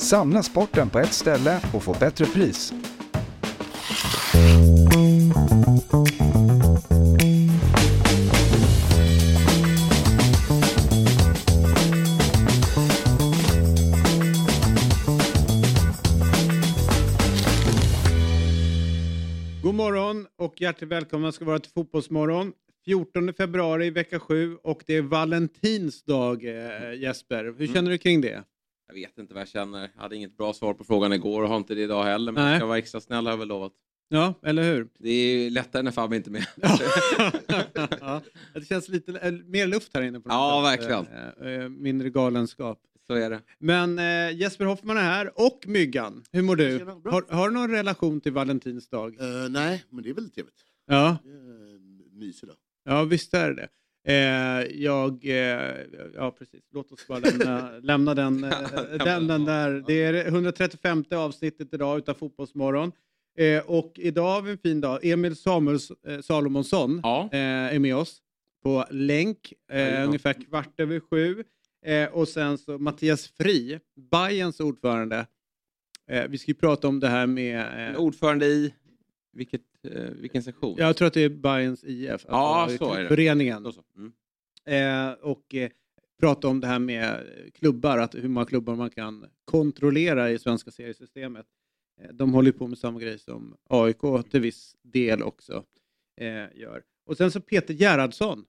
samla sporten på ett ställe och få bättre pris. God morgon och hjärtligt välkomna ska vara till Fotbollsmorgon. 14 februari, vecka 7 och det är Valentinsdag eh, Jesper. Hur Mm. känner du kring det? Jag vet inte vad jag känner. Jag hade inget bra svar på frågan igår och har inte det idag heller. Men Nej. jag ska vara extra snäll har jag väl lovat. Ja, eller hur? Det är ju lättare när Fabbe inte är med. ja, det känns lite eh, mer luft här inne. På något Ja, sätt. verkligen. Eh, eh, mindre galenskap. Så är det. Men eh, Jesper Hoffman är här och Myggan. Hur mår du? Har, har du någon relation till Valentinsdag? Eh, nej, men det är väldigt trevligt. Ja, Det är en mysig dag. ja visst är det eh, Jag... Eh, ja, precis. Låt oss bara lämna, lämna den, eh, den, den där. Det är 135 avsnittet idag utav Fotbollsmorgon. Eh, och idag har vi en fin dag. Emil Samuels, eh, Salomonsson Ja. eh, är med oss på länk. Eh, Jajamän. ungefär kvart över sju. Eh, och sen så Mattias Fri, Bayerns ordförande. Eh, vi ska ju prata om det här med... Eh, ordförande i vilket, eh, vilken sektion? jag tror att det är Bayerns IF. Ja, alltså, så är det. Föreningen. Så. Mm. Eh, och eh, prata om det här med klubbar, att hur många klubbar man kan kontrollera i svenska seriesystemet. Eh, de håller på med samma grej som AIK till viss del också eh, gör. Och sen så Peter Gerhardsson.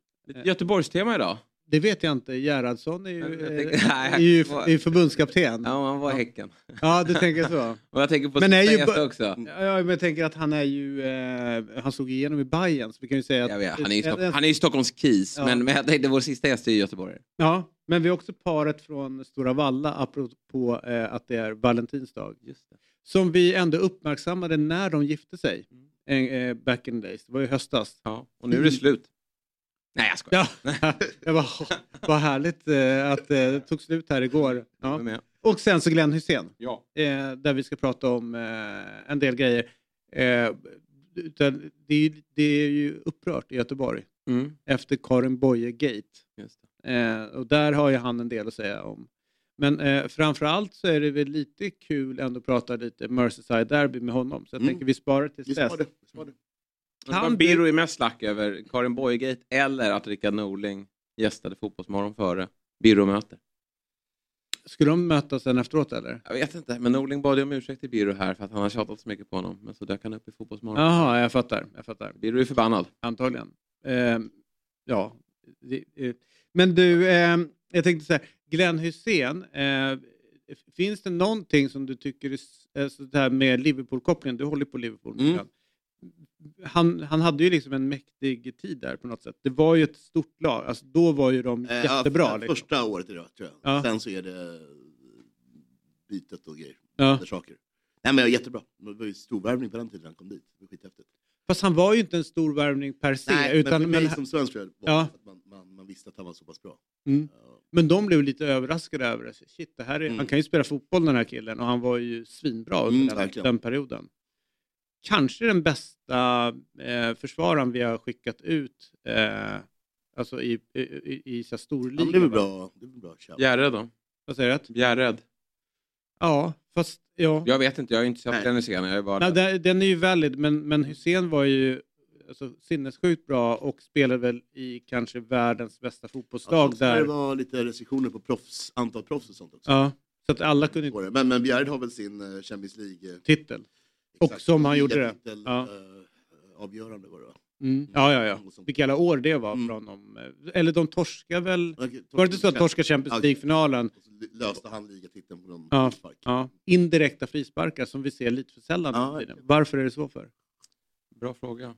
Göteborgstema idag. Det vet jag inte. Gerhardsson är ju, eh, tänker- nej, är ju, är ju förbundskapten. Ja, han var i Häcken. Ja, du tänker så. Och jag tänker på Men är ju också. Ja, men jag tänker att han är ju, eh, han slog igenom i Bayern så vi kan ju säga att... Vet, han är ju Stock- han är ju Stockholms KIS, Ja. men, men jag tänkte vår sista gäst är ju Göteborg. Ja, men vi har också paret från Stora Valla apropå eh, att det är Valentinsdag. Just det. Som vi ändå uppmärksammade när de gifte sig. Eh, eh, back in the days. Det var ju höstas. Ja, och nu är det slut. Nej, jag skojar. Ja, det var, vad härligt eh, att eh, det tog slut här igår. Jag Ja. Och sen så Glenn Hussein. Ja. Eh, där vi ska prata om en del grejer. Utan det, är, ju- upprört i Göteborg Mm, efter Karin Boye-gate. och där har ju han en del att säga om. Men eh, framförallt så är det väl lite kul ändå att prata lite Merseyside Derby med honom. Så jag Mm. tänker vi sparar tills Vi dess. spar det. Spar det. Kan Birro är mest lack över, Karin Boye-gate eller att Rickard Norling gästade Fotbollsmorgon före Birro-möte? Skulle de mötas sen efteråt eller? Jag vet inte, men Norling bad ju om ursäkt till Birro här för att han har tjatat så mycket på honom. Men så dök han upp i Fotbollsmorgon. Jaha, jag fattar. Jag fattar. Birro är förbannad. Antagligen. Eh, ja. Det. Men du, eh, jag tänkte så här. Glenn Hussein, eh, finns det någonting som du tycker är s- eh, så där med Liverpool-kopplingen? Du håller på Liverpool. Mm. Han, han hade ju liksom en mäktig tid där på något sätt. Det var ju ett stort lag. Alltså, då var ju de Eh, ja, jättebra. för- liksom. Första året det, tror jag. Ja. Sen så är det bytet och grejer. Ja. Saker. Nej men jättebra. Det var ju storvärvning på den tiden han kom dit. Det var skithäftigt. Fast han var ju inte en stor värvning per se. Nej, utan, men för mig men, som svensk tror var Ja. att man, man, man visste att han var så pass bra. Mm. Ja. men de blev lite överraskade över det. Shit, det här är, Mm. Han kan ju spela fotboll den här killen och han var ju svinbra under Mm, den, den perioden. Kanske den bästa eh, försvararen vi har skickat ut eh, alltså i, i, i, i så Ja, det är väl bra. Det är bra. Bjärred då? Vad säger du? Bjärred? Ja, fast ja. Jag vet inte, jag har inte sett den scenen. Är bara... Nej, den, den är ju valid, men, men Hussein var ju alltså, sinnessjukt bra och spelade väl i kanske världens bästa fotbollslag Ja, där. Det var lite restriktioner på proffs, antal proffs och sånt också. Ja, så att alla kunde inte. Men, men Bjärred har väl sin uh, Champions League... eh, titel. Och som han gjorde det. ligatitel, Ja. eh, avgörande var det va? Mm. Ja, ja, ja. Sånt. Vilka jävla år det var Mm. från dem. Eller de torskade väl... Okej, Var det inte så att torska Champions Ja, League-finalen? löste han ligatiteln på någon Ja, frispark. Ja, indirekta frisparkar som vi ser lite för sällan Ja. Varför är det så för? Bra fråga.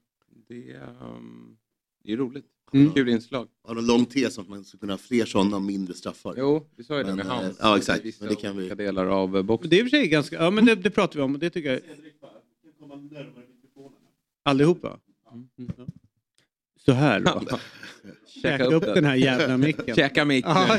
Det, ehm, det är roligt. Mm. Kul inslag. Har en lång tes om att man ska kunna ha fler sådana och mindre straffar. Jo, vi sa ju det Men, med eh, hans. ja, exakt. Men det kan vi- delar av eh, boxen. Det är i och för sig ganska, ja men det, det pratar vi om och det tycker jag. Allihopa? Mm. Ja. Så här då. Käka upp den här jävla micken. Käka mick. Ja,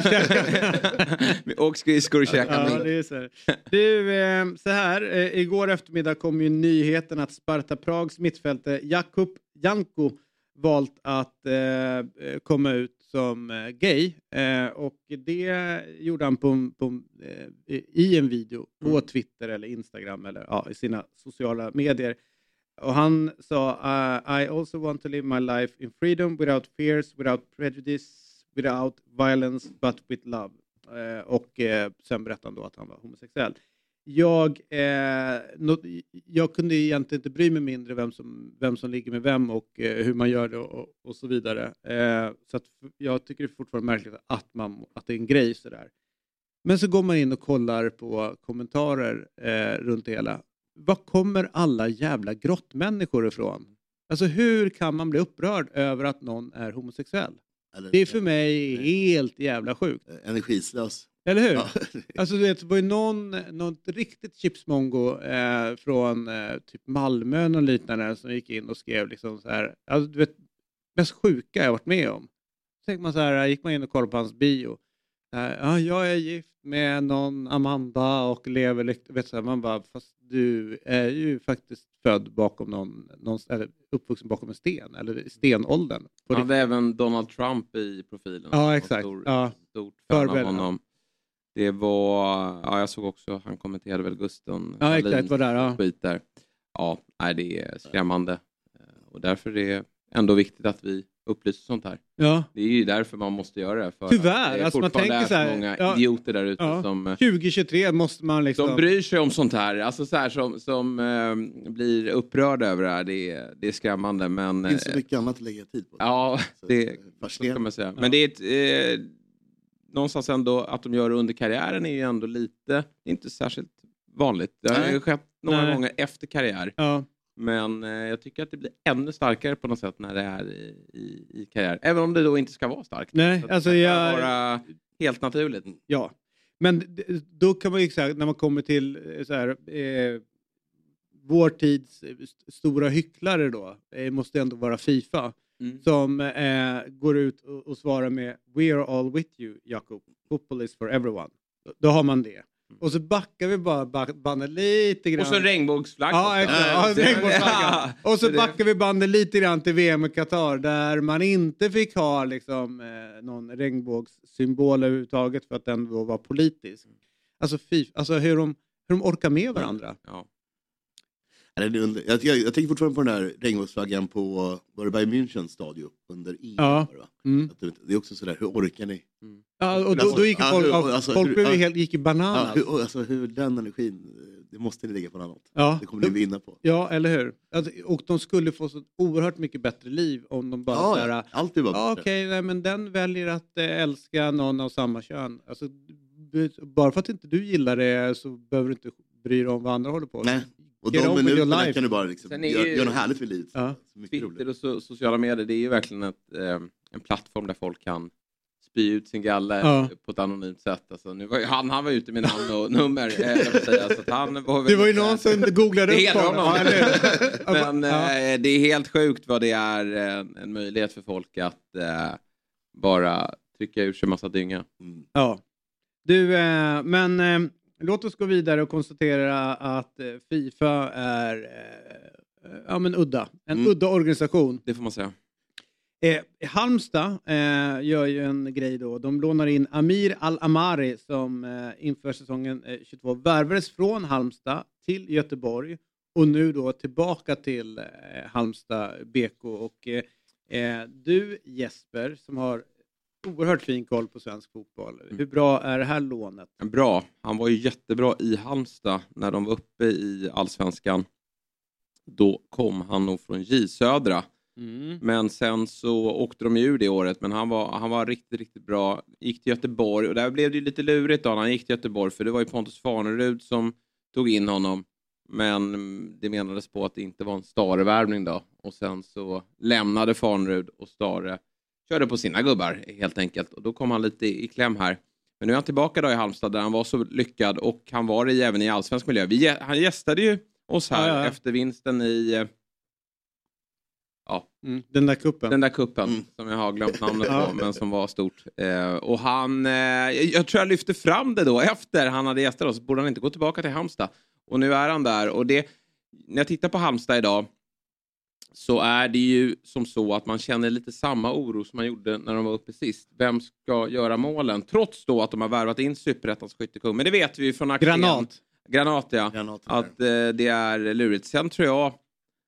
och skridskor och käka Ja, mick. det är så här. Du, eh, så här. Eh, igår eftermiddag kom ju nyheten att Sparta Prags mittfältare Jakub Janko valt att eh, komma ut som eh, gay. Eh, och det gjorde han på, på, eh, i en video på Mm. Twitter eller Instagram eller ja, i sina sociala medier. Och han sa uh, I also want to live my life in freedom without fears, without prejudice, without violence but with love. Eh, och eh, sen berättade han då att han var homosexuell. Jag, eh, nå- jag kunde egentligen inte bry mig mindre vem som, vem som ligger med vem och eh, hur man gör det och, och så vidare. Eh, så jag tycker det är fortfarande märkligt att, man, att det är en grej sådär. Men så går man in och kollar på kommentarer eh, runt det hela. Var kommer alla jävla grottmänniskor ifrån? Alltså hur kan man bli upprörd över att någon är homosexuell? Eller, Det är för mig helt jävla sjukt. eh, Energislös. Eller hur? Ja. Alltså du vet, det var ju någon, något riktigt chipsmongo eh, från eh, typ Malmö och liknande som gick in och skrev liksom så här, alltså, du vet, mest sjuka jag varit med om. Så man så här, gick man in och kollade på hans bio. Här, ja, jag är gift med någon Amanda och lever lyckligt. Vet så här, man bara, fast du är ju faktiskt född bakom någon, någon eller uppvuxen bakom en sten, eller stenåldern. Han hade även Donald Trump i profilen. Ja, exakt. Stor, Ja. Stort fan av honom. Det var, ja jag såg också, han kommenterade väl Gusten Ja, exakt, var där, ja. skit där. Ja, nej, det är skrämmande. Eh, Och därför är det ändå viktigt att vi upplyser sånt här. Ja. Det är ju därför man måste göra det. För Tyvärr, att det är alltså man fortfarande tänker så här, är många ja, idioter där ute ja. som, eh, 2023 måste man liksom... som bryr sig om sånt här. Alltså så här som, som eh, blir upprörda över det här. Det är, det är skrämmande. Men, Det finns så eh, mycket annat att lägga tid på. Ja, Så, det eh, så ska fascinerande. man säga. Men det är ett, eh, någonstans ändå att de gör det under karriären är ju ändå lite, inte särskilt vanligt. Det har ju skett några Nej. gånger efter karriär. Ja. Men eh, jag tycker att det blir ännu starkare på något sätt när det är i, i, i karriär. Även om det då inte ska vara starkt. Nej, Så alltså jag- vara helt naturligt. Ja, men då kan man ju säga när man kommer till eh, så här, eh, vår tids st- stora hycklare då, eh, måste ändå vara Fifa, Mm. som eh, går ut och, och svarar med We are all with you, Jakob. Football is for everyone. Då, då har man det. Och så backar vi bara ba- bandet lite grann. Och så en regnbågsflagg. Ja, exakt. Ja, regnbågsflagga. Och så backar vi bandet lite grann till VM i Qatar där man inte fick ha liksom, eh, någon regnbågssymbol överhuvudtaget för att den då var politisk. Alltså, fy, alltså hur, de, hur de orkar med varandra. Ja. Ja, det är under- Jag, jag, jag tänker fortfarande på den här regnbågsflaggan på var det Bayern Münchens stadion under EM. Ja. Mm. Det- är också sådär, hur orkar ni? Ja, och då, då gick ju Ja, folk, hur- alltså, folk hur- blev ja. helt, gick i Ja, bananas. hur, alltså, hur den energin, det måste ni lägga på något annat. Ja. Det kommer ni vinna på. Ja, eller hur? Alltså, och de skulle få så oerhört mycket bättre liv om de bara Ja, så här, ja, allt är bara Ja, okej, nej, men den väljer att eh, älska någon av samma kön. Alltså, bara för att inte du gillar det så behöver du inte bry dig om vad andra håller på med. Och Get de minuterna kan du bara liksom, Sen är göra ju- gör något härligt med livet. Ja. Så mycket Twitter roligt. och so sociala medier, det är ju verkligen ett, eh, en plattform där folk kan spy ut sin galle Ja. på ett anonymt sätt. Alltså, nu var ju, han, han var ute med namn och nummer, eh, säga, så han var Det var ju någon som googlade upp honom. Men Ja. eh, det är helt sjukt vad det är en, en möjlighet för folk att eh, bara trycka ur sig massa dynga. Mm. Ja. Du, eh, men eh, låt oss gå vidare och konstatera att eh, Fifa är eh, ja, men udda. En Mm. udda organisation. Det får man säga. Eh, Halmstad eh, gör ju en grej då. De lånar in Amir Al-Amari som eh, inför säsongen eh, 22 värvades från Halmstad till Göteborg och nu då tillbaka till eh, Halmstad BK. Och, eh, eh, du Jesper som har oerhört fin koll på svensk fotboll. Hur bra är det här lånet? Bra. Han var ju jättebra i Halmstad när de var uppe i allsvenskan. Då kom han nog från J Södra. Men sen så åkte de ur det året, men han var, han var riktigt, riktigt bra. Gick till Göteborg och där blev det ju lite lurigt då när han gick till Göteborg för det var ju Pontus Farnerud som tog in honom. Men mm, det menades på att det inte var en Stare-värvning då. Och sen så lämnade Farnerud och Stare körde på sina gubbar helt enkelt. Och då kom han lite i, kläm här. Men nu är han tillbaka då i Halmstad där han var så lyckad och han var det även i allsvensk miljö. Vi, han gästade ju oss här Ja, ja, efter vinsten i eh, ja, Mm. Den där kuppen. den där kuppen Mm. som jag har glömt namnet på men som var stort. Eh, och han, eh, jag tror jag lyfte fram det då efter han hade gästat oss. Borde han inte gå tillbaka till Halmstad? Och nu är han där. Och det, när jag tittar på Halmstad idag så är det ju som så att man känner lite samma oro som man gjorde när de var uppe sist. Vem ska göra målen? Trots då att de har värvat in superettans skyttekung. Men det vet vi ju från Axén. Granat. Granat ja. Granat, Att eh, det är lurigt. Sen tror jag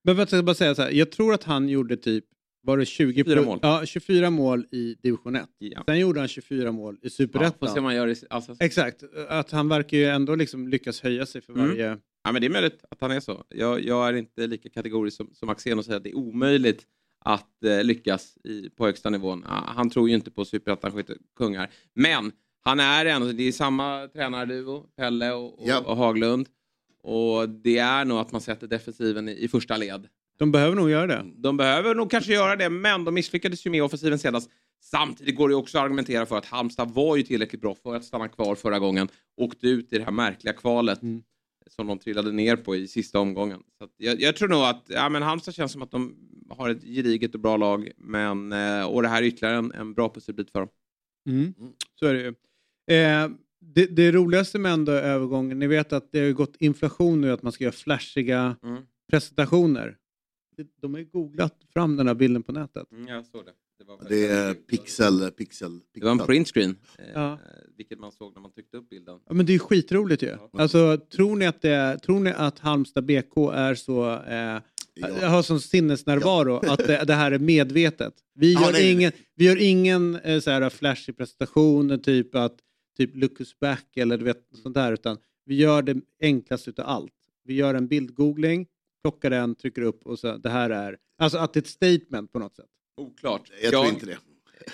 Men jag ska bara säga så här, jag tror att han gjorde typ var det 20 24 mål. Ja, 24 mål i division 1. Ja. Sen gjorde han 24 mål i Ja, superettan. det. Alltså, Exakt, att han verkar ju ändå liksom lyckas höja sig för Mm. Ja, men det är möjligt att han är så. Jag, jag är inte lika kategorisk som, som Axén och säger att det är omöjligt att eh, lyckas i, på högsta nivån. Han tror ju inte på superettan kungar. Men han är ändå, det är samma tränarduo, Pelle och, och, Ja. och Haglund. Och det är nog att man sätter defensiven i, i första led. De behöver nog göra det. De behöver nog kanske göra det, men de misslyckades ju med offensiven senast. Samtidigt går det också att argumentera för att Halmstad var ju tillräckligt bra för att stanna kvar förra gången. Åkte ut i det här märkliga kvalet Mm. Som de trillade ner på i sista omgången. Så att jag, jag tror nog att ja, men Halmstad känns som att de har ett gediget och bra lag. Men, eh, och det här är ytterligare en, en bra pusselbit för dem. Mm. Så är det ju. Eh, det, det roligaste med ändå övergången, ni vet att det har ju gått inflation nu att man ska göra flashiga Mm. presentationer. De har ju googlat fram den här bilden på nätet. Mm, jag såg det. Det Det är pixel, pixel, det var en pixel. printscreen, eh, Ja. Vilket man såg när man tryckte upp bilden. Ja, men det är ju skitroligt ju. Ja. Alltså, tror, ni att det tror ni att Halmstad BK är så... Eh, Ja. har sån sinnesnärvaro att det, det här är medvetet. Vi Ja, gör nej. ingen, vi gör ingen eh, så här flashig presentation, typ att typ us back eller du vet, sånt där, utan vi gör det enklaste utav allt. Vi gör en bildgoogling, plockar den, trycker upp och så det här är... Alltså att det är ett statement på något sätt. Oklart. Jag tror inte det.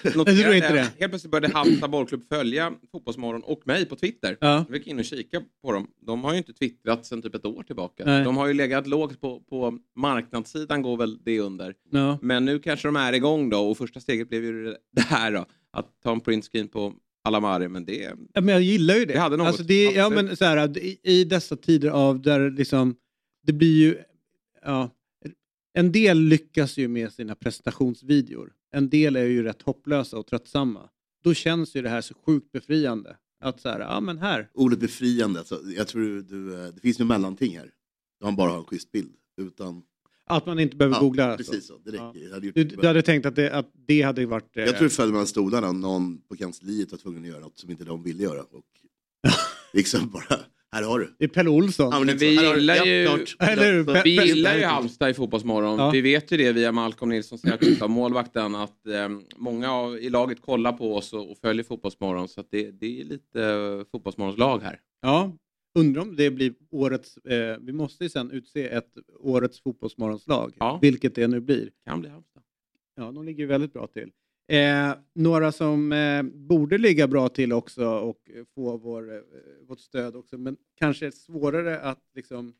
Noterade Jag tror inte det. Helt plötsligt började Halmstad bollklubb följa Fotbollsmorgon och mig på Twitter. Ja. Jag gick in och kika på dem. De har ju inte twittrat sedan typ ett år tillbaka. Nej. De har ju legat lågt på, på marknadssidan går väl det under. Ja. Men nu kanske de är igång då och första steget blev ju det här då. Att ta en printscreen på Alamari. Men det. Ja, men jag gillar ju det. Det hade något, Alltså det ja, men så här, i, I dessa tider av där liksom, det blir ju... Ja, en del lyckas ju med sina presentationsvideor. En del är ju rätt hopplösa och tröttsamma. Då känns ju det här så sjukt befriande. Att så här, ja men här. Ordet befriande, alltså, jag tror du, eh, det finns ju mellanting här. Man bara har en schysst bild. Utan, Att man inte behöver ja, googla. alltså. Precis så, det räcker. Ja. Hade Du, du hade tänkt att det, att det hade varit... eh, jag tror det föll mellan stolarna, någon på kansliet var tvungen att göra något som inte de ville göra. Och liksom bara, här har du. Det är Pelle Olsson. Ja, men vi gillar ju-. Eller hur? Så- Vi gillar ju Halmstad i Fotbollsmorgon. Ja. Vi vet ju det via Malcolm Nilsson, Särskilda målvakten, att eh, många av, i laget kollar på oss och, och följer Fotbollsmorgon. Så att det, det är lite eh, Fotbollsmorgons lag här. Ja, undrar om det blir årets... Eh, vi måste ju sen utse ett årets fotbollsmorgonslag. Ja. Vilket det nu blir. Kan bli Halmstad. Ja, de ligger väldigt bra till. Eh, några som eh, borde ligga bra till också och få vår, eh, vårt stöd också, men kanske är svårare att liksom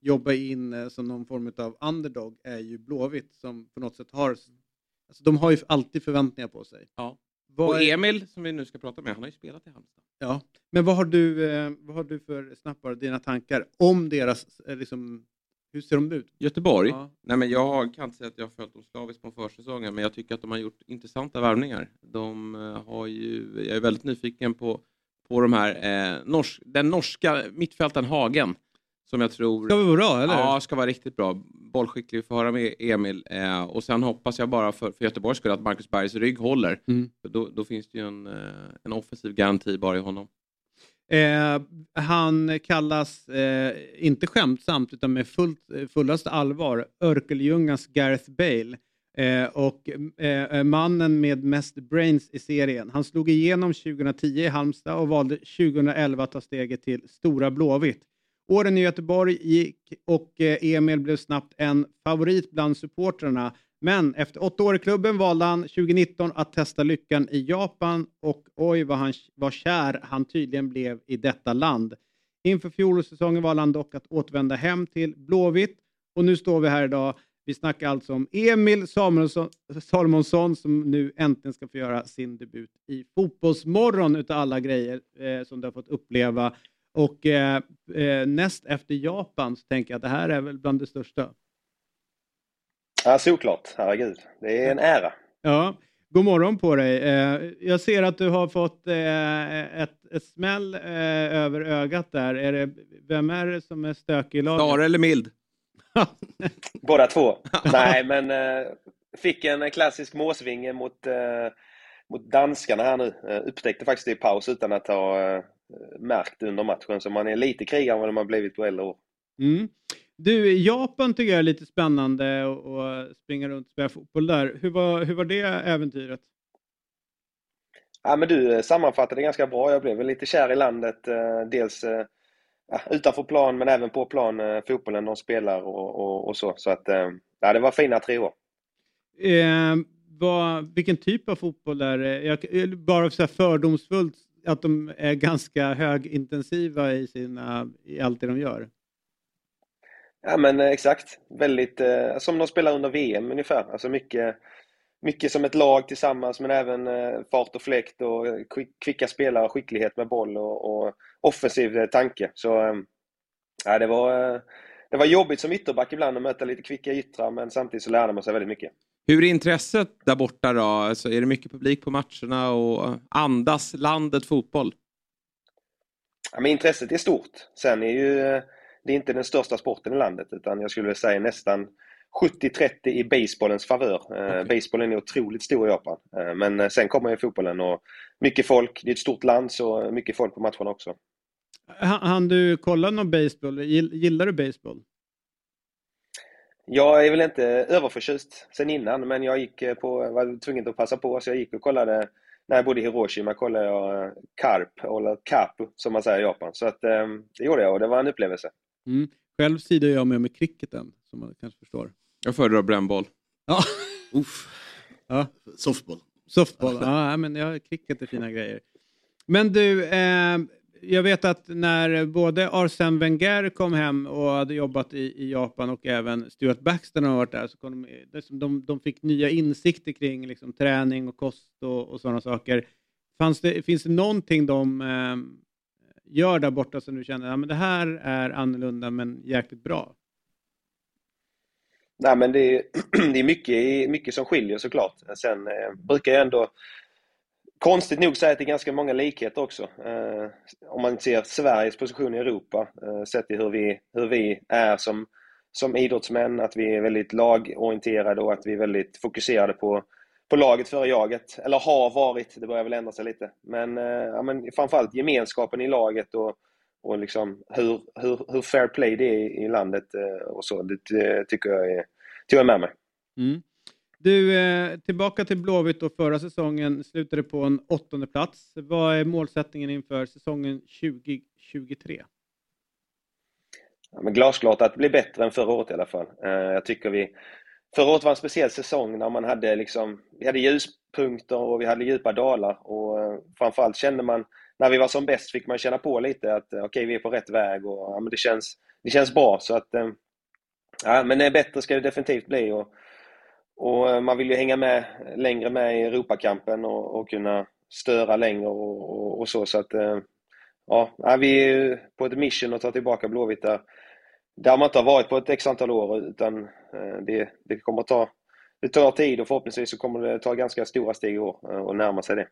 jobba in eh, som någon form av underdog är ju Blåvitt som på något sätt har... Alltså, de har ju alltid förväntningar på sig. Ja. Vad Och är- Emil, som vi nu ska prata med, han har ju spelat i Halmstad. Ja, men vad har du, eh, vad har du för snappar, dina tankar om deras, eh, liksom, hur ser de ut? Göteborg? Ja. Nej, men jag kan inte säga att jag har följt dem slaviskt på försäsongen, men jag tycker att de har gjort intressanta värvningar. De eh, har ju, jag är väldigt nyfiken på, på de här, eh, nors, den norska mittfältaren Hagen, som jag tror Ska vara bra, eller? Ja, ska vara riktigt bra. Bollskicklig, vi får höra med Emil. Eh, och sen hoppas jag bara för, för Göteborgs skull att Marcus Bergs rygg håller. Mm. Då, då finns det ju en, eh, en offensiv garanti bara i honom. Eh, han kallas, eh, inte skämtsamt, utan med fullt, fullaste allvar, Örkeljungans Gareth Bale. Eh, och eh, mannen med mest brains i serien. Han slog igenom 2010 i Halmstad och valde 2011 att ta steget till Stora Blåvitt. Åren i Göteborg gick och eh, Emil blev snabbt en favorit bland supportrarna. Men efter åtta år i klubben valde han 2019 att testa lyckan i Japan och oj vad, han, vad kär han tydligen blev i detta land. Inför fjolårssäsongen valde han dock att återvända hem till Blåvitt och nu står vi här idag. Vi snackar alltså om Emil Samuelsson, Salomonsson som nu äntligen ska få göra sin debut i Fotbollsmorgon utav alla grejer eh, som du har fått uppleva. Och eh, eh, näst efter Japan så tänker jag att det här är väl bland det största. Ja, såklart. Herregud. Det är en ära. Ja, god morgon på dig. Eh, jag ser att du har fått eh, ett, ett smäll eh, över ögat där. Är det, vem är det som är stökig i laget? Star eller mild? Båda två. Nej, men fick en klassisk måsvinge mot, mot danskarna här nu. Upptäckte faktiskt det i paus utan att ha märkt under matchen. Så man är lite krigare än vad man blivit på äldre år. Mm. Du, Japan tycker jag är lite spännande att springa runt och spela fotboll där. Hur var, hur var det äventyret? Ja, men du eh, sammanfattade det ganska bra. Jag blev väl lite kär i landet. Eh, dels eh, ja, utanför plan men även på plan, fotbollen de spelar och, och, och så. Så att, ja, det var fina tre år. Eh, vad, vilken typ av fotboll är det? Jag, bara så fördomsfullt att de är ganska högintensiva i, sina, i allt det de gör. Ja men exakt. Väldigt, eh, som de spelar under VM ungefär. Alltså mycket, mycket som ett lag tillsammans men även eh, fart och fläkt och kvicka spelare, skicklighet med boll och, och offensiv eh, tanke. Så eh, ja, det, var, eh, det var jobbigt som ytterback ibland att möta lite kvicka yttrar men samtidigt så lärde man sig väldigt mycket. Hur är intresset där borta då? Alltså, är det mycket publik på matcherna och andas landet fotboll? Ja, men intresset är stort. Sen är ju eh, det är inte den största sporten i landet utan jag skulle säga nästan 70-30 i baseballens favör. Okay. Basebollen är otroligt stor i Japan. Eh, men eh, sen kommer ju fotbollen och mycket folk. Det är ett stort land så mycket folk på matcherna också. Han du kolla någon baseball? Gillar du baseball? Jag är väl inte överförtjust sen innan men jag gick på, var tvungen att passa på så jag gick och kollade när jag bodde i Hiroshima kollade jag Karp, eller Kapu som man säger i Japan. Så att, det gjorde jag och det var en upplevelse. Mm. Själv sidar jag med med cricketen, som man kanske förstår. Jag föredrar brännboll. Ja. Uff. Ja. Softball. Softball, ja men ja, cricket är fina grejer. Men du, eh, jag vet att när både Arsene Wenger kom hem och hade jobbat i, i Japan och även Stuart Baxter har varit där, så kom de, de, de fick nya insikter kring liksom, träning och kost och, och sådana saker. Fanns det, finns det någonting de eh, gör där borta som du känner att ja, det här är annorlunda men jäkligt bra? Nej, men det är, det är mycket, mycket som skiljer såklart. Sen eh, brukar jag ändå konstigt nog säga att det är ganska många likheter också. Eh, om man ser Sveriges position i Europa, eh, sett till hur vi, hur vi är som, som idrottsmän, att vi är väldigt lagorienterade och att vi är väldigt fokuserade på på laget före jaget. Eller har varit, det börjar väl ändra sig lite. Men, eh, ja, men framförallt gemenskapen i laget och, och liksom hur, hur, hur fair play det är i landet eh, och så. Det, tycker jag är, tycker jag är med mig. Mm. Du, eh, tillbaka till Blåvitt och förra säsongen slutade på en åttonde plats. Vad är målsättningen inför säsongen 2023? Ja, men glasklart att bli bättre än förra året i alla fall. Jag tycker vi Förra året var en speciell säsong när man hade liksom, vi hade ljuspunkter och vi hade djupa dalar och eh, framförallt kände man, när vi var som bäst fick man känna på lite att eh, okej, okay, vi är på rätt väg och ja, men det, känns, det känns bra. Så att eh, ja, men bättre ska det definitivt bli och, och man vill ju hänga med längre med i Europakampen och, och kunna störa längre och, och, och så. Så att ja, vi är på ett mission att ta tillbaka Blåvitt där man inte har varit på ett x antal år utan eh, det, det kommer att ta det tar tid och förhoppningsvis så kommer det ta ganska stora steg i år och eh, närma sig det.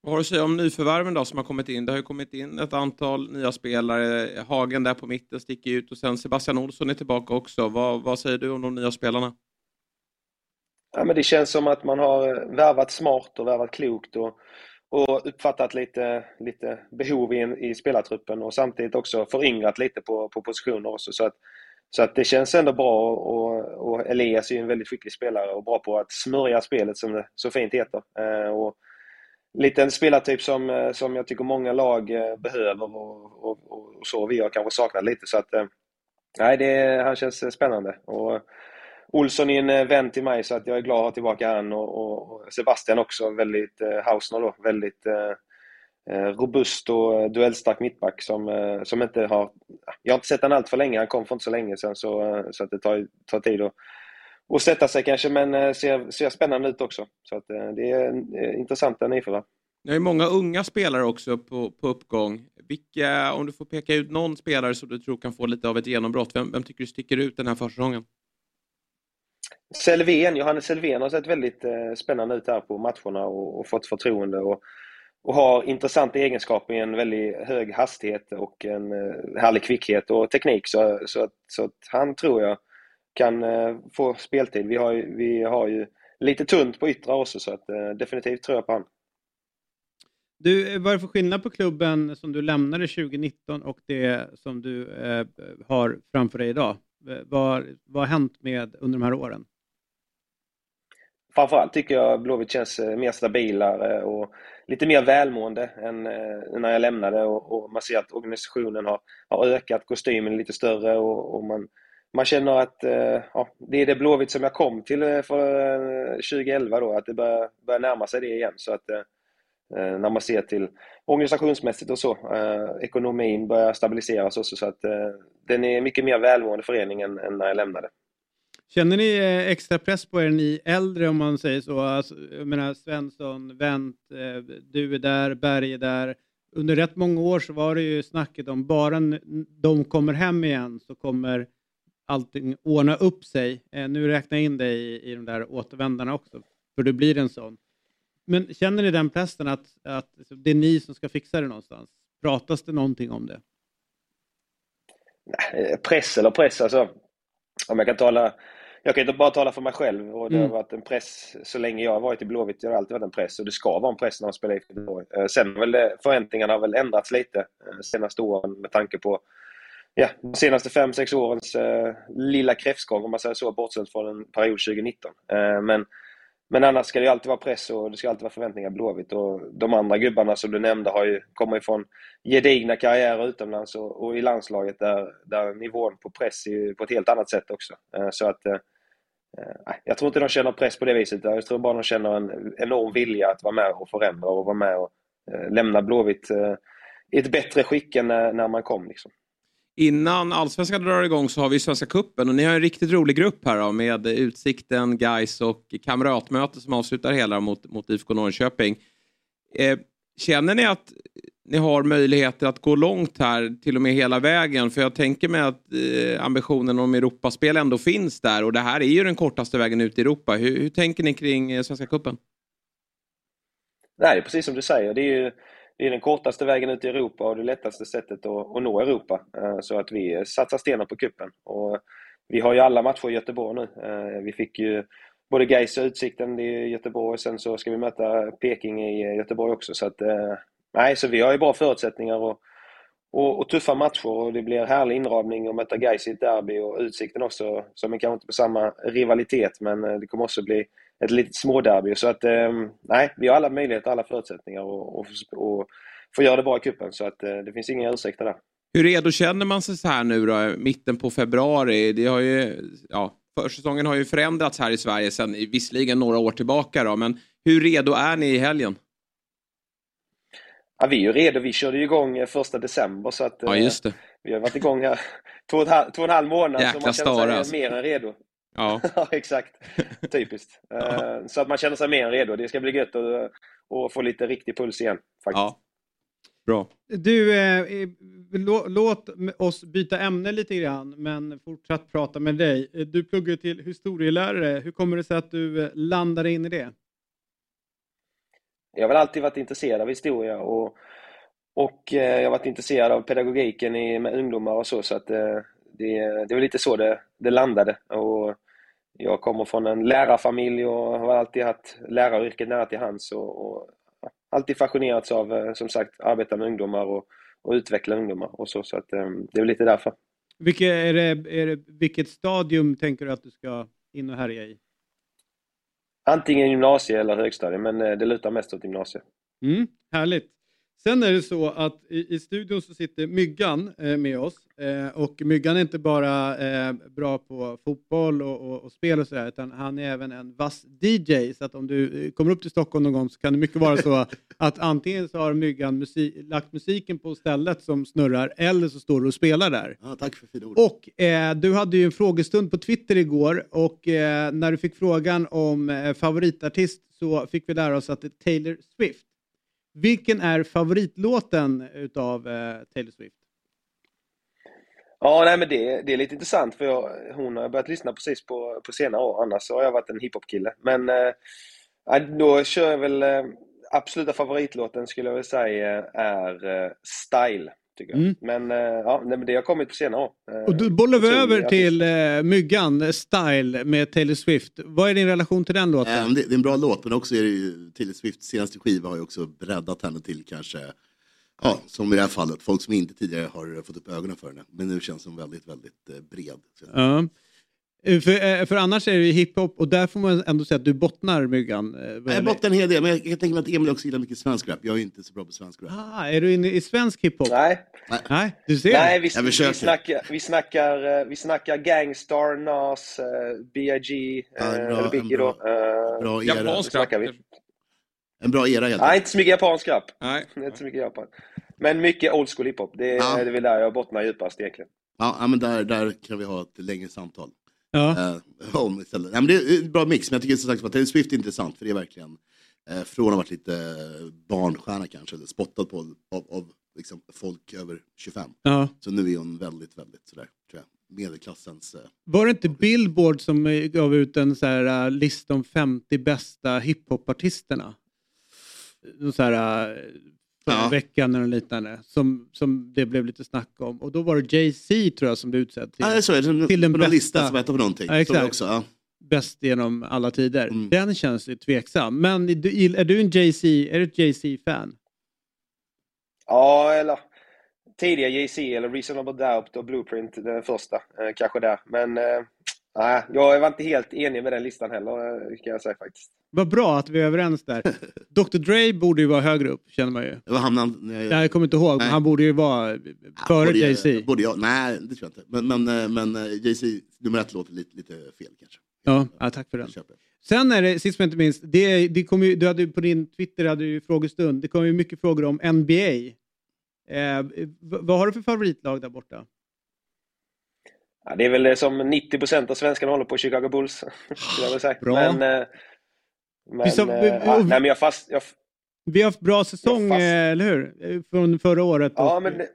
Vad har du att säga om nyförvärven då som har kommit in? Det har ju kommit in ett antal nya spelare. Hagen där på mitten sticker ut och sen Sebastian Olsson är tillbaka också. Vad, vad säger du om de nya spelarna? Ja, men det känns som att man har värvat smart och värvat klokt och och uppfattat lite, lite behov i, i spelartruppen och samtidigt också föryngrat lite på, på positioner också. Så att, så att det känns ändå bra och, och Elias är ju en väldigt skicklig spelare och bra på att smörja spelet som det så fint heter. Eh, och lite en spelartyp som, eh, som jag tycker många lag eh, behöver och, och, och så. Vi har kanske saknat lite så att eh, nej, det, han känns spännande. Och, Olsson är en eh, vän till mig så att jag är glad att ha tillbaka han och, och Sebastian också, väldigt eh, Hausner då, väldigt eh, eh robust och eh, duellstark mittback som, eh, som inte har... Jag har inte sett honom allt för länge, han kom för inte så länge sedan så, så att det tar, tar tid att, att sätta sig kanske, men ser, ser spännande ut också. Så att, det är intressanta nyförvärv. Ni har ju många unga spelare också på, på uppgång. Vilka, om du får peka ut någon spelare som du tror kan få lite av ett genombrott, vem, vem tycker du sticker ut den här försäsongen? Selvén, Johannes Selvén har sett väldigt eh, spännande ut här på matcherna och, och fått förtroende och, och, har intressanta egenskaper i en väldigt hög hastighet och en eh, härlig kvickhet och teknik. Så, så, att, så att han tror jag kan eh, få speltid. Vi har, vi har ju lite tunt på yttre också så att eh, definitivt tror jag på honom. Du, eh, vad är det för skillnad på klubben som du lämnade 2019 och det som du eh, har framför dig idag? Eh, vad, vad har hänt med under de här åren? Framförallt tycker jag Blåvitt känns eh, mer stabilare och lite mer välmående än eh, när jag lämnade och, och man ser att organisationen har, har ökat, kostymen är lite större och, och man, man känner att ja, det är det Blåvitt som jag kom till för 2011 då, att det börjar, börjar närma sig det igen. Så att Eh, Eh, när man ser till organisationsmässigt och så. Eh, ekonomin börjar stabiliseras också så att eh, den är mycket mer välmående förening än, än när jag lämnade. Känner ni eh, extra press på er, ni äldre om man säger så? Alltså, jag menar Svensson, Wendt, eh, du är där, Berg är där. Under rätt många år så var det ju snacket om bara de kommer hem igen så kommer allting ordna upp sig. Nu räknar jag in dig i, i de där återvändarna också, för du blir en sån. Men känner ni den pressen att, att det är ni som ska fixa det någonstans? Pratas det någonting om det? Nej, press eller press, alltså. Om jag kan tala jag kan inte bara tala för mig själv och det mm. har varit en press så länge jag har varit i Blåvitt. Det har alltid varit en press och det ska vara en press när man spelar i Göteborg. Eh, sen väl förväntningarna har väl ändrats lite eh, senaste åren med tanke på ja, de senaste 5-6 årens eh, lilla kräftgång om man säger så, bortsett från en period 2019. Eh, men men annars ska det alltid vara press och det ska alltid vara förväntningar Blåvitt. Och de andra gubbarna som du nämnde har ju, kommer ifrån gedigna karriärer utomlands och, och, i landslaget där, där nivån på press är på ett helt annat sätt också. Eh, så att eh, eh jag tror inte de känner press på det viset. Jag tror bara de känner en enorm vilja att vara med och förändra och vara med och eh, lämna Blåvitt i ett bättre skick än när, när man kom. Liksom. Innan allsvenskan drar igång så har vi Svenska Kuppen och ni har en riktigt rolig grupp här då, med Utsikten, Geis och Kamratmöte som avslutar hela mot, mot IFK Norrköping. Eh, känner ni att ni har möjligheter att gå långt här, till och med hela vägen? För jag tänker mig att eh, ambitionen om Europaspel ändå finns där och det här är ju den kortaste vägen ut i Europa. Hur, hur tänker ni kring eh, Svenska Kuppen? Nej, precis som du säger. Det är ju det är den kortaste vägen ut i Europa och det lättaste sättet att, att nå Europa. Eh, så att vi satsar stenar på kuppen. Och vi har ju alla matcher i Göteborg nu. Eh, vi fick ju både Gais och Utsikten i Göteborg, sen så ska vi möta Peking i Göteborg också. Så att, eh, nej, så vi har ju bra förutsättningar och, och, och tuffa matcher och det blir härlig inramning att möta Gais i ett derby och Utsikten också, som är kanske inte på samma rivalitet men det kommer också bli ett litet småderby. Så att, eh, nej, vi har alla möjligheter, alla förutsättningar och, och, och få göra det bra i kuppen Så att eh, det finns inga ursäkter där. Hur redo känner man sig så här nu då, mitten på februari? Det har ju, ja, försäsongen har ju förändrats här i Sverige sedan visserligen några år tillbaka då, men hur redo är ni i helgen? Ja, vi är ju redo. Vi körde ju igång eh, första december så att ja, just det. vi har varit igång här två och, ett halv, två och en halv månad Jäkla så man känner sig alltså. mer än redo. Ja, ja exakt. Typiskt. Ja. Eh, så att man känner sig mer än redo. Det ska bli gött att, att få lite riktig puls igen. Faktiskt. Ja. Bra. Du, eh, låt oss byta ämne lite grann, men fortsatt prata med dig. Du pluggar till historielärare. Hur kommer det sig att du eh, landade in i det? Jag har väl alltid varit intresserad av historia och, och eh, jag har varit intresserad av pedagogiken i, med ungdomar och så, så att eh, det, det var lite så det, det landade. Och jag kommer från en lärarfamilj och har alltid haft läraryrket nära till hands och, och alltid fascinerats av, eh, som sagt, arbeta med ungdomar och, och utveckla ungdomar och så, så att eh, det är lite därför. Vilket, är det, är det, vilket stadium tänker du att du ska in och härja i? Antingen gymnasie eller högstadie, men eh, det lutar mest åt gymnasie. Mm, härligt. Sen är det så att i, i studion så sitter Myggan eh, med oss. Eh, och Myggan är inte bara eh, bra på fotboll och, och, och spel och sådär, utan han är även en vass DJ. Så att om du eh, kommer upp till Stockholm någon gång så kan det mycket vara så att antingen så har Myggan musik, lagt musiken på stället som snurrar, eller så står du och spelar där. Ja, tack för fina ord. Och eh, du hade ju en frågestund på Twitter igår och eh, när du fick frågan om favoritartist så fick vi lära oss att det är Taylor Swift. Vilken är favoritlåten utav eh, Taylor Swift? Ja, nej, men det, det är lite intressant för jag, hon har börjat lyssna precis på, på senare år. Annars så har jag varit en hiphop-kille. Men eh, då kör jag väl eh, absoluta favoritlåten skulle jag vilja säga är eh, Style. Tycker jag. Mm. Men, eh, ja, nej, men det har kommit på senare år. Eh, Och då bollar vi över till eh, Myggan, eh, Style med Taylor Swift. Vad är din relation till den låten? Eh, det, det är en bra låt, men också är det ju, Taylor Swifts senaste skiva har ju också breddat henne till kanske, ja, som i det här fallet, folk som inte tidigare har fått upp ögonen för henne. Men nu känns hon väldigt, väldigt bred. Så, Ja. Eh, För, eh, för annars är det ju hiphop och där får man ändå säga att du bottnar Myggan. eh, jag bottnar en hel del, men jag, jag tänker mig att Emil också gillar mycket svensk rap. Jag är inte så bra på svensk rap. Ah, är du inne i svensk hiphop? Nej, Nej, du ser. nej vi, vi, snackar, vi, snackar, vi snackar Gangstar, Nas, B.I.G. Ja, bra- Biggie då. Bra era. Japansk snackar rap. vi. En bra era helt Nej, inte så mycket japansk rap. Nej. Inte så mycket Japan. Men mycket old school hiphop. Det, är- Ja. det är väl där jag bottnar djupast egentligen. Ja, ja, men där, där kan vi ha ett längre samtal. Ja. Eh, om istället. Nej, men det är en bra mix, men jag tycker som sagt att Taylor Swift är intressant, för det är verkligen eh, från att ha varit lite eh, barnstjärna kanske, eller spottad på av, av liksom, folk över 25. Ja. Så nu är hon väldigt, väldigt sådär, tror jag, medelklassens... Eh, Var det inte Billboard som eh, gav ut en så här, eh, lista om 50 bästa hiphopartisterna? Så här, eh, förra Ja. veckan eller liknande, som, som det blev lite snack om. Och då var det Jay-Z tror jag som blev utsedd till ja, är är det, till den på någon lista bästa. som heter på någonting. Ja, exakt. också, ja. bäst genom alla tider. Mm. Den känns ju tveksam. Men du- är du en Jay-Z, är du ett Jay-Z-fan? Ja, eller tidiga JC eller Reasonable Doubt och Blueprint, den första. Eh, kanske där. Men eh, nej, jag var inte helt enig med den listan heller, eh, kan jag säga faktiskt. Vad bra att vi är överens där. Dr Dre borde ju vara högre upp, känner man ju. Det var hamnade han... nej, Jag kommer inte ihåg, men Nej. han borde ju vara före Jay-Z. Borde jag? Nej, det tror jag inte. Men, men, eh, men eh, Jay-Z nummer ett låter lite, lite fel kanske. Ja, ja, tack för den. Sen är det, sist men inte minst, det, det kom ju, du hade ju på din Twitter hade du ju frågestund. Det kom ju mycket frågor om NBA. Eh, vad har du för favoritlag där borta? Ja, det är väl som 90% av svenskarna håller på Chicago Bulls. Bra. Men, eh, men, Vi sa- eh, vi- ja, nej, men jag fast... Jag, Vi har haft bra säsong, fast- eh, eller hur? Eh, Från förra året. ja, och- men... det-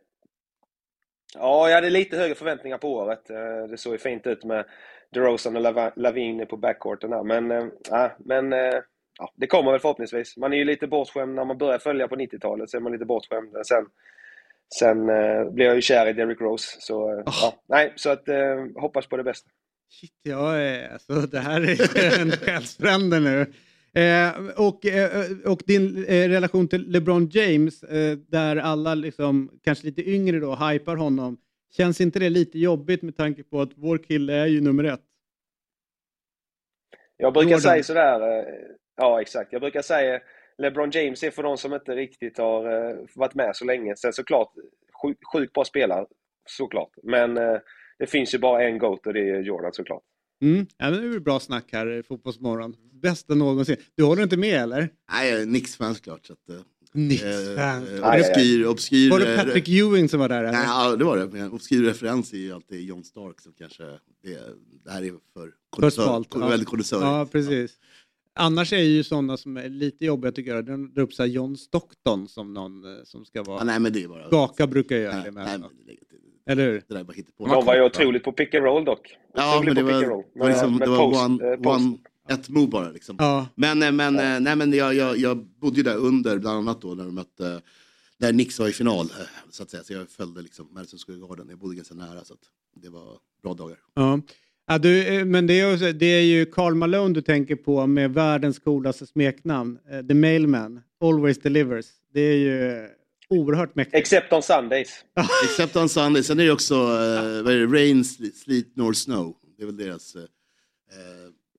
Ja, jag hade lite högre förväntningar på året. Det såg ju fint ut med DeRozan och Lavin på backcourten där. Men, ja, men ja, det kommer väl förhoppningsvis. Man är ju lite bortskämd när man börjar följa på 90-talet, så är man lite bortskämd. Sen, sen eh, blev jag ju kär i Derrick Rose. Så, eh, ja, nej, så att, eh, hoppas på det bästa. Shit, jag är, alltså, det här är en själsfrände nu. Eh, och, eh, och din eh, relation till LeBron James, eh, där alla liksom, kanske lite yngre då, hypar honom. Känns inte det lite jobbigt med tanke på att vår kille är ju nummer ett? Jag brukar Jordan. säga sådär, eh, ja exakt, jag brukar säga LeBron James är för de som inte riktigt har eh, varit med så länge. Sen såklart, sjuk, sjukt bra spelare, såklart. Men eh, det finns ju bara en GOAT och det är Jordan såklart. Mm. Ja, men det är bra snack här i Fotbollsmorgon. Bästa någonsin. Du håller inte med eller? Nej, jag är Knicks-fan såklart. Så att, eh, eh, obskyr, obskyr, Var det Patrick Ewing som var där? Eller? Nej, ja, det var det. Men obskyr referens är ju alltid John Stark som kanske, det, det här är för kondensör, ja. väldigt kondensör. Ja, precis. Annars är ju sådana som är lite jobbiga tycker jag, de drar upp John Stockton som någon eh, som ska Ja, vara... nej, men det är bara... Skaka brukar jag göra nej, det nej, med. men det, det, Eller hur? det där är bara hittepå. De var ju otroligt på pick and roll dock. Ja, men det på pick and var, roll. det var, liksom, det var post, one, eh, post. one, ett move bara liksom. Ja. Men, eh, men, eh, nej, men jag, jag, jag bodde ju där under, bland annat då när de mötte, där Nix var i final, så att säga. Så jag följde liksom Madison Square Garden, jag bodde ganska nära så att det var bra dagar. Ja. Ja, du, men det är, ju, det är ju Karl Malone du tänker på med världens coolaste smeknamn. The Mailman, Always Delivers. Det är ju oerhört mäktigt. Except on Sundays. Except on Sunday, sen är det också, eh, vad är det, Rain, Sleet, Sleet nor Snow. Det är väl deras... Eh, eh,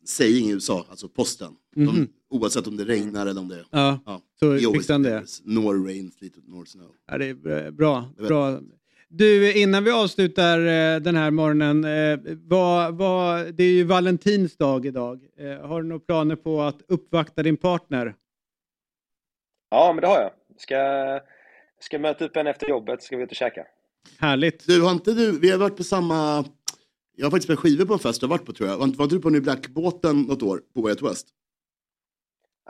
saying i USA, alltså posten. Mhm. De, oavsett om det regnar eller om det... Ja, Ja, så det är always fixade han det. Nor rain, little nor snow. Ja, det är bra- bra. Du, innan vi avslutar eh, den här morgonen, eh, vad, vad, det är ju valentinsdag idag. Eh, har du några planer på att uppvakta din partner? Ja, men det har jag. Ska, ska möta upp en efter jobbet, ska vi ut och käka. Härligt. Du, har inte du, vi har varit på samma... Jag har faktiskt spelat skivor på en fest du har varit på tror jag. Var inte var inte du på New Black-båten något år på Way Out West?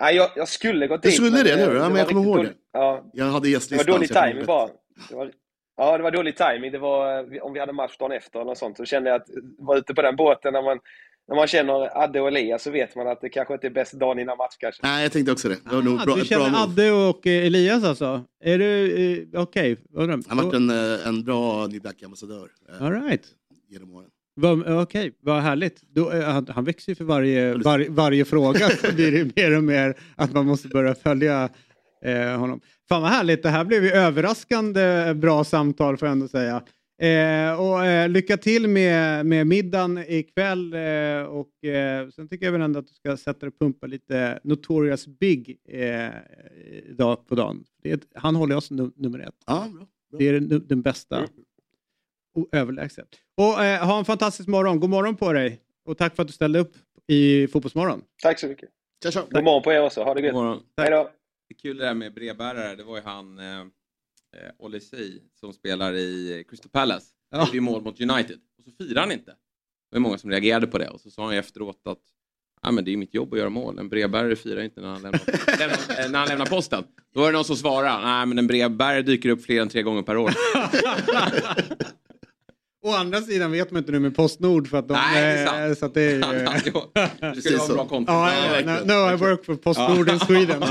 Nej, jag, jag skulle gått Du dit. skulle men, det, eller hur? eh, Ja, men jag kommer ihåg dåligt- Ja, Jag hade det gästlistan. var dålig timing bara. Det var, ja, det var dålig timing. Det var, om vi hade match dagen efter eller något sånt, så kände jag att vara ute på den båten när man, när man känner Adde och Elias så vet man att det kanske inte är bäst dagen innan match kanske. Nej, jag tänkte också det. Det var nog Ah, bra, du bra känner move. Adde och eh, Elias alltså? Är du, eh, okej. bra. Han har varit en, eh, en bra New Black-ambassadör eh, All right. genom åren. Vad- Okej, vad härligt. Då, eh, han, han växer ju för varje, var, varje fråga. Så blir det mer och mer att man måste börja följa eh, honom. Fan vad härligt, det här blev ju överraskande bra samtal får jag ändå säga. Eh, och eh, lycka till med, med middagen ikväll eh, och eh, sen tycker jag väl ändå att du ska sätta dig och pumpa lite Notorious Big eh, idag på dagen. Det är, ett- han håller jag som num- nummer ett. Ja, bra. Det är den, den bästa. O- Överlägset. Och eh, ha en fantastisk morgon. God morgon på dig. Och tack för att du ställde upp i Fotbollsmorgon. Tack så mycket. Tja, tja. God morgon på er också. Ha det God gött. morgon. Hej då. Det är kul det där med brevbärare. Det var ju han eh, Olisey som spelar i Crystal Palace. Han Ja. gjorde ju mål mot United. Och så firade han inte. Det var många som reagerade på det. Och så sa han efteråt att ja, men det är mitt jobb att göra mål. En brevbärare firar inte när han lämnar, lämnar, eh, när han lämnar posten. Då var det någon som svarade. Nej, men en brevbärare dyker upp fler än tre gånger per år. Å andra sidan vet man inte nu med Postnord för att de... Nej, det är sant. eh, Så att det är ju... Han skulle- Du skulle ha en bra konto. Ja, Ja, ja, verkligen. no, no, I work for Postnord in Sweden.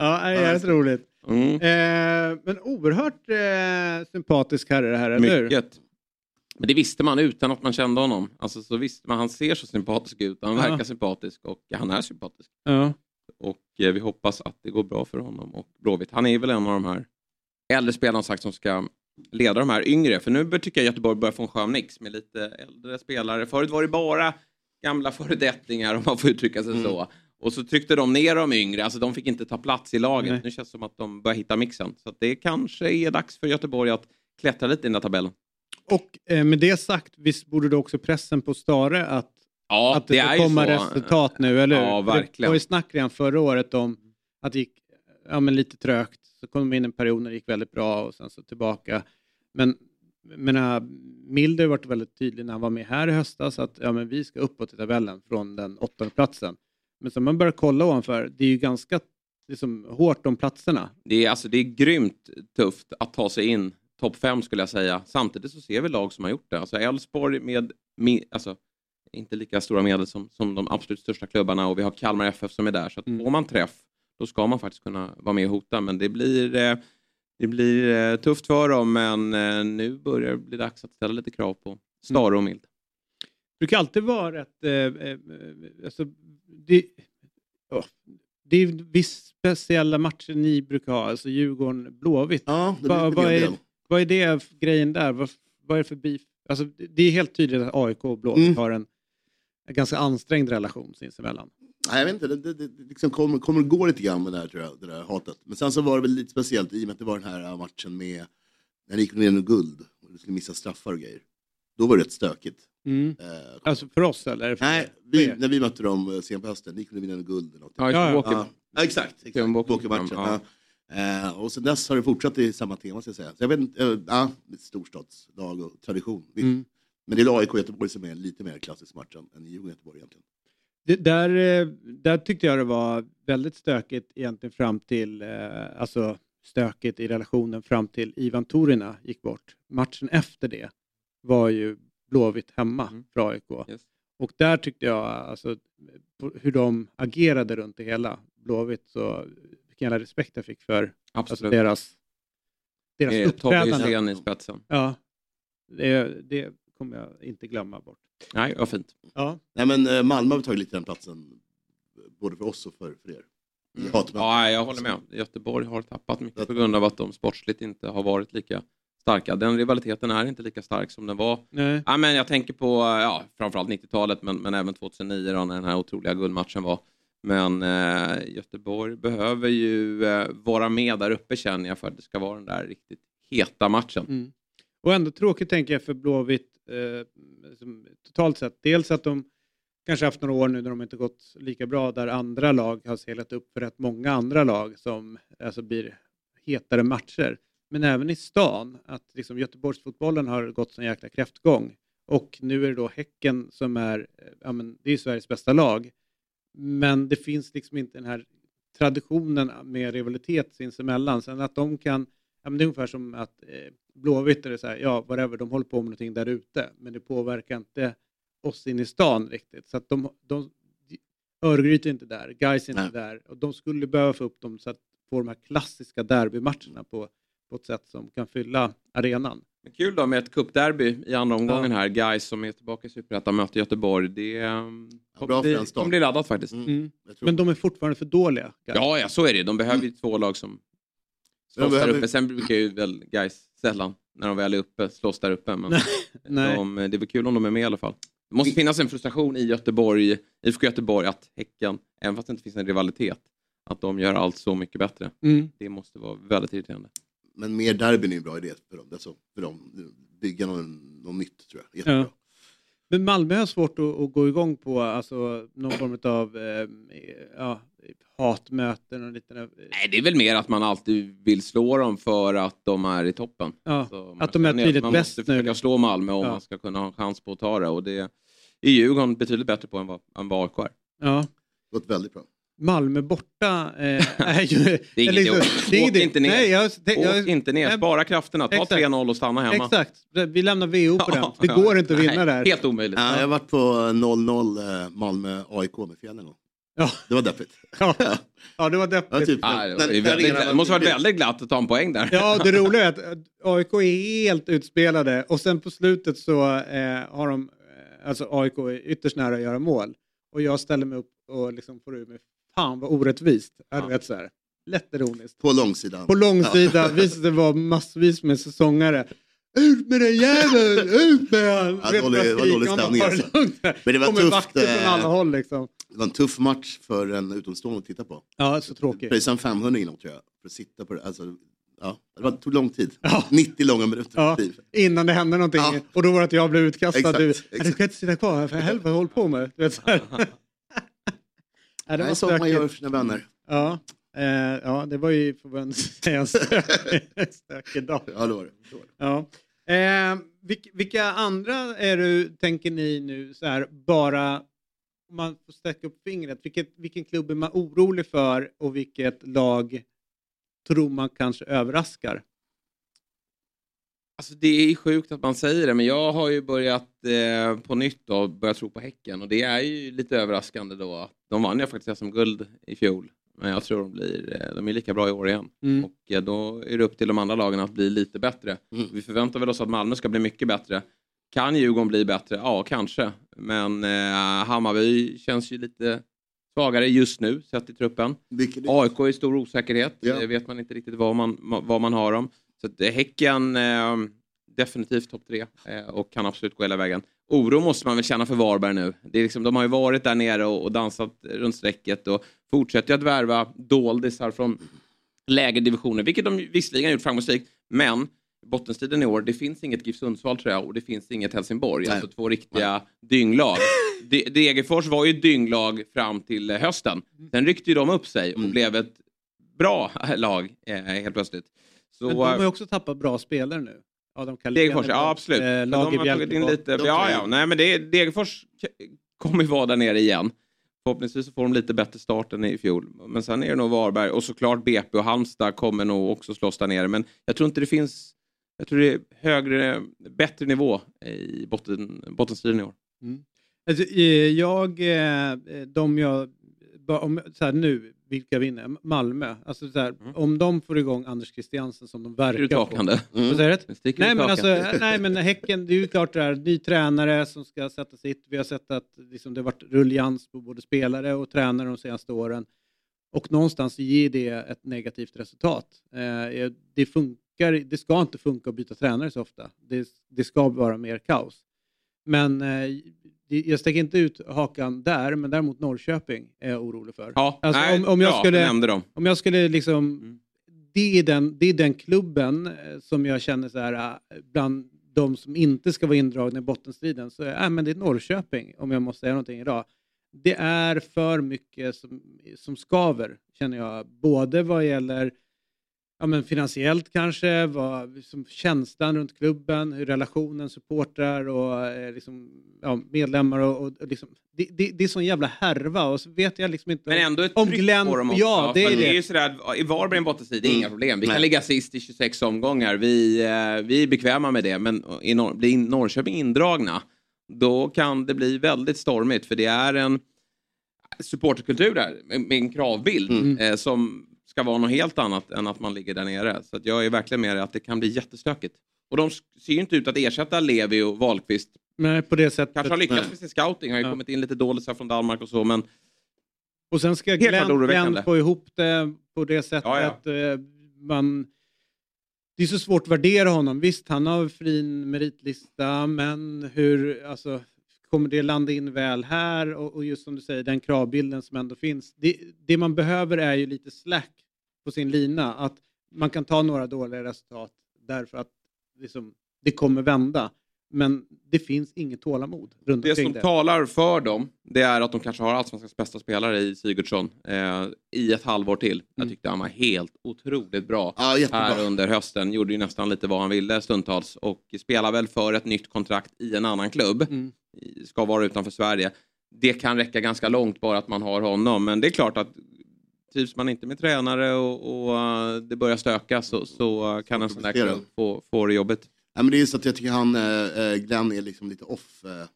Ja, det är rätt roligt. Mm. Eh, men oerhört eh, sympatisk herre det här, eller hur? Mycket. Men det visste man utan att man kände honom. Alltså, så visste man, han ser så sympatisk ut, han verkar sympatisk och han är sympatisk. Ja. Och eh, vi hoppas att det går bra för honom och Blåvitt. Han är väl en av de här äldre spelarna sagt som ska leda de här yngre. För nu tycker jag Göteborg börjar få en skön mix med lite äldre spelare. Förut var det bara gamla föredettingar om man får uttrycka sig så. Och så tryckte de ner de yngre, alltså de fick inte ta plats i laget. Nej. Nu känns det som att de börjar hitta mixen. Så det kanske är dags för Göteborg att klättra lite i den där tabellen. Och eh, med det sagt, visst borde det också pressen på Stare att, Ja, att det, är ska komma så. resultat nu, eller hur? Ja, För Det verkligen. var ju snack redan förra året om att det gick ja, men lite trögt. Så kom de in en period när det gick väldigt bra och sen så tillbaka. Men menar, Milder har varit väldigt tydlig när han var med här i höstas att ja, men vi ska uppåt i tabellen från den åttonde platsen. Men så man börjar kolla ovanför, det är ju ganska liksom, hårt om platserna. Det är, alltså, det är grymt tufft att ta sig in topp fem skulle jag säga. Samtidigt så ser vi lag som har gjort det. Alltså Elfsborg med, med alltså, inte lika stora medel som, som de absolut största klubbarna och vi har Kalmar FF som är där. Så att Mm. får man träff då ska man faktiskt kunna vara med och hota. Men det blir, eh, det blir eh, tufft för dem men eh, nu börjar det bli dags att ställa lite krav på Stare och Mild. Brukar alltid vara rätt... Eh, eh, alltså, det, ja, det är vissa speciella matcher ni brukar ha, alltså Djurgården, Blåvitt. Ja, Vad- en är-. Vad är det grejen där? Vad, vad är det för beef? Alltså, det är helt tydligt att AIK och Blåvitt Mm. har en, en ganska ansträngd relation sinsemellan. Nej, jag vet inte, det, det, det liksom kommer, kommer gå lite grann med det här, tror jag, det där hatet. Men sen så var det väl lite speciellt i och med att det var den här äh, matchen med när det gick ner med guld och du skulle missa straffar och grejer. Då var det rätt stökigt. Mm. Eh, Alltså för oss eller? För nej, vi, när vi mötte dem eh, sent på hösten, ni kunde vinna en guld eller något. Ja, Ja, ja. Ja, ja, exakt. exakt. Walker-matchen. Ja. Ja. Eh, och sen dess har det fortsatt i samma tema, ska jag säga. Så jag vet inte, eh, ja, storstadsdag och tradition. Mm. Men det är AIK och Göteborg som är en lite mer klassisk match än Djurgården och Göteborg egentligen. Det, där, där tyckte jag det var väldigt stökigt egentligen fram till, alltså stökigt i relationen fram till Ivan Torina gick bort. Matchen efter det var ju Blåvitt hemma Mm. för AIK. Yes. Och där tyckte jag, alltså, hur de agerade runt det hela, Blåvitt, så vilken jävla respekt jag fick för alltså, deras, deras Eh, Tobbe uppträdande. I spetsen. Ja, det, det kommer jag inte glömma bort. Nej, vad fint. Ja. Nej men eh, Malmö har tagit lite den platsen, både för oss och för, för er. Hatmöten. Ja, jag håller med. Göteborg har tappat mycket på grund av att de sportsligt inte har varit lika starka. Den rivaliteten är inte lika stark som den var. Nej. Ja, men jag tänker på ja, framförallt 90-talet men, men även 2009 då, när den här otroliga guldmatchen var. Men eh, Göteborg behöver ju eh, vara med där uppe känner jag för att det ska vara den där riktigt heta matchen. Mm. Och ändå tråkigt tänker jag för Blåvitt eh, som, totalt sett. Dels att de kanske haft några år nu när de inte gått lika bra där andra lag har seglat upp för rätt många andra lag som alltså blir hetare matcher. Men även i stan, att liksom Göteborgsfotbollen har gått som jäkla kräftgång. Och nu är det då Häcken som är, eh, ja men det är Sveriges bästa lag. Men det finns liksom inte den här traditionen med rivalitet sinsemellan. Sen att de kan, ja men det är ungefär som att eh, Blåvitt är så här, ja whatever, de håller på med någonting där ute. Men det påverkar inte oss in i stan riktigt. Så att de, de Örgryte är inte där, Gais är inte Nej. där. Och de skulle behöva få upp dem så att få de här klassiska derbymatcherna på, på ett sätt som kan fylla arenan. Men kul då med ett cupderby i andra omgången här. Guys som är tillbaka i Superettan möter Göteborg. Det Ja, det start. kommer bli laddat faktiskt. Mm. Mm. Men de är fortfarande för dåliga. Gais. Ja, ja, så är det. De behöver ju två lag som slåss behöver- där uppe. Sen brukar ju väl guys sällan, när de väl är uppe, slåss där uppe. Men Nej. de, det är väl kul om de är med i alla fall. Det måste finnas en frustration i Göteborg, IFK Göteborg, att Häcken, även fast det inte finns en rivalitet, att de gör allt så mycket bättre. Mm. Det måste vara väldigt irriterande. Men mer derbyn är en bra idé för dem. Alltså, för dem. Bygga något, något nytt tror jag. Jättebra. Ja. Men Malmö har svårt att, att gå igång på alltså, någon form av eh, ja, hatmöten och lite... Nej, det är väl mer att man alltid vill slå dem för att de är i toppen. Ja, Så man att de är tydligt man bäst måste nu. försöka slå Malmö om Ja. man ska kunna ha en chans på att ta det. Och det är Djurgården betydligt bättre på än vad, än vad AIK är. Ja. Det väldigt bra. Malmö borta eh, är ju... Det är inget liksom- det Åk inte ner. Nej, jag, jag, Åk inte ner, spara krafterna, ta Exakt. 3-0 och stanna hemma. Exakt, vi lämnar VO på den. Det går inte att vinna Nej, där. Helt omöjligt. Ja, jag har varit på 0-0 eh, Malmö-AIK med fjällen. Ja. Det var deppigt. Ja, ja det var deppigt. Ja, typ, Ja, det, var när väldigt, arenan det måste varit var- väldigt glatt att ta en poäng där. Ja, det roliga är att AIK är helt utspelade och sen på slutet så eh, har de, eh, alltså AIK är ytterst nära att göra mål. Och jag ställer mig upp och liksom får ur mig, fan vad orättvist. Ja. Ja. Vet så här, lätt ironiskt. På långsidan. På långsida visade det vara massvis med säsongare. Ut med den jäveln! Ut med han! Ja, dålig- vad det var dålig stämning, alltså. Men det var Kommer tufft, från eh, alla håll liksom. Det var en tuff match för en utomstående att titta på. Ja, så tråkigt. Pröjsade en 500 inom tror jag. För att sitta på det. Alltså, ja, det var, tog lång tid. Ja. 90 långa minuter. Ja, Typ. innan det hände någonting. Ja. Och då var det att jag blev utkastad. Exakt, du, exakt. "Nej, du ska inte sitta kvar här för helvete, håll på med. Du vet, så här. Nej, det var är sånt man stökigt. gör för sina vänner. Ja, eh, ja, det var ju, får man säga, en stökig, dag. Ja, det var det. det, var det. Ja. Eh, vilka, vilka andra är du, tänker ni nu, så här, bara om man får sträcka upp fingret, vilket, vilken klubb är man orolig för och vilket lag tror man kanske överraskar? Alltså det är sjukt att man säger det, men jag har ju börjat eh, på nytt då, börjat tro på Häcken och det är ju lite överraskande då. De vann ju faktiskt SM-guld i fjol, men jag tror de blir, eh, de är lika bra i år igen. Mm. Och eh, då är det upp till de andra lagen att bli lite bättre. Mm. Vi förväntar väl oss att Malmö ska bli mycket bättre. Kan Djurgården bli bättre? Ja, kanske. Men eh, Hammarby känns ju lite svagare just nu, sett i truppen. Vilket, AIK är stor osäkerhet. Det vet man inte riktigt vad man, vad man har dem. Så att, eh, Häcken eh, definitivt topp tre eh, och kan absolut gå hela vägen. Oro måste man väl känna för Varberg nu. Det är liksom, de har ju varit där nere och, och dansat runt strecket och fortsätter att värva doldisar från lägre divisioner, vilket de visserligen har gjort framgångsrikt. Men bottenstriden i år, det finns inget GIF Sundsvall tror jag och det finns inget Helsingborg. Nej. Alltså två riktiga dynglag. De- Degerfors var ju dynglag fram till eh, hösten. Sen ryckte ju de upp sig och Mm. blev ett bra lag eh, helt plötsligt. Så, Men de har ju också tappat bra spelare nu. Adam Kalén. Degerfors, ja absolut. Eh, de har tagit in lite, De ja, ja, nej men det, Degerfors kommer ju vara där nere igen. Förhoppningsvis så får de lite bättre start än i fjol. Men sen är det nog Varberg och såklart BP och Halmstad kommer nog också slåss där nere. Men jag tror inte det finns, jag tror det är högre, bättre nivå i botten, bottenstriden i år. Alltså, eh, jag, eh, de jag, om, så här, nu, vilka vinner? Malmö. Alltså, så här, Mm. Om de får igång Anders Christiansen som de verkar få. takande? Vad säger du? Sticker Nej men, alltså, nej men Häcken, det är ju klart det är ny tränare som ska sätta sitt. Vi har sett att liksom, det har varit rullians på både spelare och tränare de senaste åren. Och någonstans ger det ett negativt resultat. Eh, det funkar funkar, det ska inte funka att byta tränare så ofta. Det, det ska vara mer kaos. Men eh, jag sticker inte ut hakan där, men däremot Norrköping är jag orolig för. Ja, Alltså, nej, om, om jag bra, skulle, nämnde dem. om jag skulle liksom... Mm. Det är, den, det är den klubben eh, som jag känner så här, eh, bland de som inte ska vara indragna i bottenstriden, så är, äh, men det är Norrköping, om jag måste säga någonting idag. Det är för mycket som, som skaver, känner jag. Både vad gäller ja, men finansiellt kanske, vad, som känslan runt klubben, hur relationen, supportrar och eh, liksom, ja, medlemmar. Och, och liksom, det, det, det är sån jävla härva och så vet jag liksom inte Men om- ändå ett om tryck Glenn, på dem också. Ja, det är För det. är ju sådär, I Varberg en bottenstrid, det är inga Mm. problem. Vi kan Nej. ligga sist i 26 omgångar. Vi, eh, vi är bekväma med det. Men i Nor- blir Norrköping indragna, då kan det bli väldigt stormigt. För det är en supporterkultur där, med med en kravbild Mm. eh, som ska vara något helt annat än att man ligger där nere. Så jag är verkligen med att det kan bli jättestökigt. Och de ser ju inte ut att ersätta Levi och Wahlqvist. Nej, på det sättet. Kanske har lyckats Nej. med sin scouting, har ju Ja. kommit in lite dåligt från Danmark och så, men Och sen ska Glenn, få ihop det på det sättet Ja, ja. att eh, man... Det är så svårt att värdera honom. Visst, han har fin meritlista, men hur... Alltså, kommer det landa in väl här? Och, och just som du säger, den kravbilden som ändå finns. Det, det man behöver är ju lite slack på sin lina. Att man kan ta några dåliga resultat därför att liksom, det kommer vända. Men det finns inget tålamod runt Det som det. talar för dem, det är att de kanske har allsvenskans bästa spelare i Sigurdsson eh, i ett halvår till. Jag Mm. tyckte han var helt otroligt bra jättebra. här under hösten. Gjorde ju nästan lite vad han ville stundtals och spelar väl för ett nytt kontrakt i en annan klubb. Mm. Ska vara utanför Sverige. Det kan räcka ganska långt bara att man har honom, men det är klart att trivs man inte med tränare och, och eh, det börjar stöka så, så eh, kan en sån där klubb få, få det jobbigt. Ja, men det är så att jag tycker han, eh, Glenn är liksom lite off eh,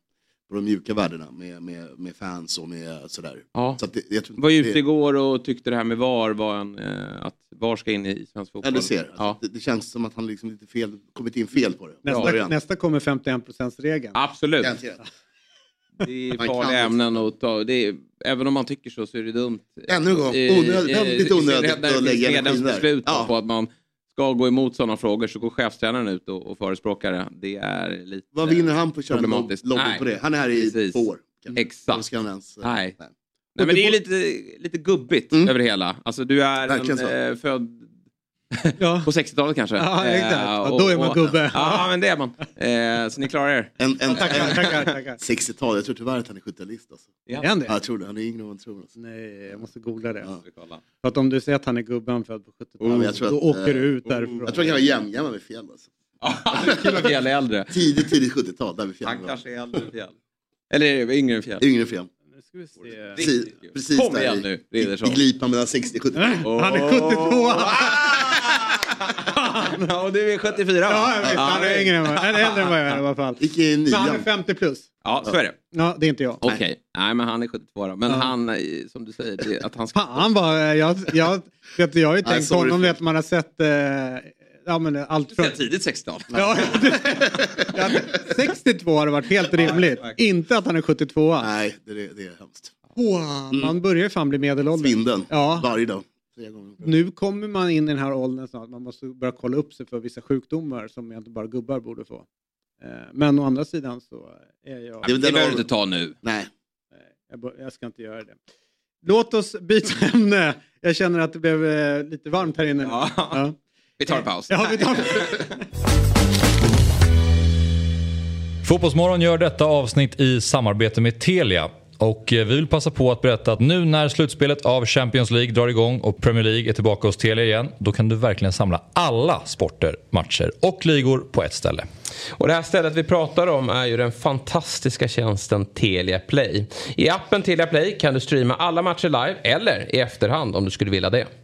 på de mjuka värdena med, med, med fans och med sådär. Ja. Så att det, jag tror, var ute det, igår och tyckte det här med VAR var en, eh, att VAR ska in i svensk Ja, fotboll. du ser. Alltså, Ja, det, det känns som att han liksom lite fel, kommit in fel på det. Nästa, Början. nästa kommer 51%-regeln. absolut. Det är farliga ämnen att ta. Det är, även om man tycker så så är det dumt. Ännu en gång, Eh, onödigt- eh, onödigt det att lägga energin där. Ja. på att man ska gå emot sådana frågor så går chefstränaren ut och, och förespråkar det. Det är lite Vad vinner han på att köra en lobby Nej, på det? Han är här i precis. två år. Exakt. Ens, eh, Nej. Nej, men det är lite, lite gubbigt Mm. över det hela. Alltså du är en, eh, född Ja. på 60-talet kanske. Ja, exakt. Eh, Ja, då är man gubbe. Ja, men det är man. Eh, så ni klarar er. En, en, Tackar, en, tackar, tackar. 60-tal, jag tror tyvärr att han är 70-talist. Alltså. Är han det? Ja, jag tror det, han är yngre än man tror. Alltså. Nej, jag måste googla det. Ja. För att om du säger att han är gubben född på 70-talet, Oh, då att, åker du eh, ut därifrån. Jag tror han kan vara jämngammal med Fjäll. Alltså. Kul att Fjäll är äldre. Tidigt, tidigt 70-tal, där vi Fjäll Han var. kanske är äldre än Fjäll. Eller yngre än Fjäll? Yngre än Fjäll. Nu ska vi se. Precis, precis Kom där igen i- nu, i, Riddersson. i glipan mellan 60 och 70. Han är 72! Ja, och du är 74 va? Ja, jag vet. Han är yngre än vad eller äldre än vad jag är i alla fall. Gick i Men han är nian. 50 plus. Ja, så är det. Ja, det är inte jag. Okej, nej men han är 72 då. Men Ja. han, eh, som du säger, det, att han ska... Fan vad jag, jag, vet, jag har ju Nej, tänkt på sorry. honom, vet, man har sett eh, ja, men allt från... Sen tidigt 60-tal. Ja, ja, 62 har det varit helt rimligt. Inte att han är 72. Nej, det, det, det är hemskt. Åh, man börjar ju fan bli medelålders. Svindeln, Ja. varje dag. Tre gånger. Nu kommer man in i den här åldern snart. Man måste börja kolla upp sig för vissa sjukdomar som inte bara gubbar borde få. Eh, Men å andra sidan så är jag... Det är väl Det behöver du inte ta nu. Nej, Jag, jag ska inte göra det. Låt oss byta ämne. Jag känner att det blev eh, lite varmt här inne. Ja. Ja. Vi tar en paus. Ja, vi tar Fotbollsmorgon gör detta avsnitt i samarbete med Telia. Och eh, vi vill passa på att berätta att nu när slutspelet av Champions League drar igång och Premier League är tillbaka hos Telia igen, då kan du verkligen samla alla sporter, matcher och ligor på ett ställe. Och det här stället vi pratar om är ju den fantastiska tjänsten Telia Play. I appen Telia Play kan du streama alla matcher live eller i efterhand om du skulle vilja det.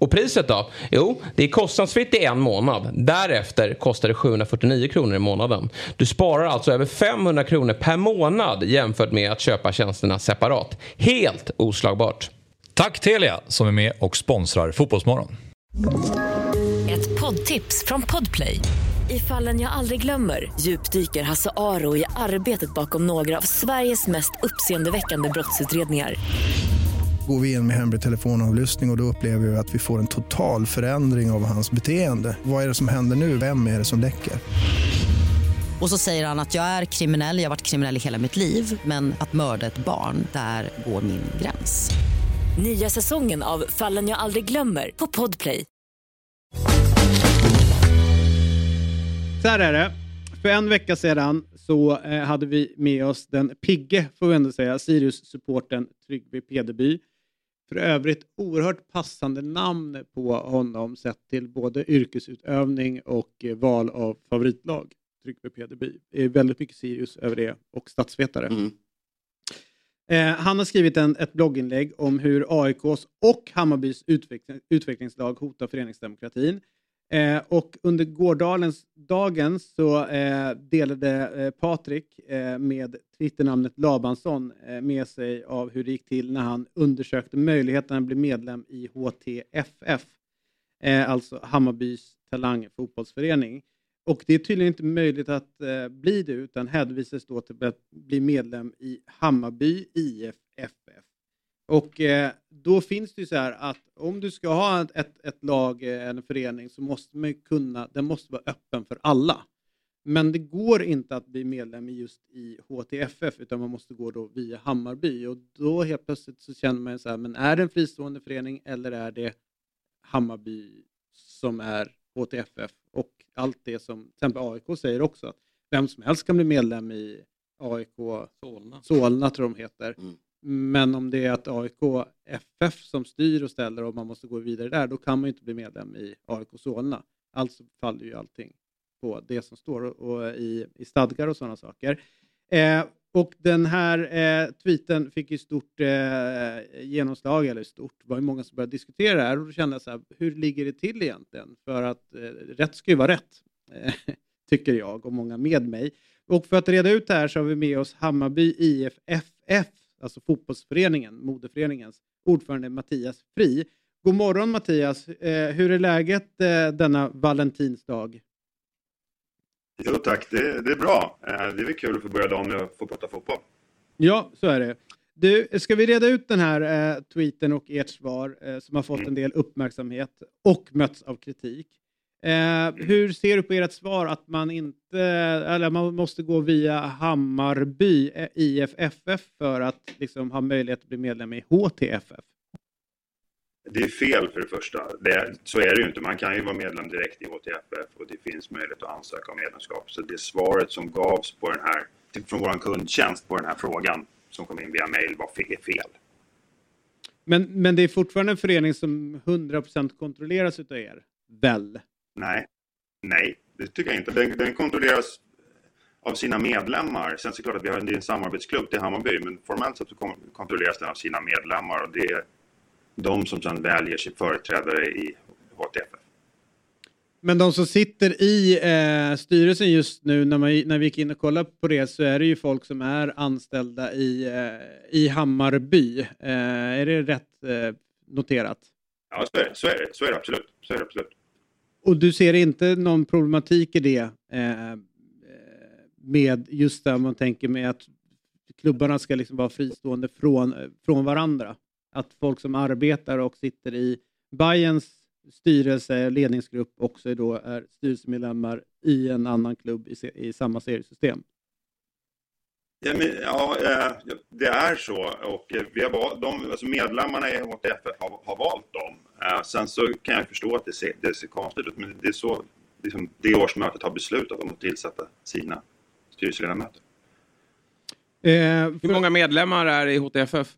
Och priset då? Jo, det är kostnadsfritt i en månad. Därefter kostar det 749 kronor i månaden. Du sparar alltså över 500 kronor per månad jämfört med att köpa tjänsterna separat. Helt oslagbart. Tack Telia som är med och sponsrar Fotbollsmorgon. Ett poddtips från Podplay. I fallen jag aldrig glömmer djupdyker Hasse Aro i arbetet bakom några av Sveriges mest uppseendeväckande brottsutredningar. Går vi in med hemlig telefonavlyssning och, och då upplever vi att vi får en total förändring av hans beteende. Vad är det som händer nu? Vem är det som läcker? Och så säger han att jag är kriminell, jag har varit kriminell i hela mitt liv men att mörda ett barn, där går min gräns. Nya säsongen av Fallen jag aldrig glömmer på Podplay. Så här är det. För en vecka sedan så eh, hade vi med oss den pigge, får vi ändå säga, Sirius-supporten Tryggve Pederby. För övrigt oerhört passande namn på honom sett till både yrkesutövning och eh, val av favoritlag. Tryggve Pederby. Det är väldigt mycket Sirius över det och statsvetare. Mm. Eh, han har skrivit en, ett blogginlägg om hur AIKs och Hammarbys utveckling, utvecklingslag hotar föreningsdemokratin. Eh, och under gårdagens dagen så eh, delade eh, Patrik eh, med Twitternamnet Labansson eh, med sig av hur det gick till när han undersökte möjligheten att bli medlem i HTFF, eh, alltså Hammarbys talangfotbollsförening. Och det är tydligen inte möjligt att eh, bli det utan hänvisas då till att bli medlem i Hammarby IFFF. Och eh, då finns det ju så här att om du ska ha ett, ett, ett lag, eh, en förening, så måste man kunna, den måste vara öppen för alla. Men det går inte att bli medlem i just i HTFF utan man måste gå då via Hammarby och då helt plötsligt så känner man ju så här, men är det en fristående förening eller är det Hammarby som är HTFF och allt det som till exempel AIK säger också att vem som helst kan bli medlem i AIK Solna, Solna tror de heter. Mm. Men om det är att AIK FF som styr och ställer och man måste gå vidare där, då kan man ju inte bli medlem i AIK Solna. Alltså faller ju allting på det som står och, och i, i stadgar och sådana saker. Eh, och den här eh, tweeten fick ju stort eh, genomslag, eller stort, det var ju många som började diskutera det här och då kände jag så här, hur ligger det till egentligen? För att eh, rätt ska ju vara rätt, eh, tycker jag och många med mig. Och för att reda ut det här så har vi med oss Hammarby IFFF, alltså fotbollsföreningen, modeföreningens ordförande Mattias Fri. God morgon Mattias, eh, hur är läget eh, denna valentinsdag? Jo tack, det, det är bra. Eh, Det är väl kul att få börja dagen med att få prata fotboll. Ja, så är det. Du, ska vi reda ut den här eh, tweeten och ert svar eh, som har fått en del uppmärksamhet och mötts av kritik. Eh, hur ser du på ert svar att man inte, eller man måste gå via Hammarby eh, IFFF för att liksom ha möjlighet att bli medlem i HTFF? Det är fel för det första. Det, så är det ju inte. Man kan ju vara medlem direkt i HTFF och det finns möjlighet att ansöka om medlemskap. Så det svaret som gavs på den här, från vår kundtjänst på den här frågan som kom in via mail var fe- fel. Men, men det är fortfarande en förening som 100% kontrolleras utav er, väl? Nej, nej, det tycker jag inte. Den, den kontrolleras av sina medlemmar. Sen så är det klart att vi har en, det är en samarbetsklubb till Hammarby, men formellt sett kontrolleras den av sina medlemmar och det är de som sedan väljer sin företrädare i HTFF. Men de som sitter i eh, styrelsen just nu, när, man, när vi gick in och kollade på det, så är det ju folk som är anställda i, eh, i Hammarby. Eh, är det rätt eh, noterat? Ja, så är, det, så, är det, så är det absolut. Så är det absolut. Och du ser inte någon problematik i det eh, med just det man tänker med att klubbarna ska liksom vara fristående från, från varandra? Att folk som arbetar och sitter i Bayerns styrelse, ledningsgrupp också då är styrelsemedlemmar i en annan klubb i, se- i samma seriesystem. Ja, men, ja, eh, det är så. Och eh, vi har de, alltså medlemmarna i HTFF har, har valt dem. Eh, Sen så kan jag förstå att det ser, det ser konstigt ut, men det är så liksom, det årsmötet har beslutat om att tillsätta sina styrelseledamöter. Hur många medlemmar är i HTFF?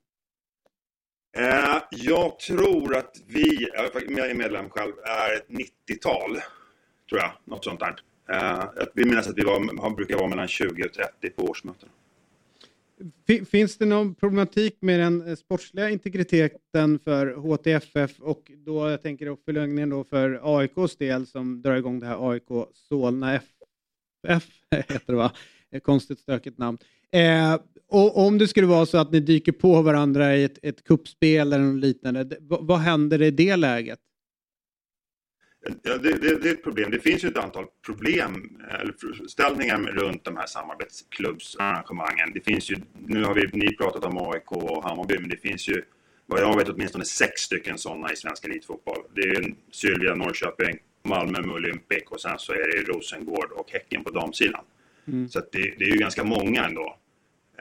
Eh, Jag tror att vi, jag är medlem själv, är ett 90-tal. Tror jag, något sånt där. Eh, att Vi minns att vi var, har- brukar vara mellan 20 och 30 på årsmöten. Finns det någon problematik med den eh, sportsliga integriteten för HTFF och då, jag tänker jag förlängningen då för AIKs del som drar igång det här AIK Solna FF, heter det va? Konstigt stökigt namn. Eh, och om det skulle vara så att ni dyker på varandra i ett, ett kuppspel eller något liknande, vad, vad händer i det läget? Ja, det, det, det är ett problem. Det finns ju ett antal problem eller frågeställningar med- runt de här samarbetsklubbsarrangemangen. Det finns ju, nu har vi, ni pratat om AIK och Hammarby, men det finns ju vad jag vet åtminstone sex stycken sådana i svensk elitfotboll. Det är Sylvia Norrköping, Malmö med Olympic och sen så är det Rosengård och Häcken på damsidan. Mm. Så det, det är ju ganska många ändå.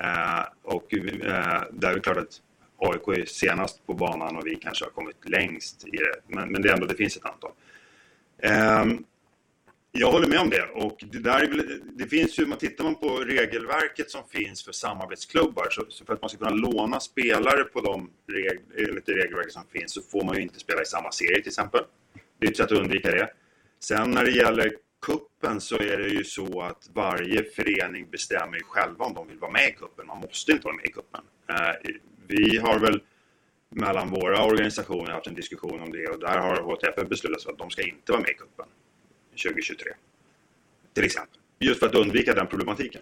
Eh, och eh, där är det klart att AIK är senast på banan och vi kanske har kommit längst i det. Men, men det, är ändå, det finns ett antal. Ehm, jag håller med om det. Och det, där är väl, det finns ju, man tittar man på regelverket som finns för samarbetsklubbar så, så för att man ska kunna låna spelare på de reg, enligt det regelverket som finns så får man ju inte spela i samma serie till exempel. Det är ett sätt att undvika det. Sen när det gäller kuppen så är det ju så att varje förening bestämmer ju själva om de vill vara med i kuppen. Man måste inte vara med i kuppen. Ehm, vi har väl mellan våra organisationer haft en diskussion om det och där har HTF beslutat att de ska inte vara med i kuppen 2023. Till exempel. Just för att undvika den problematiken.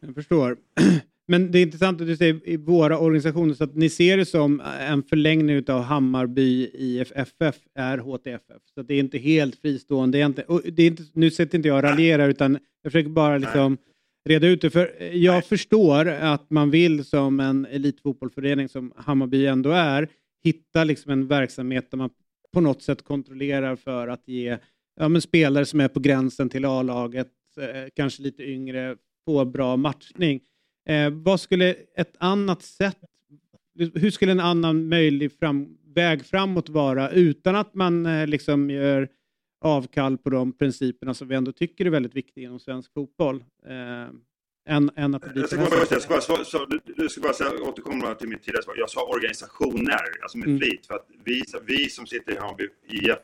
Jag förstår. Men det är intressant att du säger i våra organisationer så att ni ser det som en förlängning av Hammarby IFFF är HTFF. Så att det är inte helt fristående. Det är inte, det är inte, nu sätter inte jag och raljerar utan jag försöker bara liksom reda ut det. För jag förstår att man vill som en elitfotbollsförening som Hammarby ändå är hitta liksom en verksamhet där man på något sätt kontrollerar för att ge ja, men spelare som är på gränsen till A-laget, eh, kanske lite yngre, få bra matchning. Eh, vad skulle ett annat sätt, hur skulle en annan möjlig fram, väg framåt vara utan att man eh, liksom gör avkall på de principerna som vi ändå tycker är väldigt viktiga inom svensk fotboll? Eh, än, än att Jag ska bara, jag ska bara, så, så, du ska bara säga, återkomma till mitt tidigare svar. Jag sa organisationer, alltså med Mm. flit. För att vi, vi som sitter i Hammarby IF,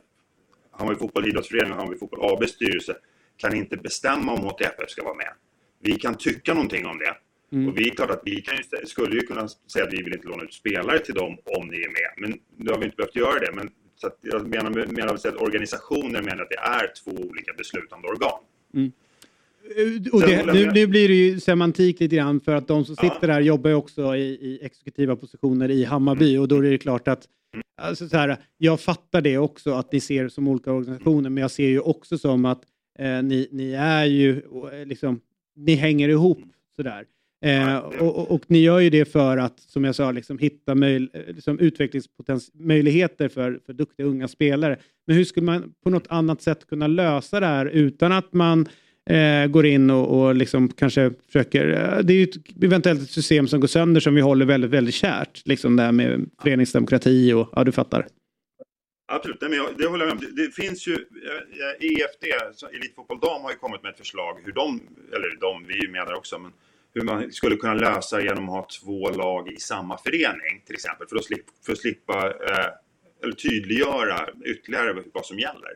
Hammarby Fotboll Idrottsförening och Hammarby Fotboll ABs styrelse kan inte bestämma om HTFF ska vara med. Vi kan tycka någonting om det. Mm. Och vi är klart att vi kan ju, skulle ju kunna säga att vi vill inte låna ut spelare till dem om ni är med. Men nu har vi inte behövt göra det. Men så att jag menar, menar att organisationer menar att det är två olika beslutande organ. Mm. Och Sen det, nu, nu blir det ju semantik lite grann för att de som sitter där jobbar ju också i, i exekutiva positioner i Hammarby och då är det klart att alltså så här, jag fattar det också att ni ser som olika organisationer men jag ser ju också som att eh, ni, ni är ju eh, liksom, ni hänger ihop sådär. Eh, och, och, ni gör ju det för att, som jag sa, liksom, hitta möj, eh, liksom, utvecklingsmöjligheter för, för duktiga unga spelare. Men hur skulle man på något annat sätt kunna lösa det här utan att man eh, går in och, och liksom kanske försöker... Eh, det är ju ett, eventuellt ett system som går sönder som vi håller väldigt, väldigt kärt. Liksom det här med föreningsdemokrati och ja, du fattar. Absolut, Nej, men jag, det håller jag med om. Det, det finns ju, eh, EFD, Elitfotboll Dam har ju kommit med ett förslag hur de, eller de, vi är ju med där också, men hur man skulle kunna lösa genom att ha två lag i samma förening till exempel, för att, slip, för att slippa, eh, eller tydliggöra ytterligare vad som gäller.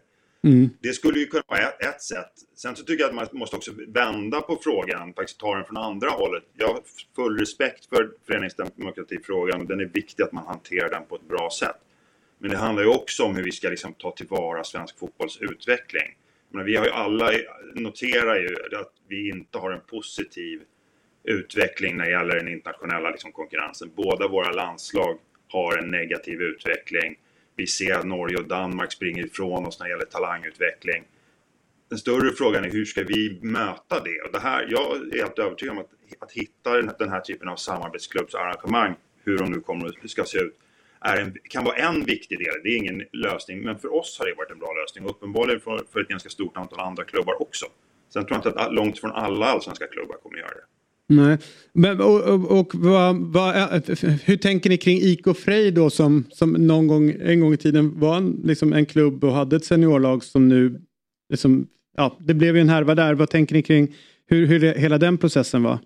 Mm. Det skulle ju kunna vara ett, ett sätt. Sen så tycker jag att man måste också vända på frågan, faktiskt ta den från andra hållet. Jag har full respekt för föreningsdemokratifrågan och den är viktig att man hanterar den på ett bra sätt. Men det handlar ju också om hur vi ska liksom ta tillvara svensk fotbolls utveckling. Men vi har ju alla, noterar ju att vi inte har en positiv utveckling när det gäller den internationella liksom konkurrensen. Båda våra landslag har en negativ utveckling. Vi ser att Norge och Danmark springer ifrån oss när det gäller talangutveckling. Den större frågan är hur ska vi möta det? Och det här, jag är helt övertygad om att, att hitta den, den här typen av samarbetsklubbsarrangemang, hur de nu kommer att ska se ut, är en, kan vara en viktig del. Det är ingen lösning, men för oss har det varit en bra lösning och uppenbarligen för, för ett ganska stort antal andra klubbar också. Sen tror jag inte att långt från alla allsvenska klubbar kommer att göra det. Nej. Men, och och, och vad, vad, hur tänker ni kring IK Frej då som, som någon gång, en gång i tiden var en, liksom en klubb och hade ett seniorlag som nu, liksom, ja, det blev ju en härva där. Vad tänker ni kring hur, hur det, hela den processen var?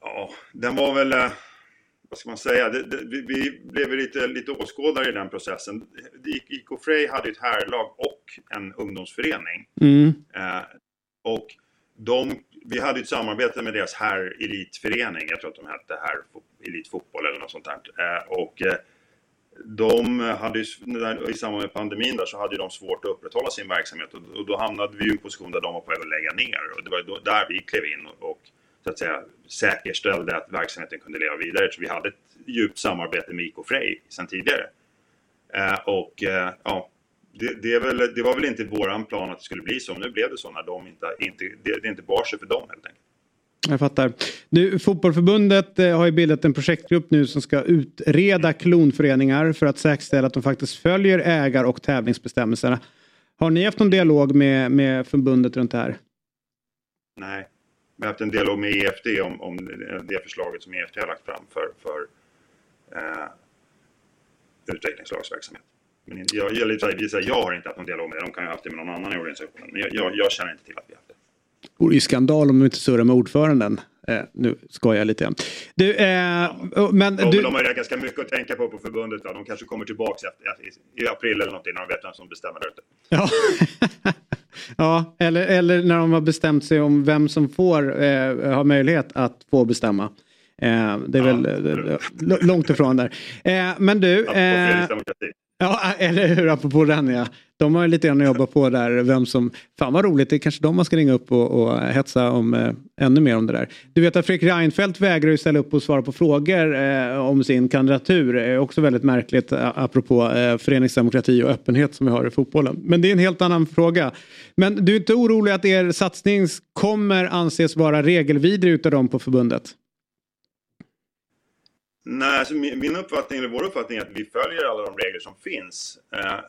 Ja, den var väl, eh, vad ska man säga, det, det, vi, vi blev lite, lite åskådare i den processen. IK Frej hade ett herrlag och en ungdomsförening. Mm. Eh, och de, vi hade ett samarbete med deras här elitförening, jag tror att de hette här elitfotboll eller något sånt där. Eh, och eh, de hade ju, i samband med pandemin där så hade ju de svårt att upprätthålla sin verksamhet och, då hamnade vi i en position där de var på väg att lägga ner och det var då, där vi klev in och, och så att säga, säkerställde att verksamheten kunde leva vidare. Så vi hade ett djupt samarbete med IK Frej sedan tidigare. Eh, och ja, det, det, väl, det, var väl inte våran plan att det skulle bli så. Nu blev det så när de inte, inte, det, det inte bar sig för dem helt enkelt. Jag fattar. Nu, fotbollförbundet eh, har ju bildat en projektgrupp nu som ska utreda klonföreningar för att säkerställa att de faktiskt följer ägar och tävlingsbestämmelserna. Har ni haft någon dialog med, med förbundet runt det här? Nej, vi har haft en dialog med EFD om, om det förslaget som EFD har lagt fram för, för eh, utvecklingslagsverksamhet. Men jag, jag, jag, jag har inte haft någon dialog med det. De kan ju ha haft det med någon annan i organisationen. Men jag, jag, jag känner inte till att vi har haft det. Det vore ju skandal om de inte surrar med ordföranden. Eh, nu skojar jag lite. Du, eh, ja. men de, du... de har ganska mycket att tänka på på förbundet. Va? De kanske kommer tillbaka i, i april eller någonting när de vet vem som bestämmer där ute. Ja. ja, eller, eller när de har bestämt sig om vem som får eh, ha möjlighet att få bestämma. Eh, det är ja, väl eh, långt ifrån där. Eh, men du... Ja, eller hur, apropå den ja. De har lite grann att jobba på där, vem som... Fan vad roligt, det är kanske de man ska ringa upp och, och hetsa om eh, ännu mer om det där. Du vet att Fredrik Reinfeldt vägrar ju ställa upp och svara på frågor eh, om sin kandidatur. Det är också väldigt märkligt eh, apropå eh, föreningsdemokrati och öppenhet som vi har i fotbollen. Men det är en helt annan fråga. Men du är inte orolig att er satsning kommer anses vara regelvidrig utav dem på förbundet? Nej, alltså min uppfattning, eller vår uppfattning är att vi följer alla de regler som finns eh,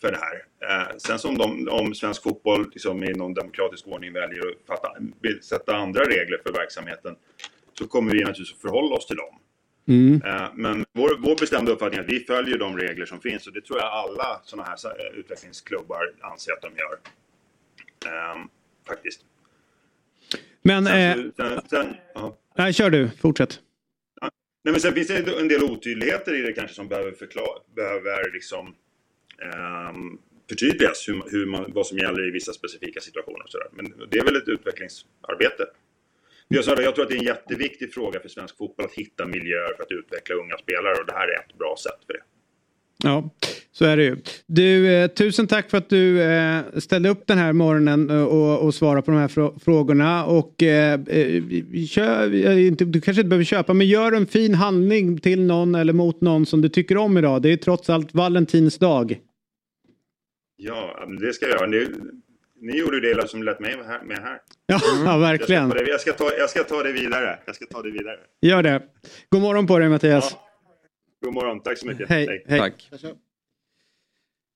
för det här. Eh, sen som de, om svensk fotboll liksom, i någon demokratisk ordning väljer att fatta, sätta andra regler för verksamheten så kommer vi naturligtvis att förhålla oss till dem. Mm. Eh, men vår, vår bestämda uppfattning är att vi följer de regler som finns och det tror jag alla sådana här eh, utvecklingsklubbar anser att de gör. Ehm, faktiskt. Men... Sen, eh, sen, sen, nej, kör du, fortsätt. Nej, men sen finns det en del otydligheter i det kanske som behöver, förklara, behöver liksom, um, förtydligas hur, hur man, vad som gäller i vissa specifika situationer. Och så där. Men det är väl ett utvecklingsarbete. Jag, sa det, jag tror att det är en jätteviktig fråga för svensk fotboll att hitta miljöer för att utveckla unga spelare och det här är ett bra sätt för det. Ja, så är det ju. Du, eh, tusen tack för att du eh, ställde upp den här morgonen eh, och, och svarade på de här frå frågorna. Och, eh, kö, du kanske inte behöver köpa, men gör en fin handling till någon eller mot någon som du tycker om idag. Det är trots allt Valentins dag. Ja, det ska jag göra. Ni, ni gjorde det som lät mig med här. Ja, mm. verkligen. Jag ska, ta, jag ska ta det vidare. Jag ska ta det vidare. Gör det. God morgon på dig Mattias. Ja. God morgon, tack så mycket. Hej. Hej. Tack.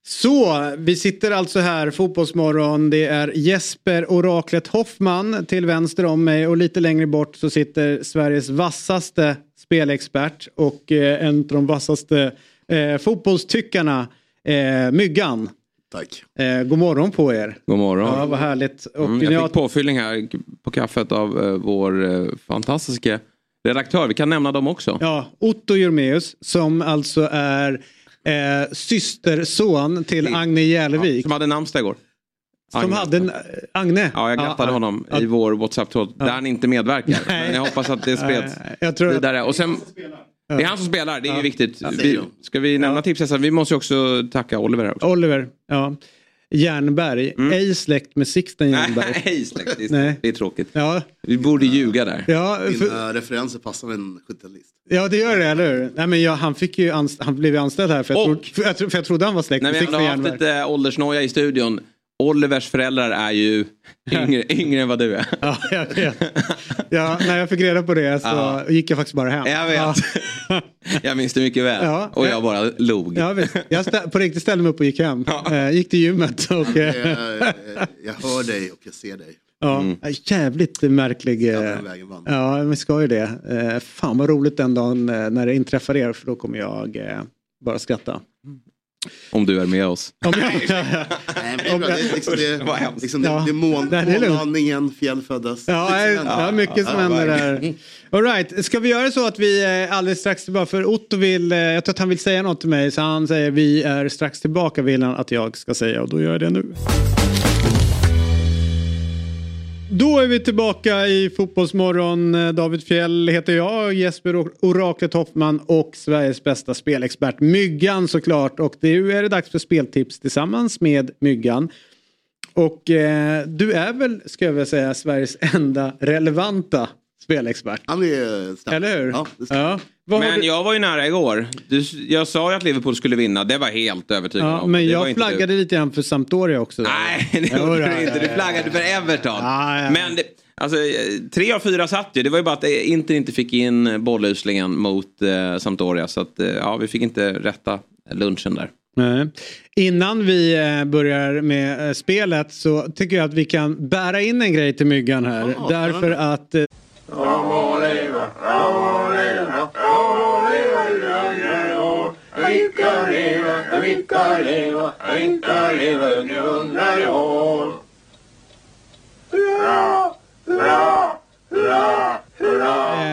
Så, vi sitter alltså här, Fotbollsmorgon. Det är Jesper Oraklet Hoffman till vänster om mig och lite längre bort så sitter Sveriges vassaste spelexpert och eh, en av de vassaste eh, fotbollstyckarna, eh, Myggan. Tack. Eh, god morgon på er. God morgon. Ja, vad härligt. Och mm, jag fick påfyllning här på kaffet av eh, vår eh, fantastiska redaktör. Vi kan nämna dem också. Ja, Otto Jurmeus som alltså är eh, systerson till Agne Järlevik. Ja, som hade namnsdag igår. Som Agne. hade Agne? Ja, jag grattade ja, honom ja. i vår WhatsApp-tråd där han inte medverkar. Nej. Men jag hoppas att det spreds jag tror vidare. Och sen, det är han som spelar, det är ju viktigt. Vi, ska vi nämna ja. tipset? Vi måste också tacka Oliver. Också. Oliver, ja. Jernberg, mm. ej släkt med Sixten Jernberg. Nej, ej släkt, det är, det är tråkigt. Ja. Vi borde ljuga där. Ja, för... Dina referenser passar med en 70-talist. Ja det gör det, eller hur? Nej, men jag, han, fick ju han blev ju anställd här för jag, trodde, för, jag, för jag trodde han var släkt med Sixten Jernberg. Vi har haft lite åldersnoja i studion Olivers föräldrar är ju yngre, yngre än vad du är. Ja, jag vet. Ja, när jag fick reda på det så ja. gick jag faktiskt bara hem. Jag vet. Ja. jag minns det mycket väl. Ja, och jag bara log. Ja, visst. Jag på riktigt ställde mig upp och gick hem. Ja. Eh, gick till gymmet. Och, jag, jag hör dig och jag ser dig. Ja, mm. jävligt märklig. Eh, ja, vi ska ju det. Eh, fan vad roligt den dagen när det inträffar er för då kommer jag bara skratta. Om du är med oss. Nej, men det är bra. Det är liksom det, liksom det, det mån, månlandningen, fjällföddas. Ja, det är mycket som händer där. All right. Ska vi göra så att vi är alldeles strax tillbaka? För Otto vill, eh, jag tror att han vill säga något till mig. Så han säger vi är strax tillbaka vill han att jag ska säga och då gör jag det nu. Då är vi tillbaka i Fotbollsmorgon. David Fjell heter jag, Jesper Oraklet Hoffman och Sveriges bästa spelexpert Myggan såklart. Och nu är det dags för speltips tillsammans med Myggan. Och eh, du är väl, ska jag vilja säga, Sveriges enda relevanta spelexpert. Han är stark. Eller hur? Ja, det Ja. Vad Men du- jag var ju nära igår. Du, jag sa ju att Liverpool skulle vinna. Det var helt övertygad Ja, om. men Det var jag inte flaggade lite grann för Sampdoria också. Nej, det Jo, gjorde du inte. Du flaggade för Everton. Ja, ja. Men det, alltså, tre av fyra satt ju. Det var ju bara att eh, Inter inte fick in bolluslingen mot eh, Sampdoria. Så att, eh, ja, vi fick inte rätta lunchen där. Nej. Innan vi eh, börjar med spelet så tycker jag att vi kan bära in en grej till myggan här. därför att eh,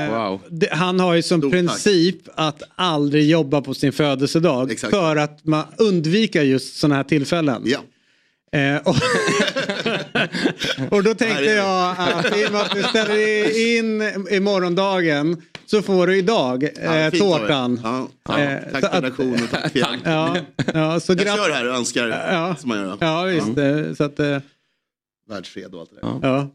Wow. han har ju som princip att aldrig jobba på sin födelsedag. Exakt. För att man undvika just sådana här tillfällen. Ja. Eh, och, och då tänkte jag att i och med att du ställer in i morgondagen så får du idag eh, Ja, tårtan. Ja, ja. Eh, Tack att- redaktionen, tack Fjäll. Ja, ja, så Jag kör här och önskar Ja. som man gör. Ja, visst. eh, Så att, eh, Världsfred och allt det där. Ja. ja.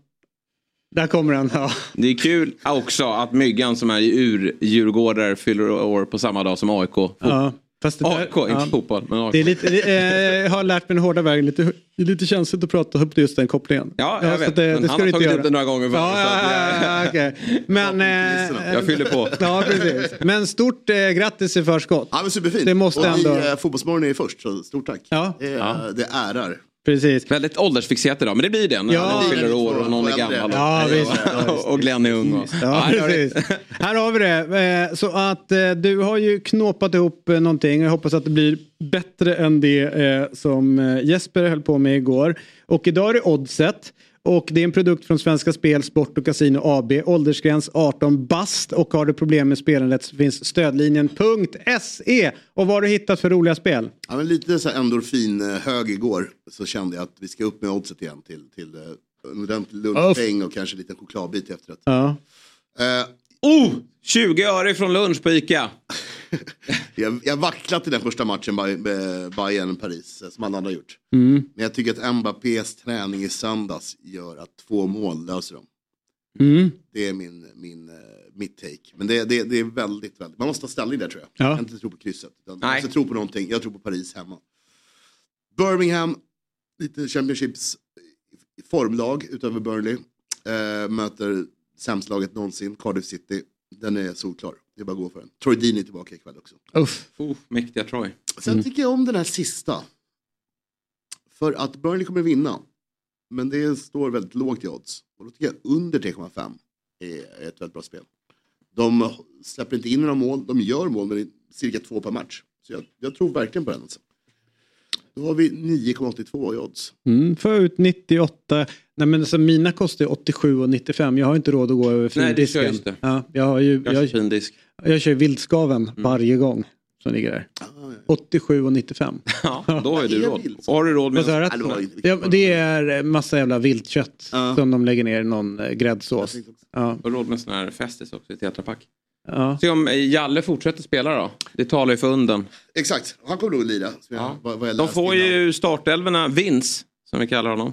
Där kommer den. Ja. Det är kul också att Myggan som är ur-djurgårdare fyller år på samma dag som AIK. Ja, fast det där- inte ja. fotboll. Men AIK. Det är lite, det, eh, jag har lärt mig den hårda vägen. Lite, det är lite känsligt att prata upp just den kopplingen. Ja, jag så vet. det, men det han ska har tagit göra. upp det några gånger. Ja, ja, ja, ja, okej. Men, eh, Jag fyller på. Ja, precis. Men stort eh, grattis i förskott. Ja, men superfint. Det måste och ändå... vi, eh, Fotbollsmorgon är först, så stort tack. Ja. Det, Ja. är, det ärar. Precis. Väldigt åldersfixerat idag, men det blir det när Ja, det fyller år och någon är gammal. Ja, och, visst. Ja, och Glenn är ung. Och, Ja. Här har vi det. Eh, Så att eh, du har ju knåpat ihop eh, någonting. Jag hoppas att det blir bättre än det som Jesper höll på med igår. Och idag är det Oddset. Och det är en produkt från Svenska Spel, Sport och Casino AB. Åldersgräns 18 bast. Och har du problem med spelandet så finns stödlinjen.se. Och vad har du hittat för roliga spel? Ja, men lite så här endorfin eh, hög igår så kände jag att vi ska upp med oddset igen till, till eh, en ordentlig lunchpeng och kanske en liten chokladbit i efterrätt. Ja. Eh, Oh! 20 öre från lunch på ICA. jag, jag vacklat i den första matchen, eh, Bayern-Paris, eh, som alla andra har gjort. Mm. Men jag tycker att Mbappés träning i söndags gör att två mål löser dem. Mm. Det är min, min, eh, mitt take. Men det, det, det är väldigt, väldigt, man måste ta ställning där tror jag. Ja. Jag kan inte tro på krysset. Nej. måste tro på någonting. Jag tror på Paris hemma. Birmingham, lite Championships formlag utöver Burnley. Eh, möter sämst laget någonsin, Cardiff City. Den är solklar. Det är bara att gå för den. Troy Dean är tillbaka ikväll också. Uff. Oh, mäktiga Troy. Sen tycker jag om den här sista. För att Burnley kommer vinna. Men det står väldigt lågt i odds. Och då tycker jag under 3,5 är ett väldigt bra spel. De släpper inte in några mål. De gör mål, men det är cirka två per match. Så jag, jag tror verkligen på den. Alltså. Då har vi 9,82 i odds. Mm, får jag ut 98. Nej men alltså, mina kostar 87 och 95. Jag har inte råd att gå över Nej, du kör findisken. just det. Ja, jag, har ju, Jag jag, fin disk. jag kör vildskaven Mm. varje gång som ligger där. 87 och 95. Ja, då har ju du råd. Och har du råd med... Jag Ja, det är massa jävla viltkött Ja. som de lägger ner i någon eh, gräddsås. Ja, Och råd med sån här Festis också i tetrapack. Ja. Se om eh, Jalle fortsätter spela då. Det talar ju för unden. Exakt, han kommer nog lira. som jag- Ja. vad- vad De får innan. ju startelverna, Vince, som vi kallar honom.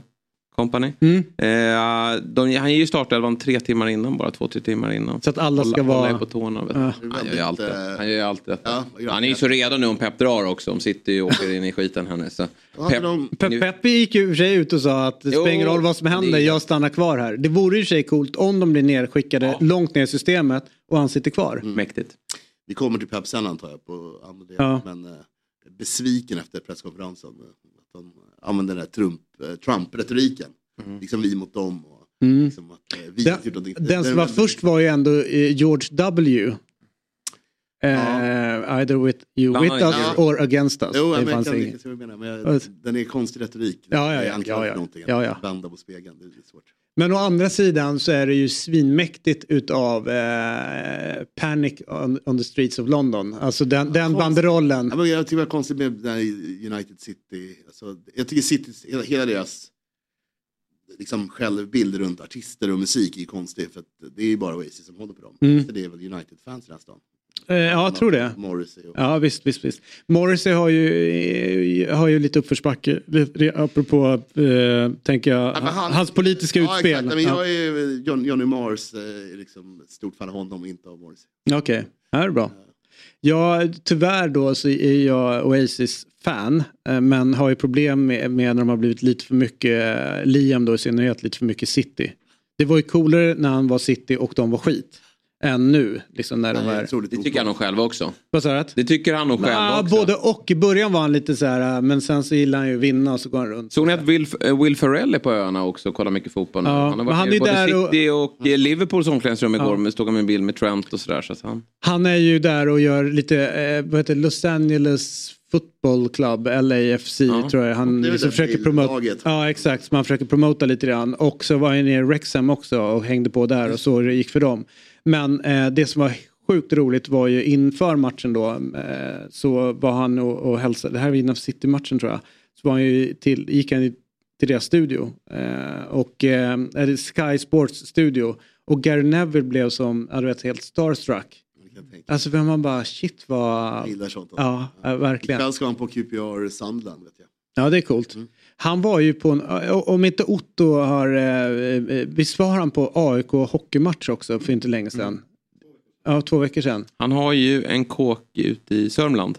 Company. Mm. Eh, de, han ger ju startelvan tre timmar innan, bara två, tre timmar innan. Så att alla ska hålla, vara... Hålla på tårna. Ja. Han gör ju allt det. Han gör ju allt det. Ja, Han är ju så redo nu om Pep drar också. Om City åker in i skiten här nu. Så. Pep, de- Pe- Peppi gick ju sig ut och sa att det spelar ingen roll vad som händer, det är- jag stannar kvar här. Det vore ju sig coolt om de blir nerskickade långt ner i systemet och han sitter kvar. Mäktigt. Vi kommer till Pep sen antar jag på använder Ja. Men eh, besviken efter presskonferensen. eh, Att de använder den här Trump, eh, Trump-retoriken. Liksom vi mot dem. Och, Mm. liksom att, eh, vi Den, gjort någonting. den som var först var ju ändå eh, George W. Eh, either with you Bland with annat, us ja. or against us. Jo, det men jag kan jag menar. Men Ja. jag, den är konstig retorik. Ja, ja, ja, ja, ja. Ja, ja. Vända på spegeln. Det är lite svårt. Men å andra sidan så är det ju svinmäktigt utav eh, Panic on, on the streets of London. Alltså den, den konstigt. banderollen. Ja, jag tycker det var konstigt med den här United City. Alltså, jag tycker City, hela, hela deras liksom, självbild runt artister och musik är konstig. För att det är ju bara Oasis som håller på dem. Mm. Så det är väl United-fans i den här stan. Eh, ja, jag tror det. Morrissey. Ja, visst, visst, visst. Morrissey har ju, eh, har ju lite uppförsbacke, apropå, eh, tänker jag, han- hans politiska Ja, utspel. exakt. Men Ja. jag är John, Johnny Mars, eh, liksom stort fan av honom, inte av Morrissey. Okej, det här är bra. Ja, tyvärr då så är jag Oasis-fan. Men har ju problem med, med när de har blivit lite för mycket, Liam då i synnerhet, lite för mycket City. Det var ju coolare när han var City och de var skit. Än nu, liksom när de var... Det tycker han nog själv också. Vad sa du? Det tycker han nog själv Ja, också. både och. I början var han lite så här, äh, men sen så gillar han ju att vinna och så går han runt. Såg ni att Will, eh, Will Ferrell är på öarna också och kollar mycket fotboll nu? Ja, han har varit han är både där och- City och, eh, Liverpools omklädningsrum igår Ja. men stod han med en bild med Trent och sådär. Så att han... Han är ju där och gör lite, eh, vad heter Los Angeles Football Club, LAFC tror jag. Han är liksom försöker promota. Ja exakt, man försöker promota lite grann. Och så var han i Wrexham också och hängde på där och så det gick för dem. Men eh, det som var sjukt roligt var ju inför matchen då eh, så var han och, och hälsade, det här var innan City-matchen tror jag. Så var han ju till, gick han till deras studio. Eh, och eh, Sky Sports studio. Och Gary Neville blev som, ja, du vet, helt starstruck. Alltså vem man bara shit vad... Jag gillar sånt. Ja, ja, verkligen. Ikväll ska han på QPR Sandland, vet jag. Ja det är coolt. Han var ju på en, om inte Otto har, eh, eh, visst var han på AIK hockeymatch också för inte länge sedan? Ja, två veckor sedan. Han har ju en kåk ute i Sörmland.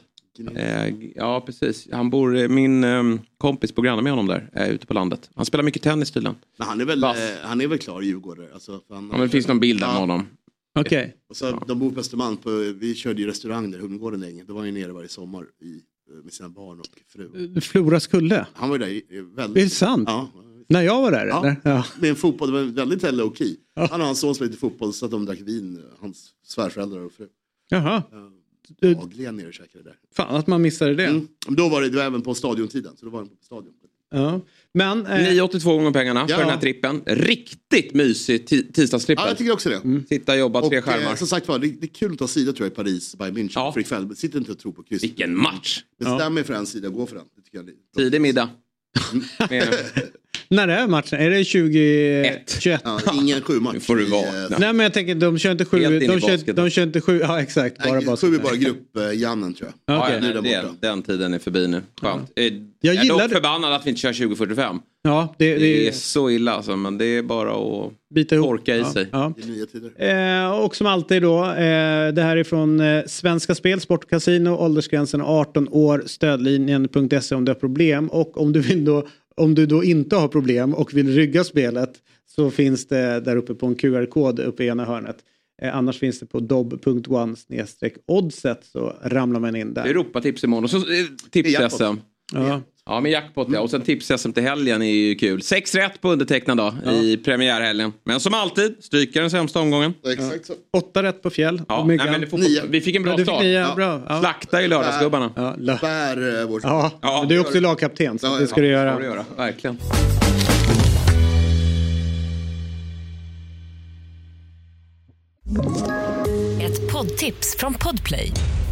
Eh, ja precis. Han bor, eh, min eh, kompis på granne med honom där, är ute på landet. Han spelar mycket tennis tydligen. Men han är väl, eh, han är väl klar djurgårdare. Alltså, för han, Ja, men det finns någon bild där med honom. Okej. Och så, De bor på Östermalm, på, vi körde ju restaurang där, Hundgården länge. Då var han ju nere varje sommar i, eh, med sina barn och fru. Floras kulle? Han var ju där väldigt... Är det sant? Ja. När jag var där Ja, eller? Ja. med en fotboll, det var väldigt low key. Han och hans son spelade fotboll så att de drack vin, eh, hans svärföräldrar och fru. Jaha. Dagligen nere och käkade där. fan att man missade det. Mm. Då var det, det var även på stadiontiden, så då var han på stadion. Ja. Men, eh, 982 gånger pengarna Ja. för den här trippen. Riktigt mysig ti- tisdagstrippel. Ja, jag tycker också det. Sitta och jobba tre Och skärmar. eh, som sagt var, det, det är kul att ta sida tror jag i Paris, Bayern München för ikväll. Sitt inte och tro på kryss. Vilken match! Bestäm er för en sida och gå för den. Det tycker jag är Tidig middag. När är matchen? Är det 20... 21? Ja, ingen sjumatch. Nu får du vara. Nej men jag tänker de kör inte sju. Helt De kör, basket. de kör inte sju. Ja exakt. Bara Nej, basket. sju är bara grupp-Jannen tror jag. Okej. Ja, nej, den, den tiden är förbi nu. Skönt. Eh, Jag Jag är dock det. förbannad att vi inte kör 2045. Ja, det, Det det är så illa alltså, men det är bara att Bita ihop. torka i Ja, sig. ja. Det är nya tider. Eh, och som alltid då, eh, det här är från eh, Svenska Spel, Sport och Casino, åldersgränsen 18 år, stödlinjen.se om du har problem. Och om du, vill då, om du då inte har problem och vill rygga spelet så finns det där uppe på en QR-kod uppe i ena hörnet. Eh, annars finns det på dob.one oddset så ramlar man in där. Europatips imorgon och så eh, tips-SM. Ja. Ja, med jackpot ja. Och sen tips-SM till helgen är ju kul. Sex rätt på undertecknad då i premiärhelgen. Men som alltid, stryker den sämsta omgången. Exakt så. Åtta rätt på fjäll. Ja, och nej, men det får, vi fick en bra Ja, start. nio, Ja. bra. Ja. Slakta ju lördagsgubbarna. Ja, Bär eh, vårt... ja. men du är också lagkapten så det ska du göra. du göra. Verkligen. Ett poddtips från Podplay.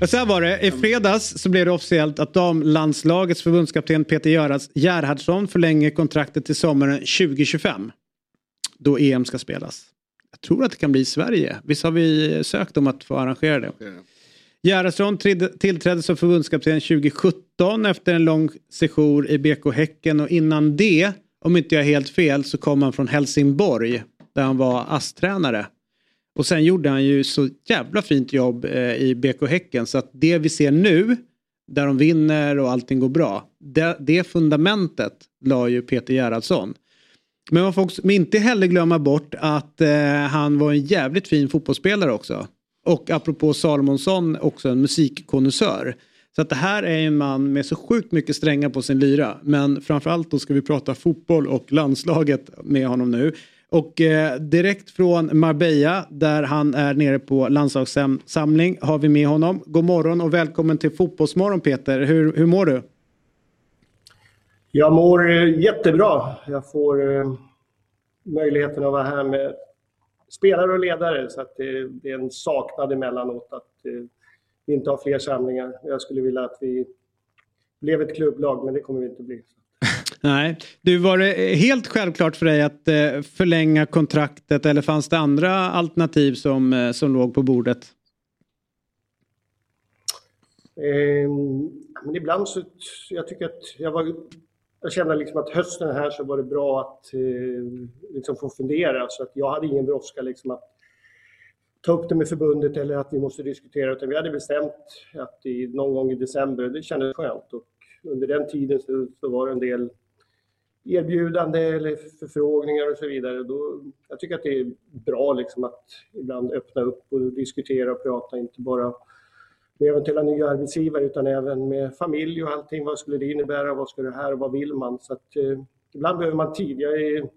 Och så här var det, i fredags så blev det officiellt att damlandslagets förbundskapten Peter Göras Gerhardsson förlänger kontraktet till sommaren 2025. Då EM ska spelas. Jag tror att det kan bli Sverige. Visst har vi sökt om att få arrangera det? Gerhardsson trädde- tillträdde som förbundskapten 2017 efter en lång sejour i BK Häcken och innan det, om inte jag är helt fel, så kom han från Helsingborg där han var ASS-tränare. Och sen gjorde han ju så jävla fint jobb eh, i BK Häcken så att det vi ser nu, där de vinner och allting går bra, det, det fundamentet la ju Peter Gerhardsson. Men man får också, inte heller glömma bort att eh, han var en jävligt fin fotbollsspelare också. Och apropå Salomonsson också en musikkonnässör. Så att det här är en man med så sjukt mycket strängar på sin lyra. Men framförallt då ska vi prata fotboll och landslaget med honom nu. Och eh, direkt från Marbella där han är nere på landslagssamling har vi med honom. God morgon och välkommen till Fotbollsmorgon Peter. Hur, hur mår du? Jag mår eh, jättebra. Jag får eh, möjligheten att vara här med spelare och ledare så att det, det är en saknad emellanåt att eh, vi inte har fler samlingar. Jag skulle vilja att vi blev ett klubblag men det kommer vi inte bli. Nej. Du, var det helt självklart för dig att eh, förlänga kontraktet eller fanns det andra alternativ som, eh, som låg på bordet? Eh, men ibland så, jag tycker att jag var, jag kände liksom att hösten här så var det bra att eh, liksom få fundera så att jag hade ingen brådska liksom att ta upp det med förbundet eller att vi måste diskutera utan vi hade bestämt att i, någon gång i december, det kändes skönt och under den tiden så, så var det en del erbjudande eller förfrågningar och så vidare. Då, jag tycker att det är bra liksom att ibland öppna upp och diskutera och prata, inte bara med eventuella nya arbetsgivare utan även med familj och allting. Vad skulle det innebära? Vad ska det här? Vad vill man? Så att, eh, ibland behöver man tid. Jag är,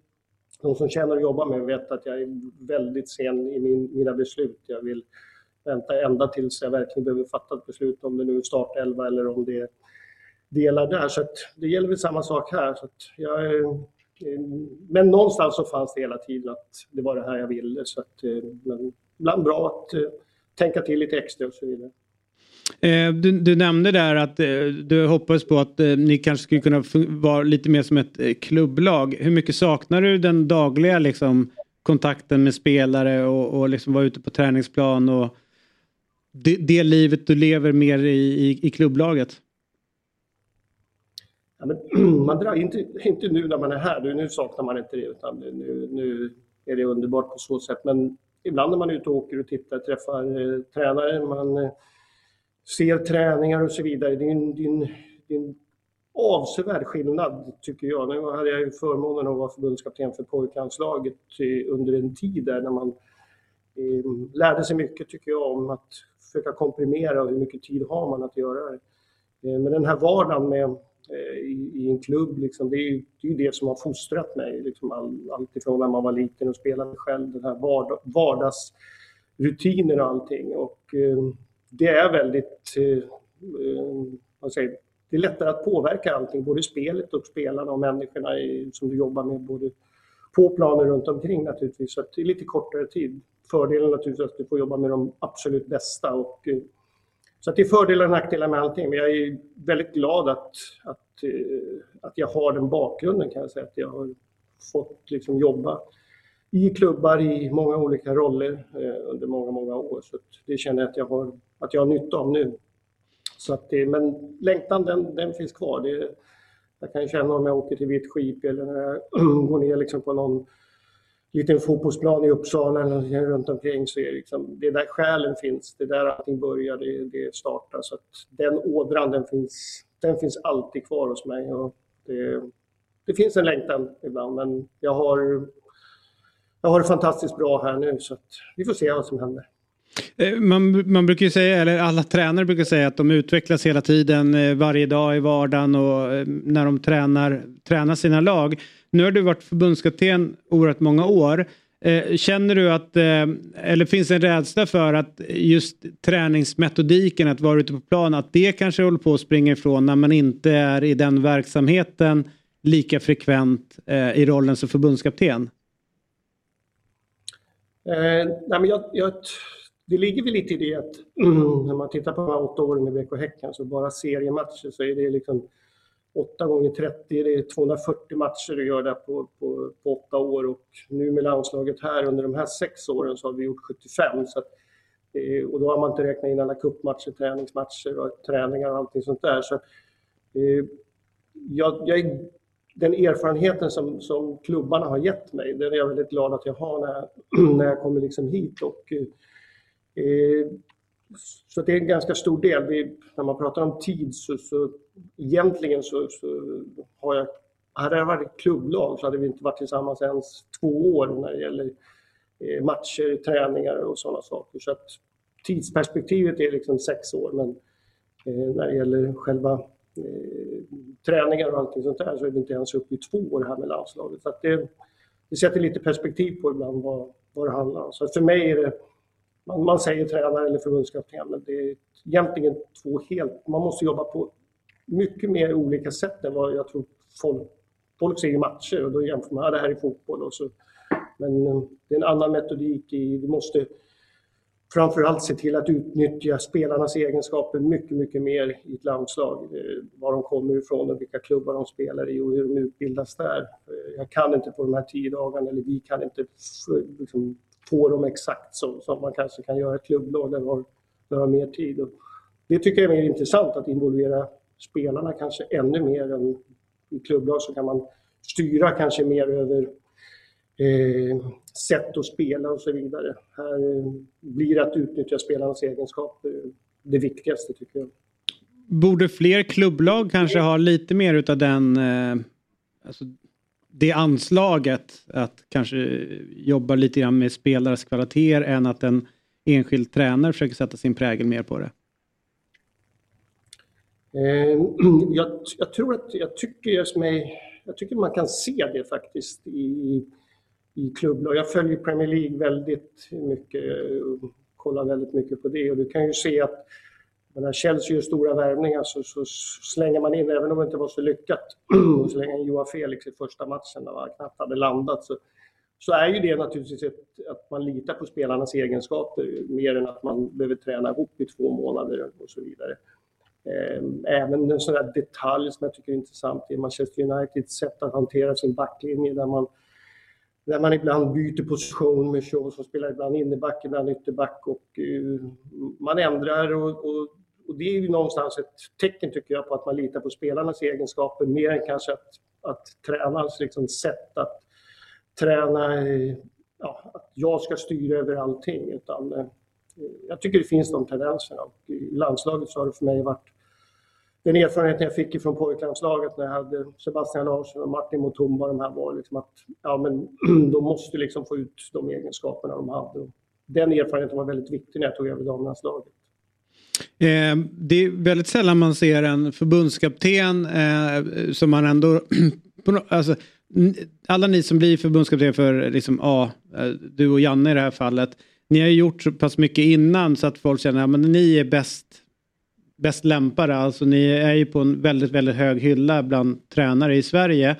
de som känner och jobbar med vet att jag är väldigt sen i min, mina beslut. Jag vill vänta ända tills jag verkligen behöver fatta ett beslut om det nu är startelva eller om det är delar där. Så det gäller väl samma sak här. Så jag, eh, men någonstans så fanns det hela tiden att det var det här jag ville. Så att, eh, men ibland bra att eh, tänka till lite extra och så vidare. Du, du, nämnde där att du hoppades på att ni kanske skulle kunna vara lite mer som ett klubblag. Hur mycket saknar du den dagliga liksom, kontakten med spelare och, och liksom vara ute på träningsplan och det, det livet du lever mer i, i, i klubblaget? Ja, men, man drar, inte, inte nu när man är här, nu saknar man inte det utan nu, nu är det underbart på så sätt. Men ibland när man är ute och åker och tittar, träffar eh, tränare, man eh, ser träningar och så vidare. Det är en, det är en, det är en avsevärd skillnad tycker jag. Nu hade jag ju förmånen att vara förbundskapten för pojklandslaget eh, under en tid där när man eh, lärde sig mycket tycker jag om att försöka komprimera och hur mycket tid har man att göra det. Eh, men den här vardagen med Eh, i, i, en klubb. Liksom. Det, är ju, det, är det som har fostrat mig. Liksom all, allt ifrån när man var liten och spelade själv, den här vardag, vardagsrutiner och allting. Och, eh, det är väldigt, eh, eh, vad säger, det är lättare att påverka allting, både spelet och spelarna och människorna i, som du jobbar med, både på planen runt omkring naturligtvis. Så det är lite kortare tid. Fördelen naturligtvis att du får jobba med de absolut bästa och eh, så det är fördelar och nackdelar med allting. Men jag är väldigt glad att, att, eh, att jag har den bakgrunden kan jag säga. Att jag har fått liksom jobba i klubbar i många olika roller eh, under många, många år. Så det känner jag att jag har, att jag har nytta av nu. Så att det, men längtan den, den finns kvar. Det, jag kan känna om jag åker till Vitt skip eller när jag går ner liksom på någon liten fotbollsplan i Uppsala eller runt omkring så är det, liksom, det är där själen finns, det är där allting börjar, det, det startar. Så att den ådran den finns, den finns alltid kvar hos mig. Och det, det finns en längtan ibland men jag har, jag har det fantastiskt bra här nu så att vi får se vad som händer. Eh, man, man brukar ju säga, eller alla tränare brukar säga att de utvecklas hela tiden, eh, varje dag i vardagen och eh, när de tränar, tränar sina lag. Nu har du varit förbundskapten oerhört många år. Eh, känner du att, eh, eller finns det en rädsla för att just träningsmetodiken, att vara ute på plan, att det kanske håller på att springa ifrån när man inte är i den verksamheten lika frekvent eh, i rollen som förbundskapten? Eh, nej men jag, jag, det ligger väl lite i det att mm, när man tittar på de här åtta åren i BK Häcken, så bara seriematcher så är det liksom 8 gånger 30, det är 240 matcher du gör där på, på, på 8 år och nu med landslaget här under de här sex åren så har vi gjort 75. Så att, och då har man inte räknat in alla kuppmatcher, träningsmatcher och träningar och allting sånt där. Så, eh, jag, jag, den erfarenheten som, som klubbarna har gett mig, den är jag väldigt glad att jag har när, när jag kommer liksom hit. Och, Eh, eh så det är en ganska stor del. Vi, när man pratar om tid så, så egentligen så, så har jag hade det varit klubblag så hade vi inte varit tillsammans ens två år när det gäller eh, matcher, träningar och sådana saker. Så att tidsperspektivet är liksom sex år men eh, när det gäller själva eh, träningar och allting sånt där så är vi inte ens uppe i två år här med landslaget. Så att det, det sätter lite perspektiv på ibland vad, vad det handlar om. Så för mig är det, man, man säger tränare eller förbundskapten, men det är egentligen två helt, man måste jobba på mycket mer olika sätt än vad jag tror folk, folk ser i matcher och då jämför man, ja, det här är fotboll och så. Men eh, det är en annan metodik i, vi måste framförallt se till att utnyttja spelarnas egenskaper mycket, mycket mer i ett landslag. Eh, var de kommer ifrån och vilka klubbar de spelar i och hur de utbildas där. Eh, jag kan inte på de här tio dagarna, eller vi kan inte liksom, få dem exakt så, som man kanske kan göra ett klubblag där man har, mer tid. Och det tycker jag är mer intressant, att involvera spelarna kanske ännu mer än i klubblag så kan man styra kanske mer över eh, sätt att spela och så vidare. Här eh, blir att utnyttja spelarnas egenskaper det viktigaste tycker jag. Borde fler klubblag kanske ha lite mer utav den, eh, alltså det anslaget att kanske jobba lite grann med spelares kvaliteter än att en enskild tränare försöker sätta sin prägel mer på det? Eh, jag, jag, tror att, jag tycker just mig, jag tycker man kan se det faktiskt i, i klubblag. Jag följer Premier League väldigt mycket, och kollar väldigt mycket på det och du kan ju se att när Chelsea gör stora värvningar så, så, slänger man in, även om det inte var så lyckat, och slänger in Joa Felix i första matchen när han knappt hade landat så, så är ju det naturligtvis ett, att man litar på spelarnas egenskaper mer än att man behöver träna ihop i två månader och så vidare. Ehm, även en sån där detalj som jag tycker är intressant i Manchester Uniteds sätt att hantera sin backlinje där man, där man ibland byter position med Shaw som spelar ibland inneback, ibland ytterback och eh, man ändrar och, och, och, det är ju någonstans ett tecken tycker jag på att man litar på spelarnas egenskaper mer än kanske att, att tränarens liksom, sätt att träna, eh, ja, att jag ska styra över allting utan eh, jag tycker det finns de tendenserna. Och I landslaget så har det för mig varit den erfarenheten jag fick från pojklandslaget när jag hade Sebastian Larsson och Martin Mutumba, de här var liksom att ja, men, de måste liksom få ut de egenskaperna de hade. Den erfarenheten var väldigt viktig när jag tog över damlandslaget. Eh, det är väldigt sällan man ser en förbundskapten eh, som man ändå... alltså, alla ni som blir förbundskapten för liksom, ja, eh, du och Janne i det här fallet ni har gjort så pass mycket innan så att folk känner att ni är bäst, bäst lämpade. Alltså ni är ju på en väldigt, väldigt hög hylla bland tränare i Sverige.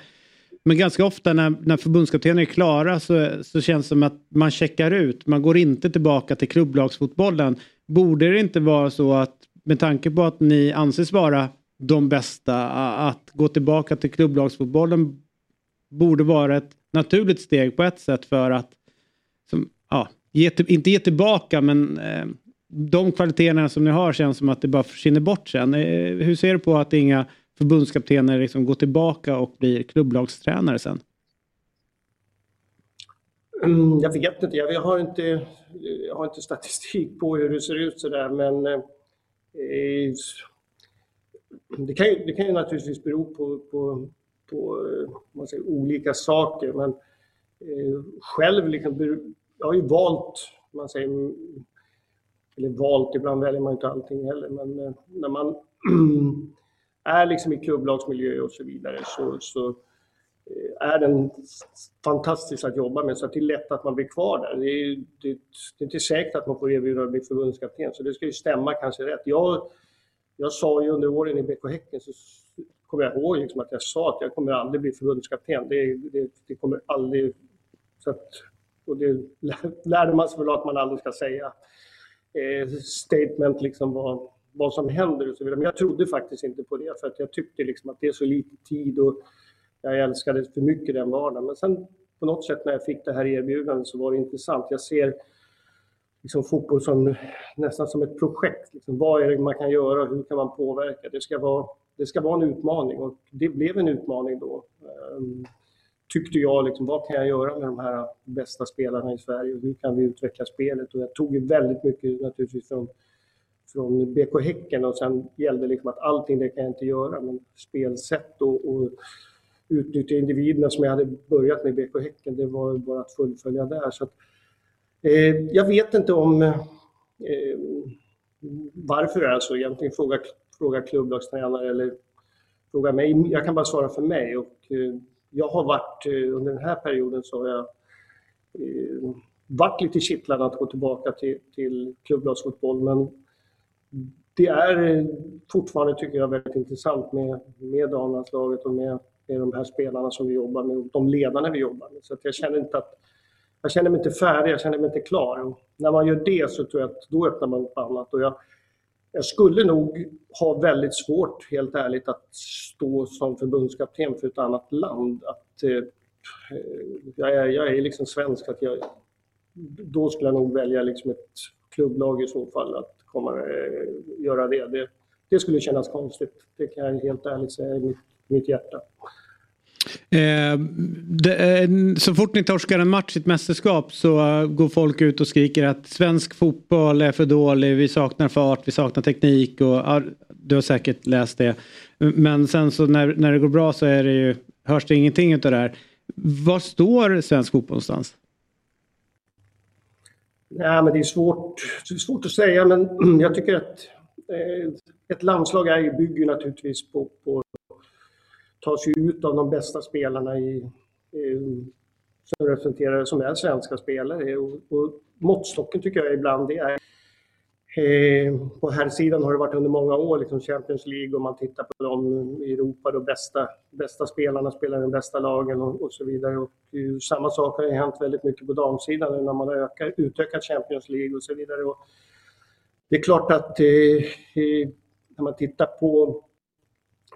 Men ganska ofta när, när förbundskaptener är klara så, så känns det som att man checkar ut. Man går inte tillbaka till klubblagsfotbollen. Borde det inte vara så att med tanke på att ni anses vara de bästa att gå tillbaka till klubblagsfotbollen borde vara ett naturligt steg på ett sätt för att som, ja, ge, inte ge tillbaka men eh, de kvaliteterna som ni har känns som att det bara försvinner bort sen. Eh, hur ser du på att inga förbundskaptener liksom gå tillbaka och blir klubblagstränare sen? Mm, jag vet inte, jag har inte, jag har inte statistik på hur det ser ut sådär men eh, det, kan ju, det kan ju naturligtvis bero på, på, på eh, man säger, olika saker men eh, själv liksom jag har ju valt, man säger, eller valt, ibland väljer man inte allting heller, men eh, när man är liksom i klubblagsmiljö och så vidare så, så eh, är den fantastisk att jobba med så att det är lätt att man blir kvar där. Det är, det, det är inte säkert att man får erbjudande att bli förbundskapten så det ska ju stämma kanske rätt. Jag, jag sa ju under åren i BK Häcken så kommer jag ihåg liksom att jag sa att jag kommer aldrig bli förbundskapten. Det, det, det kommer aldrig... Så att och det lärde man sig väl att man aldrig ska säga eh, statement liksom vad, vad som händer och så vidare. Men jag trodde faktiskt inte på det för att jag tyckte liksom att det är så lite tid och jag älskade för mycket den vardagen. Men sen på något sätt när jag fick det här erbjudandet så var det intressant. Jag ser liksom fotboll som nästan som ett projekt. Liksom, vad är det man kan göra? Hur kan man påverka? Det ska vara, det ska vara en utmaning och det blev en utmaning då. Um, tyckte jag, liksom, vad kan jag göra med de här bästa spelarna i Sverige och hur kan vi utveckla spelet? Och jag tog ju väldigt mycket naturligtvis från, från BK Häcken och sen gällde liksom att allting det kan jag inte göra, men spelsätt och, och utnyttja individerna som jag hade börjat med BK Häcken, det var bara att fullfölja där. Så att, eh, jag vet inte om eh, varför det är så egentligen. Fråga, fråga klubblagstränare eller fråga mig. Jag kan bara svara för mig och eh, jag har varit, eh, under den här perioden så har jag eh, varit lite kittlad att gå tillbaka till, till klubblagsfotboll men det är eh, fortfarande, tycker jag, väldigt intressant med, med damlandslaget och med, med de här spelarna som vi jobbar med och de ledarna vi jobbar med. Så att jag känner inte att jag känner mig inte färdig, jag känner mig inte klar. Och när man gör det så tror jag att då öppnar man upp annat. Och jag, jag skulle nog ha väldigt svårt, helt ärligt, att stå som förbundskapten för ett annat land. Att, eh, jag, är, jag är liksom svensk, att jag, då skulle jag nog välja liksom ett klubblag i så fall, att komma eh, göra det. det. det. skulle kännas konstigt, det kan jag helt ärligt säga i mitt, mitt hjärta. Eh, det, eh, så fort ni torskar en match i ett mästerskap så eh, går folk ut och skriker att svensk fotboll är för dålig, vi saknar fart, vi saknar teknik och uh, du har säkert läst det. Men sen så när, när det går bra så är det ju, hörs det ingenting av det här. Var står svensk fotboll någonstans? Nej, men det är svårt, det är svårt att säga, men jag tycker att eh, ett landslag är, bygger naturligtvis på, på ta sig ut av de bästa spelarna i, i, som representerar, som är svenska spelare. Och, och måttstocken tycker jag ibland det är Eh, på här sidan har det varit under många år liksom Champions League och man tittar på de i Europa, de bästa, bästa spelarna spelar i de bästa lagen och, och så vidare. Och, och, samma sak har ju hänt väldigt mycket på damsidan när man har ökat, utökat Champions League och så vidare. Och det är klart att eh, eh, när man tittar på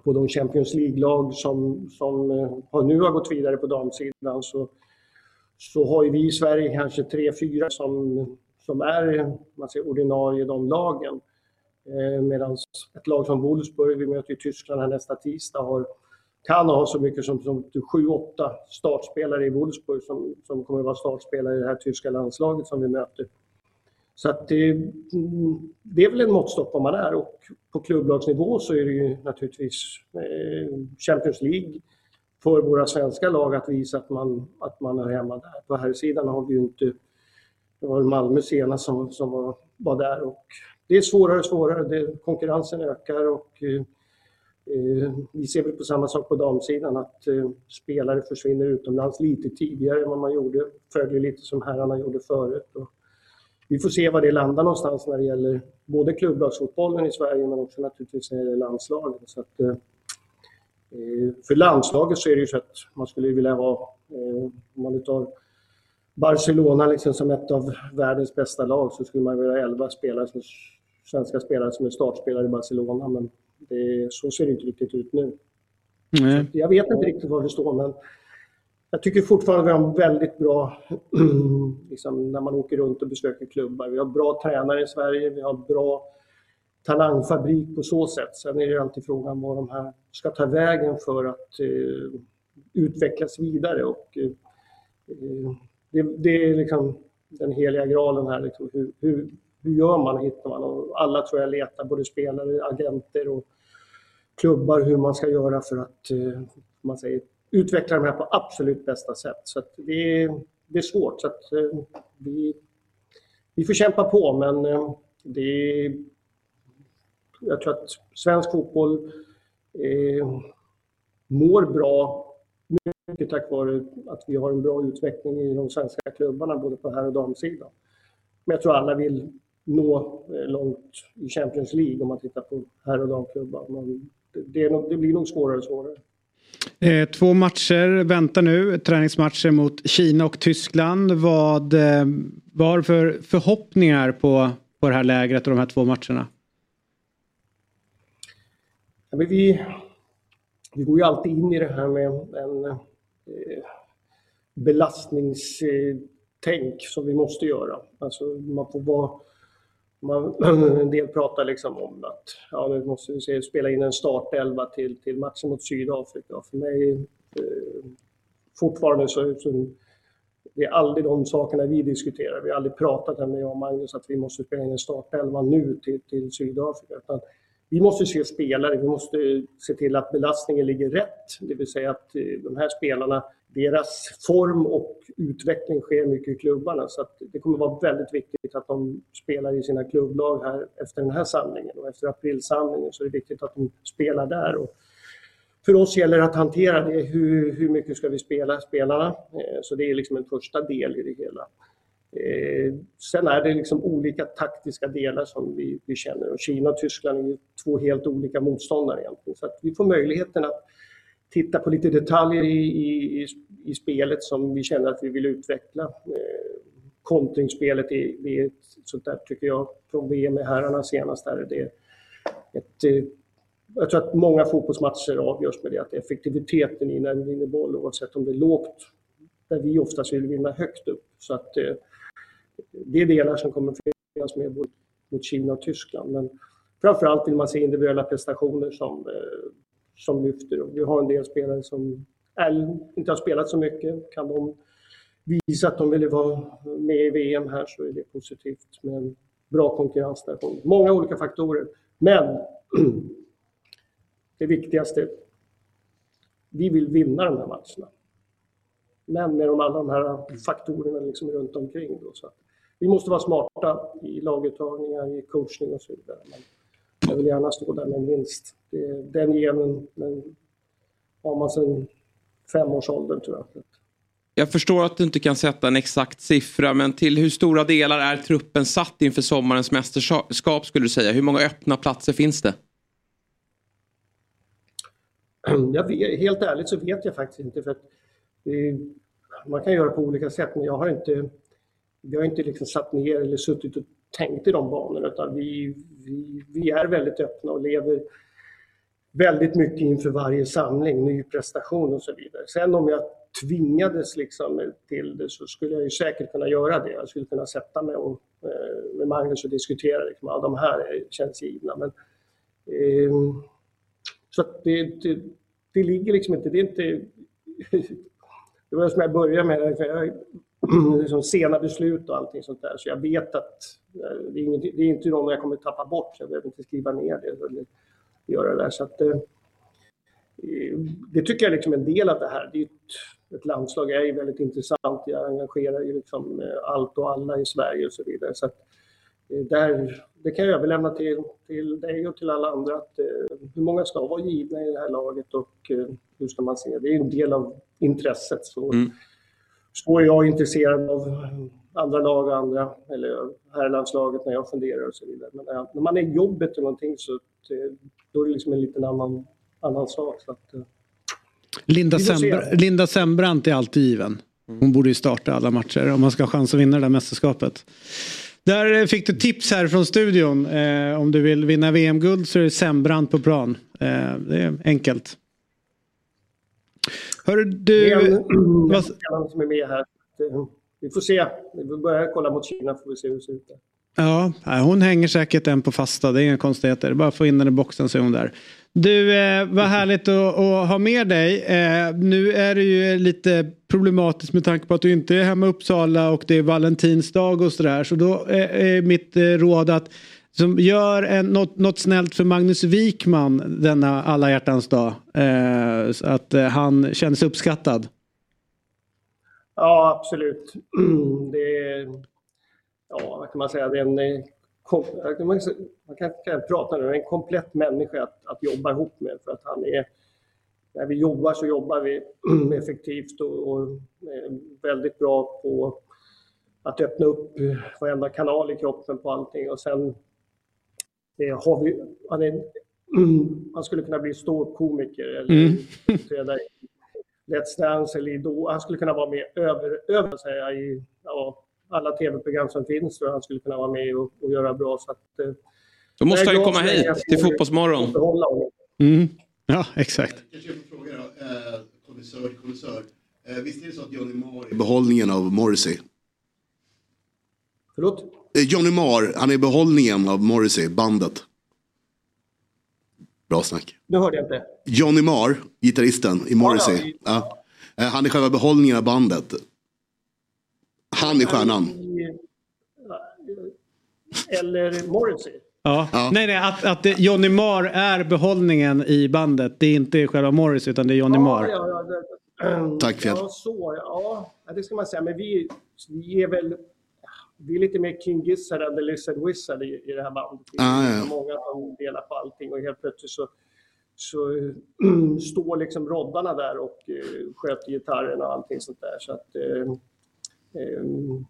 på de Champions League-lag som, som eh, har nu har gått vidare på damsidan så, så har ju vi i Sverige kanske tre, fyra som, som är man säger, ordinarie i de lagen. Eh, Medan ett lag som Wolfsburg, vi möter ju Tyskland här nästa tisdag, har, kan ha så mycket som, som sju, åtta startspelare i Wolfsburg som, som kommer att vara startspelare i det här tyska landslaget som vi möter. Så att det, det är väl en måttstock vad man är och på klubblagsnivå så är det ju naturligtvis eh, Champions League för våra svenska lag att visa att man, att man är hemma där. På här sidan har vi ju inte, det var Malmö senast som, som var, var där och det är svårare och svårare, det, konkurrensen ökar och eh, eh, vi ser väl på samma sak på damsidan att eh, spelare försvinner utomlands lite tidigare än vad man gjorde, följer lite som herrarna gjorde förut. Och, vi får se var det landar någonstans när det gäller både klubblagsfotbollen i Sverige men också naturligtvis när det gäller landslaget. Så att, eh, eh för landslaget så är det ju så att man skulle vilja ha, eh, om man tar Barcelona liksom som ett av världens bästa lag så skulle man vilja ha 11 spelare som, svenska spelare som är startspelare i Barcelona men det, så ser det inte riktigt ut nu. Mm. Jag vet inte riktigt var vi står men jag tycker fortfarande vi har en väldigt bra, liksom, när man åker runt och besöker klubbar. Vi har bra tränare i Sverige, vi har bra talangfabrik på så sätt. Sen är det alltid frågan vad de här ska ta vägen för att eh, utvecklas vidare. Och, eh, det, det, är liksom den heliga graalen här. Liksom, hur, hur, hur gör man, hittar man? Och alla tror jag letar, både spelare, agenter och klubbar, hur man ska göra för att eh, man säger, utveckla de här på absolut bästa sätt. Så det, är, det är svårt. Så att, eh, vi, vi får kämpa på, men eh, det är, jag tror att svensk fotboll eh, mår bra mycket tack vare att vi har en bra utveckling i de svenska klubbarna, både på herr och damsidan. Men jag tror alla vill nå eh, långt i Champions League om man tittar på herr och damklubbar. Men det, nog, det blir nog svårare och svårare. Eh, två matcher väntar nu, träningsmatcher mot Kina och Tyskland. Vad, eh, vad har du för förhoppningar på, på det här lägret och de här två matcherna? Ja, vi, vi går ju alltid in i det här med en Eh, belastningstänk som vi måste göra. Alltså man får vara man, en del pratar liksom om att ja, nu måste vi se, spela in en startelva till, till matchen mot Sydafrika. För mig eh, fortfarande så, så det är aldrig de sakerna vi diskuterar. Vi har aldrig pratat med jag och Magnus att vi måste spela in en startelva nu till, till Sydafrika. Utan vi måste se spelare, vi måste se till att belastningen ligger rätt. Det vill säga att eh, de här spelarna deras form och utveckling sker mycket i klubbarna. Så det kommer vara väldigt viktigt att de spelar i sina klubblag här efter den här samlingen. Och efter aprilsamlingen så är det viktigt att de spelar där. Och för oss gäller det att hantera det. Hur, hur mycket ska vi spela spelarna? Eh, så det är liksom en första del i det hela. Eh, sen är det liksom olika taktiska delar som vi, vi känner och Kina och Tyskland är ju två helt olika motståndare egentligen. Så att vi får möjligheten att titta på lite detaljer i, i, i spelet som vi känner att vi vill utveckla. Eh, kontringsspelet är, är ett sånt där, tycker jag, från VM med herrarna senast. Där det är ett, eh, jag tror att många fotbollsmatcher avgörs med det, att effektiviteten i när vi vinner boll, oavsett om det är lågt, där vi oftast vill vinna högt upp. Så att eh, det är delar som kommer finnas med mot Kina och Tyskland. Men framförallt vill man se individuella prestationer som, eh, som lyfter. Och vi har en del spelare som är, inte har spelat så mycket. Kan de visa att de vill vara med i VM här så är det positivt med en bra konkurrens därifrån. Många olika faktorer. Men det viktigaste, vi vill vinna de här matcherna. Men med de alla de här faktorerna liksom runt omkring. Då, så vi måste vara smarta i laguttagningar, i coachning och så vidare. Men jag vill gärna stå där med en vinst. Den genen den har man sedan femårsåldern tror jag. Jag förstår att du inte kan sätta en exakt siffra, men till hur stora delar är truppen satt inför sommarens mästerskap skulle du säga? Hur många öppna platser finns det? Jag vet, helt ärligt så vet jag faktiskt inte. för att Man kan göra på olika sätt, men jag har inte, vi har inte liksom satt ner eller suttit och tänkt i de banorna, utan vi, vi, vi är väldigt öppna och lever väldigt mycket inför varje samling, ny prestation och så vidare. Sen om jag tvingades liksom till det så skulle jag ju säkert kunna göra det. Jag skulle kunna sätta mig och, eh, med Magnus och diskutera. Liksom, ja, de här känns givna. Men, eh, så det, det, det, ligger liksom inte... Det, är inte det var som jag började med. Jag, Mm, liksom sena beslut och allting sånt där. Så jag vet att eh, det är, inget, det är inte någon jag kommer tappa bort. Så jag behöver inte skriva ner det eller göra det där. Så att, eh, eh, det tycker jag liksom är liksom en del av det här. Det är ett, ett landslag är ju väldigt intressant. Jag engagerar ju liksom allt och alla i Sverige och så vidare. Så att, där, det kan jag överlämna till, till dig och till alla andra. Att, eh, hur många ska vara givna i det här laget och hur ska man se? Det är en del av intresset. Så, mm så är jag intresserad av andra lag och andra, eller herrlandslaget när jag funderar och så vidare. Men när man är i jobbet eller någonting så då är det liksom en liten annan, annan sak. Så att, Linda, Sembr Linda Sembrant är alltid given. Hon borde ju starta alla matcher om man ska ha chans att vinna det där mästerskapet. Där eh, fick du tips här från studion. Eh, om du vill vinna VM-guld så är det Sembrant på plan. Eh, det är enkelt. Hör du... En, vad... som är med här. Vi får se. Vi börjar kolla mot Kina får vi se hur det ser ut. Där. Ja, hon hänger säkert en på fasta. Det är inga konstigheter. Bara få in den i boxen så är hon där. Du, eh, vad härligt att, att, ha med dig. Eh, nu är det ju lite problematiskt med tanke på att du inte är hemma i Uppsala och det är valentinsdag och sådär. Så då är mitt eh, råd att som gör en, något, något snällt för Magnus Wikman denna alla hjärtans dag. Eh, så att eh, han känner sig uppskattad. Ja, absolut. Det är, ja, vad kan man säga, det är en eh, kom, man kan, kan prata nu, en komplett människa att, att jobba ihop med för att han är när vi jobbar så jobbar vi effektivt och, och eh, väldigt bra på att öppna upp varenda kanal i kroppen på allting och sen har vi, han, är, han skulle kunna bli ståuppkomiker eller mm. i Let's Dance eller Idol. Han skulle kunna vara med över, över säga, i ja, alla tv-program som finns han skulle kunna vara med och, och göra bra. Så att, eh, då måste han ju komma hit till Fotbollsmorgon. Mm. Ja, exakt. Jag får fråga då, eh, kondisör, kondisör. Eh, visst är det så att Johnny Marr är behållningen av Morrissey? Förlåt? Eh, Johnny Marr, han är behållningen av Morrissey, bandet. Bra snack. Nu hörde jag inte. Johnny Marr, gitarristen i Morrissey. Ja, ja. Eh, han är själva behållningen av bandet. Han är stjärnan. Eller Morrissey. Ja. ja. Nej, nej, att, att Johnny Marr är behållningen i bandet. Det är inte själva Morris utan det är Johnny ja, Marr. Ja, ja, det, Tack Fjäll. Ja, så, ja, det ska man säga. Men vi, vi är väl vi är lite mer King Gizzard än The Lizard Wizard i, i det här bandet. Ah, ja. många som delar på allting och helt plötsligt så, så står liksom roddarna där och eh, sköter gitarren och allting sånt där. Så att, eh, eh,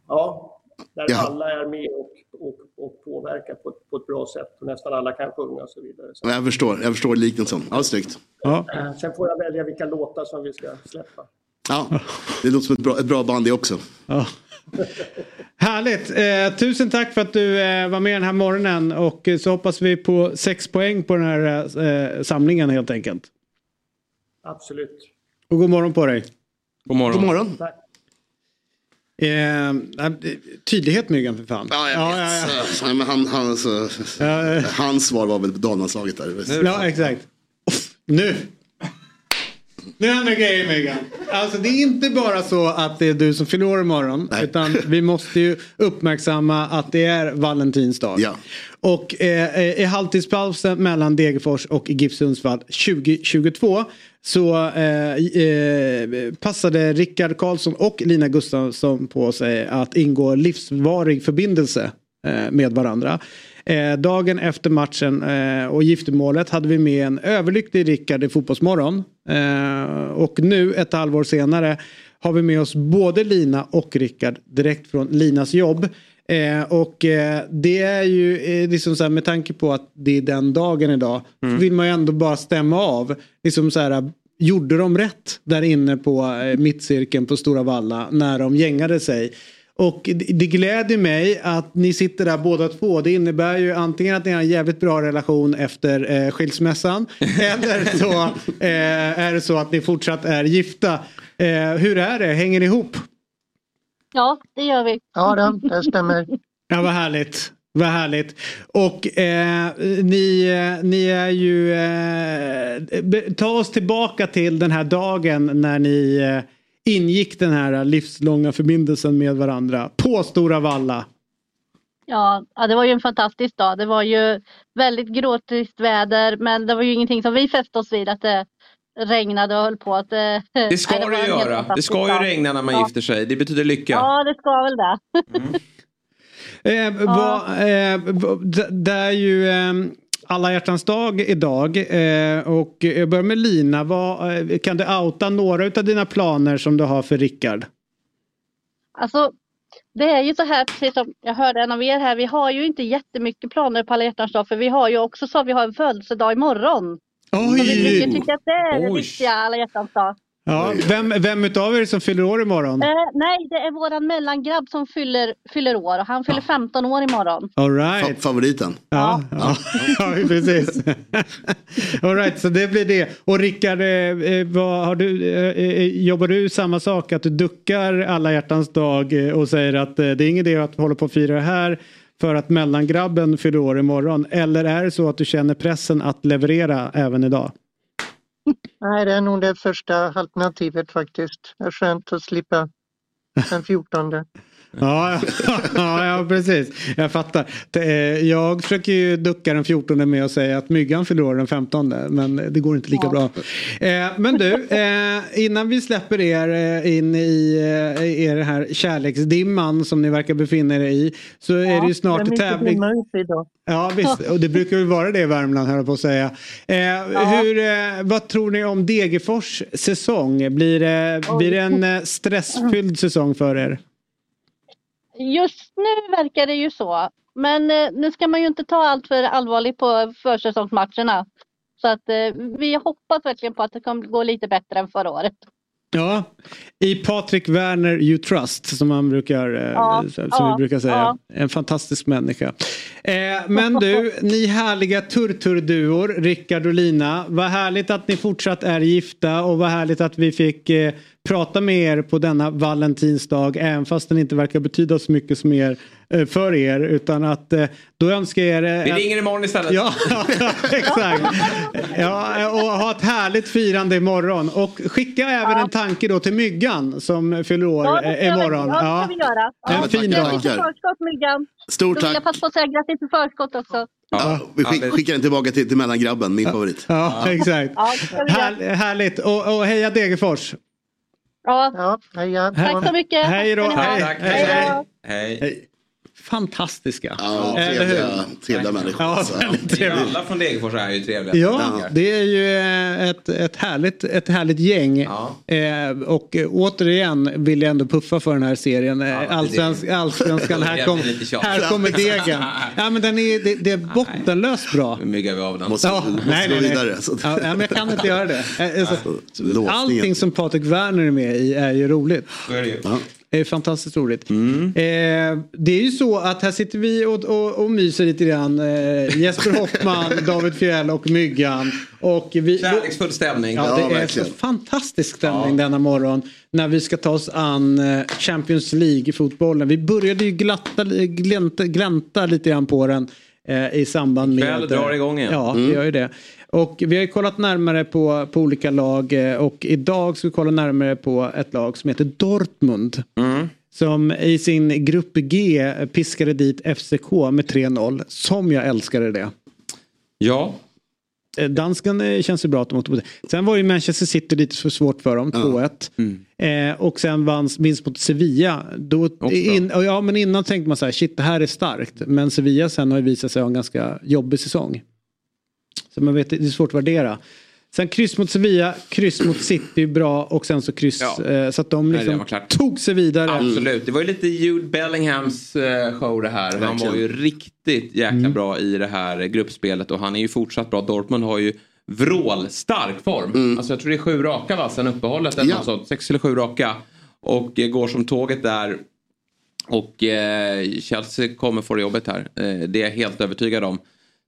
ja, där Ja. alla är med och, och, och påverkar på, ett- på ett bra sätt och nästan alla kan sjunga och så vidare. Så, Jag förstår, jag förstår liknelsen. Ja, snyggt. eh, Sen får jag välja vilka låtar som vi ska släppa. Ja, det låter som ett bra, ett bra band det också. Ja. Härligt! Eh, tusen tack för att du eh, var med den här morgonen och eh, så hoppas vi på sex poäng på den här eh, samlingen helt enkelt. Absolut. Och god morgon på dig. God morgon. God morgon. Tack. Eh, eh, tydlighet Myggan för fan. Ja, jag ja, vet. ja, ja. Så, men han, han, alltså, hans svar var väl damlandslaget där. Ja, exakt. Uff, nu! Nu händer grejer Myggan. Alltså det är inte bara så att det är du som fyller år imorgon. Utan vi måste ju uppmärksamma att det är valentinsdag. Ja. Och eh, eh, i halvtidspausen mellan Degerfors och GIF Sundsvall 2022 så eh, eh, passade Rickard Karlsson och Lina Gustafsson på sig att ingå livsvarig förbindelse eh, med varandra. Eh, dagen efter matchen eh, och giftermålet hade vi med en överlycklig Rickard i Fotbollsmorgon. Eh, och nu ett halvår senare har vi med oss både Lina och Rickard direkt från Linas jobb. Eh, och eh, det är ju eh, liksom så här, med tanke på att det är den dagen idag. Så vill man ju ändå bara stämma av. Liksom så här, gjorde de rätt där inne på eh, mittcirkeln på Stora Valla när de gängade sig? Och det gläder mig att ni sitter där båda två. Det innebär ju antingen att ni har en jävligt bra relation efter eh, skilsmässan. eller så eh, är det så att ni fortsatt är gifta. Eh, hur är det? Hänger ni ihop? Ja, det gör vi. Ja, det, det stämmer. Ja, vad härligt. Vad härligt. Och eh, ni, eh, ni är ju... Eh, ta oss tillbaka till den här dagen när ni eh, ingick den här livslånga förbindelsen med varandra på Stora Valla. Ja, ja, det var ju en fantastisk dag. Det var ju väldigt gråtrist väder, men det var ju ingenting som vi fäste oss vid att det regnade och höll på att... eh, Det ska nej, det helt göra. Det ska ju regna när man ja. gifter sig. Det betyder lycka. Ja, det ska väl det. Eh, vad, eh, vad- det- det är ju eh, alla hjärtans dag idag. Eh, och jag börjar med Lina. Vad, eh, kan du outa några av dina planer som du har för Rickard? Alltså, det är ju så här, precis som jag hörde en av er här, vi har ju inte jättemycket planer på alla hjärtans dag, för vi har ju också så, vi har en födelsedag imorgon. Oj! Så vi brukar tycka att det är det viktiga alla hjärtans dag. Ja, vem, vem utav er som fyller år imorgon? Eh, nej, det är våran mellangrabb som fyller, fyller år och han fyller 15 år imorgon. All right. favoriten. Ja, ja. ja precis. All right, så det blir det. Och Rickard, eh, eh, vad har du, eh, eh, jobbar du samma sak? Att du duckar alla hjärtans dag eh, och säger att eh, det är ingen idé att hålla på och fira det här för att mellangrabben fyller år imorgon? Eller är det så att du känner pressen att leverera även idag? Nej, det är nog det första alternativet faktiskt. Det är skönt att slippa den 14. Ja, ja, ja, precis. Jag fattar. Eh, Jag försöker ju ducka den 14 med att säga att myggan fyller år den 15 men det går inte lika bra. Eh, Men du, eh, innan vi släpper er in i er här kärleksdimman som ni verkar befinna er i så är det ju snart det tävling. Ja visst, och det brukar väl vara det i Värmland höll jag på att säga. Hur, vad tror ni om Degerfors säsong? Blir det, blir det en stressfylld säsong för er? Just nu verkar det ju så. Men eh, nu ska man ju inte ta allt för allvarligt på försäsongsmatcherna. Så att eh, vi hoppas verkligen på att det kommer gå lite bättre än förra året. Ja, i Patrik Werner You Trust som man brukar, eh, Ja, som ja, vi brukar säga. ja. En fantastisk människa. Eh, men du, ni härliga turturduor, Rickard och Lina. Vad härligt att ni fortsatt är gifta och vad härligt att vi fick eh, prata med er på denna valentinsdag. Även fast den inte verkar betyda så mycket som er, eh, för er. Utan att eh, då önskar jag er... eh, Vi ringer imorgon istället. Ja, exakt. Ja, och ha ett härligt firande imorgon. Och skicka även en tanke då till Myggan som fyller år Ja, imorgon. Ja, det ska vi göra. En Ja, fin dag. Förskott Myggan. Stort Då vill tack. jag passa på att säga grattis i förskott också. Ja, vi skick, skickar den tillbaka till, till mellangrabben, min favorit. Ja, exakt. Ja. Här, härligt. Och, och heja Degerfors. Ja. Ja, heja. Tack så mycket. Hej då. Hej. Hej. Hej. Hej. Fantastiska. Ja, Eller trevliga, trevliga människor. Ja, Så, väldigt trevliga. Alla från Degerfors är ju trevliga. Ja, det är ju eh, ett, ett, härligt, ett härligt gäng. Eh, och eh, återigen vill jag ändå puffa för den här serien. Eh, Allsvensk, allsvenskan, här, kom, här kommer degen. Ja, men den är, det, det är bottenlöst bra. Nu myggar vi av den. Måste- Ja, måste nej, nej, nej. vidare, Ja, men jag kan inte göra det. Eh, Alltså, allting som Patrik Werner är med i är ju roligt. Det är fantastiskt roligt. Mm. Eh, det är ju så att här sitter vi och, och, och myser lite grann. Eh, Jesper Hoffman, David Fjell och Myggan. Och vi, Kärleksfull stämning. Ja, det är så fantastisk stämning denna morgon när vi ska ta oss an eh, Champions League-fotbollen. Vi började ju glatta, glänta, glänta lite grann på den eh, i samband med... Ikväll drar igång igen. Ja, Mm. det gör ju det. Och vi har ju kollat närmare på, på olika lag eh, och idag ska vi kolla närmare på ett lag som heter Dortmund. Mm. Som i sin grupp G piskade dit FCK med 3-0. Som jag älskade det. Ja. Eh, Dansken eh, känns ju bra att de åkte på det. Sen var ju Manchester City lite för svårt för dem, 2-1. Eh, och sen vanns vinst mot Sevilla. Då, in, ja, men innan tänkte man så här, shit det här är starkt. Men Sevilla sen har ju visat sig ha en ganska jobbig säsong. Så man vet, det är svårt att värdera. Sen kryss mot Sevilla, kryss mot City bra och sen så kryss. Eh, så att de Nej, det liksom klart. tog sig vidare. Absolut. Det var ju lite Jude Bellinghams eh, show det här. Han var ju riktigt jäkla Mm. bra i det här gruppspelet och han är ju fortsatt bra. Dortmund har ju vrålstark form. Alltså jag tror det är sju raka va, sen uppehållet. Ja. sånt. Sex eller sju raka. Och eh, går som tåget där. Och eh, Chelsea kommer få jobbet här. Eh, det är jag helt övertygad om.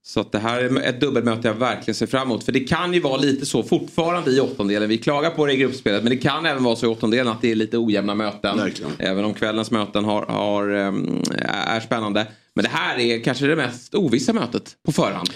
Så det här är ett dubbelmöte jag verkligen ser fram emot. För det kan ju vara lite så fortfarande i åttondelen. Vi klagar på det i gruppspelet. Men det kan även vara så i åttondelen att det är lite ojämna möten. Även om kvällens möten har, har, ehm, är spännande. Men det här är kanske det mest ovissa mötet på förhand.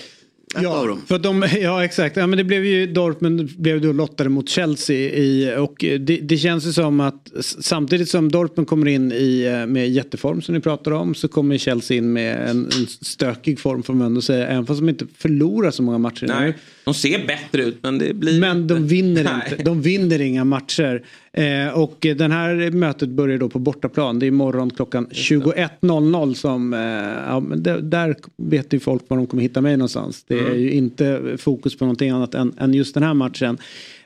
Ja, för de, ja exakt. Ja, men det blev ju Dortmund blev då lottade mot Chelsea i, och det, det känns ju som att samtidigt som Dortmund kommer in i, eh, med jätteform som ni pratar om så kommer Chelsea in med en, en stökig form får man ändå säga. Även fast de inte förlorar så många matcher nu. Nej, de ser bättre ut men det blir... Men de vinner Nej. inte. De vinner inga matcher. Eh, och den här mötet börjar då på bortaplan. Det är imorgon klockan 21.00 som, eh, ja, men där, där vet ju folk var de kommer hitta mig någonstans. Det är Mm. ju inte fokus på någonting annat än, än just den här matchen.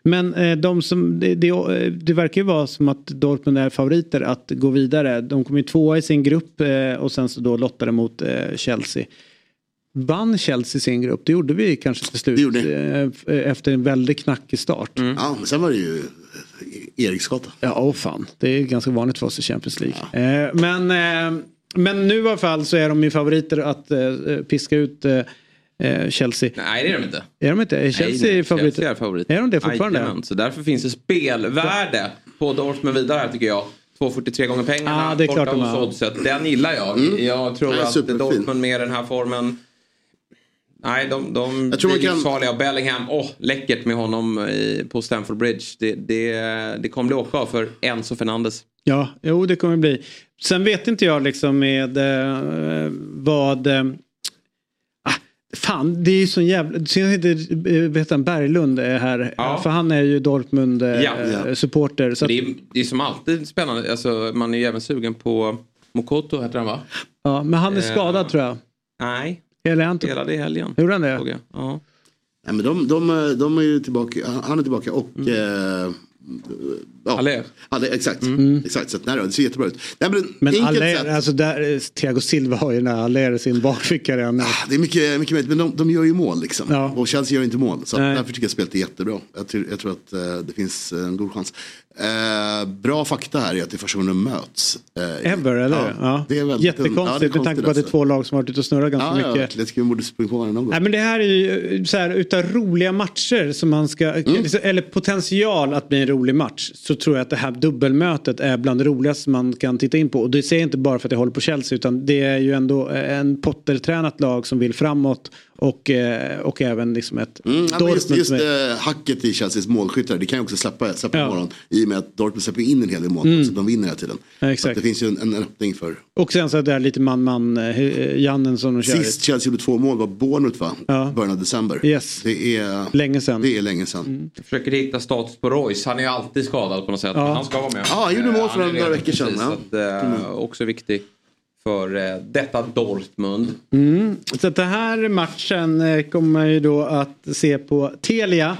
Men eh, de som, det, det, det verkar ju vara som att Dortmund är favoriter att gå vidare. De kommer ju tvåa i sin grupp eh, och sen så då lottade mot eh, Chelsea. Vann Chelsea sin grupp? Det gjorde vi kanske till slut eh, efter en väldigt knackig start. Ja, men sen var det ju Eriksgata. Ja, åh fan. Det är ganska vanligt för oss i Champions League. Eh, men, eh, men nu i alla fall så är de ju favoriter att eh, piska ut eh, eh, Chelsea. Nej det är de inte. Är de inte? Är Chelsea nej, nej. favoriter? Chelsea är favorit. Är de det fortfarande? Jajamän, så därför finns det spelvärde på Dortmund vidare här tycker jag. 2,43 gånger pengarna Ah, det är klart borta de hos har. oddset. Den gillar jag. Mm. Jag tror är att. Dortmund med den här formen Nej, de, de Jag tror blir kan- livsfarliga. Och Bellingham, åh, läckert med honom i, på Stamford Bridge. Det, det, det kommer bli åka för Enzo Fernandes. Ja, jo det kommer bli. Sen vet inte jag liksom med eh, vad... Eh, ah, fan, det är ju så jävla... Synd att inte eh, vet han, Berglund är här. Ja. För han är ju Dortmund eh, Ja. Så att, Det, är, det är som alltid spännande. Alltså, man är ju även sugen på Mokoto, heter han va? ja, men han är Eh, skadad tror jag. Nej, Eller han spelade i helgen. Gjorde han det? Ja. Nej, men de, de, de är ju tillbaka, han är tillbaka och... Eh, ja. Haller. Haller, exakt. Mm. exakt. Så nej, det ser jättebra ut. Nej, men Men Aller, sett- alltså där, eh, Thiago Silva har ju den här Aller i sin bakficka redan nu. Det är mycket, mycket möjligt, men de, de gör ju mål liksom. Ja. Och Chelsea gör inte mål. Så Nej. därför tycker jag spelet är jättebra. Jag tror, jag tror att eh, det finns en god chans. Eh, bra fakta här är att det är första gången de möts. Eh, Ever, eller hur? Ja. Det är väldigt, Jättekonstigt med tanke på att det är två lag som har varit ute och snurrat ganska Ja, ja, mycket. verkligen. Jag borde springa på varandra någon gång. Nej men det här är ju eh, så här utav roliga matcher som man ska, Mm. eller potential att bli en rolig match. Så tror jag att det här dubbelmötet är bland det roligaste man kan titta in på. Och det säger jag inte bara för att jag håller på Chelsea utan det är ju ändå en Potter-tränat lag som vill framåt. Och, eh, och även liksom ett Mm, just Dortmund just som är- eh, hacket i Chelseas målskyttar, det kan ju också släppa, släppa Ja. imorgon. I och med att Dortmund släpper in en hel del mål, Mm. så de vinner hela tiden. Ja, Så det finns ju en, en, en öppning för. Och sen så är det lite man-man, eh, Jannen som de kör. Sist Chelsea gjorde två mål var Bournemouth va? Ja. Början av december. Yes. Det är länge sedan. Det är länge sedan. Jag försöker hitta status på Royce. Han är ju alltid skadad på något sätt. Ja. Men han ska vara med. Ja, han gjorde mål för några veckor sedan, precis, att, eh, också viktig för eh, detta Dortmund. Mm. Så den här matchen eh, kommer man ju då att se på Telia.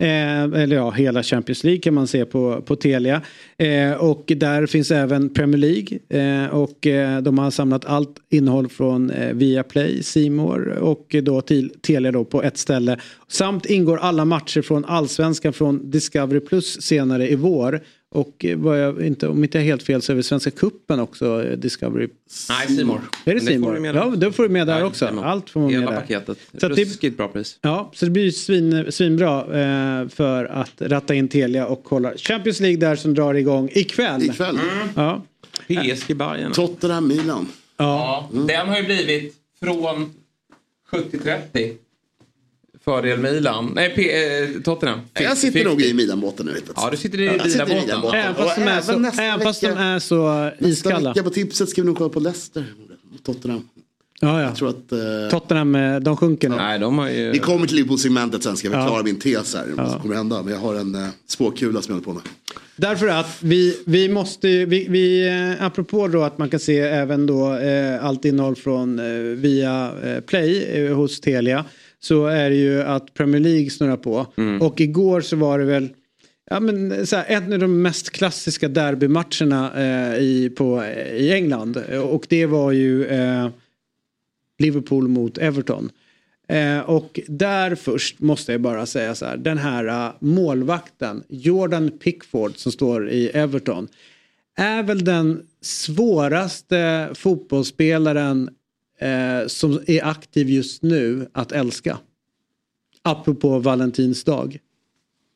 Eh, eller ja, hela Champions League kan man se på, på Telia. Eh, och där finns även Premier League. Eh, och eh, de har samlat allt innehåll från eh, Viaplay, Simor och då till Telia då på ett ställe. Samt ingår alla matcher från Allsvenskan från Discovery Plus senare i vår. Och eh, vad jag inte, om inte jag är helt fel så är väl Svenska Cupen också eh, Discovery. Nej, Simor. Är det det Simor? Ja, då får du med där Nej, också. Simor. Allt får man med Hela där. paketet. Så att det- Ruskigt bra pris. Ja, så det blir ju svin, svinbra eh, för att ratta in Telia och kolla Champions League där som drar igång ikväll. Ikväll. Ja. PSG Bayern. Tottenham Milan. Ja. Den har ju blivit från 70-30. Fördel Milan. Nej, P- eh, Tottenham. Jag sitter 50-50. nog i Milan-båten nu. Ja, du sitter i Milan-båten. Även fast, de är så, nästa även fast de är så Nästa iskalla. vecka på tipset ska vi nog kolla på Leicester. Tottenham. Ja, ja. Jag tror att... eh, Tottenham, eh, de sjunker nu. Nej, de har ju... Vi kommer till Liverpool-segmentet sen, ska vi Ja. klara min tes här. Vad som kommer hända. Men jag har en uh, spåkula som jag håller på med. Därför att vi, vi måste ju- vi, vi apropå då att man kan se även då eh, allt innehåll från eh, via eh, Play eh, hos Telia. Så är det ju att Premier League snurrar på. Och igår så var det väl Ja, men, så här, en av de mest klassiska derbymatcherna eh, i, på, i England. Och det var ju eh, Liverpool mot Everton. Eh, och där först måste jag bara säga så här. Den här eh, målvakten Jordan Pickford som står i Everton. Är väl den svåraste fotbollsspelaren eh, som är aktiv just nu att älska. Apropå valentinsdag.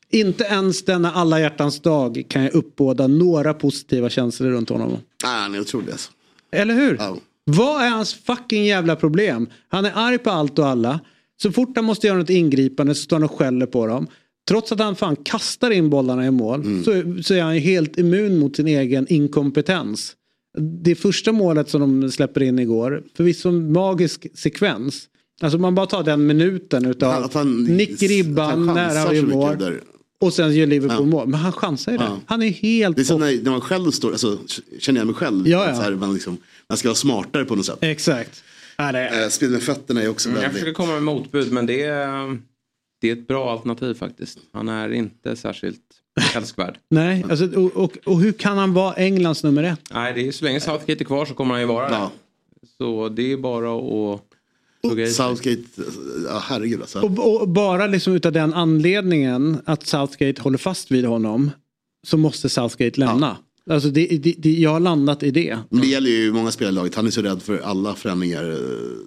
Inte ens denna alla hjärtans dag kan jag uppbåda några positiva känslor runt honom. Nej, han är otrolig alltså. Eller hur? Ja. Vad är hans fucking jävla problem? Han är arg på allt och alla. Så fort han måste göra något ingripande så står han och skäller på dem. Trots att han fan kastar in bollarna i mål Mm. så, så är han helt immun mot sin egen inkompetens. Det första målet som de släpper in igår, förvisso en magisk sekvens. Alltså man bara tar den minuten utav Att han- nick ribban nära gör mål. där. Och sen gör Liverpool Ja. mål. Men han chansar ju. Ja. Han är helt Det är som när, när man själv står, alltså, känner jag mig själv. Ja, ja. Så här, man, liksom, man ska vara smartare på något sätt. Exakt. Ja, det är... Eh, Spel med fötterna är också Mm, jag väldigt... försöker komma med motbud men det är, det är ett bra alternativ faktiskt. Han är inte särskilt älskvärd. Nej, alltså, och, och, och hur kan han vara Englands nummer ett? Nej, det är, så länge Southgate är kvar så kommer han ju vara det. Så det är bara att. Southgate, ja herregud alltså. Och, och bara liksom utav den anledningen att Southgate håller fast vid honom så måste Southgate lämna. Alltså det, det, det, jag har landat i det. Men det gäller ju många spelare i laget. Han är så rädd för alla förändringar. eh,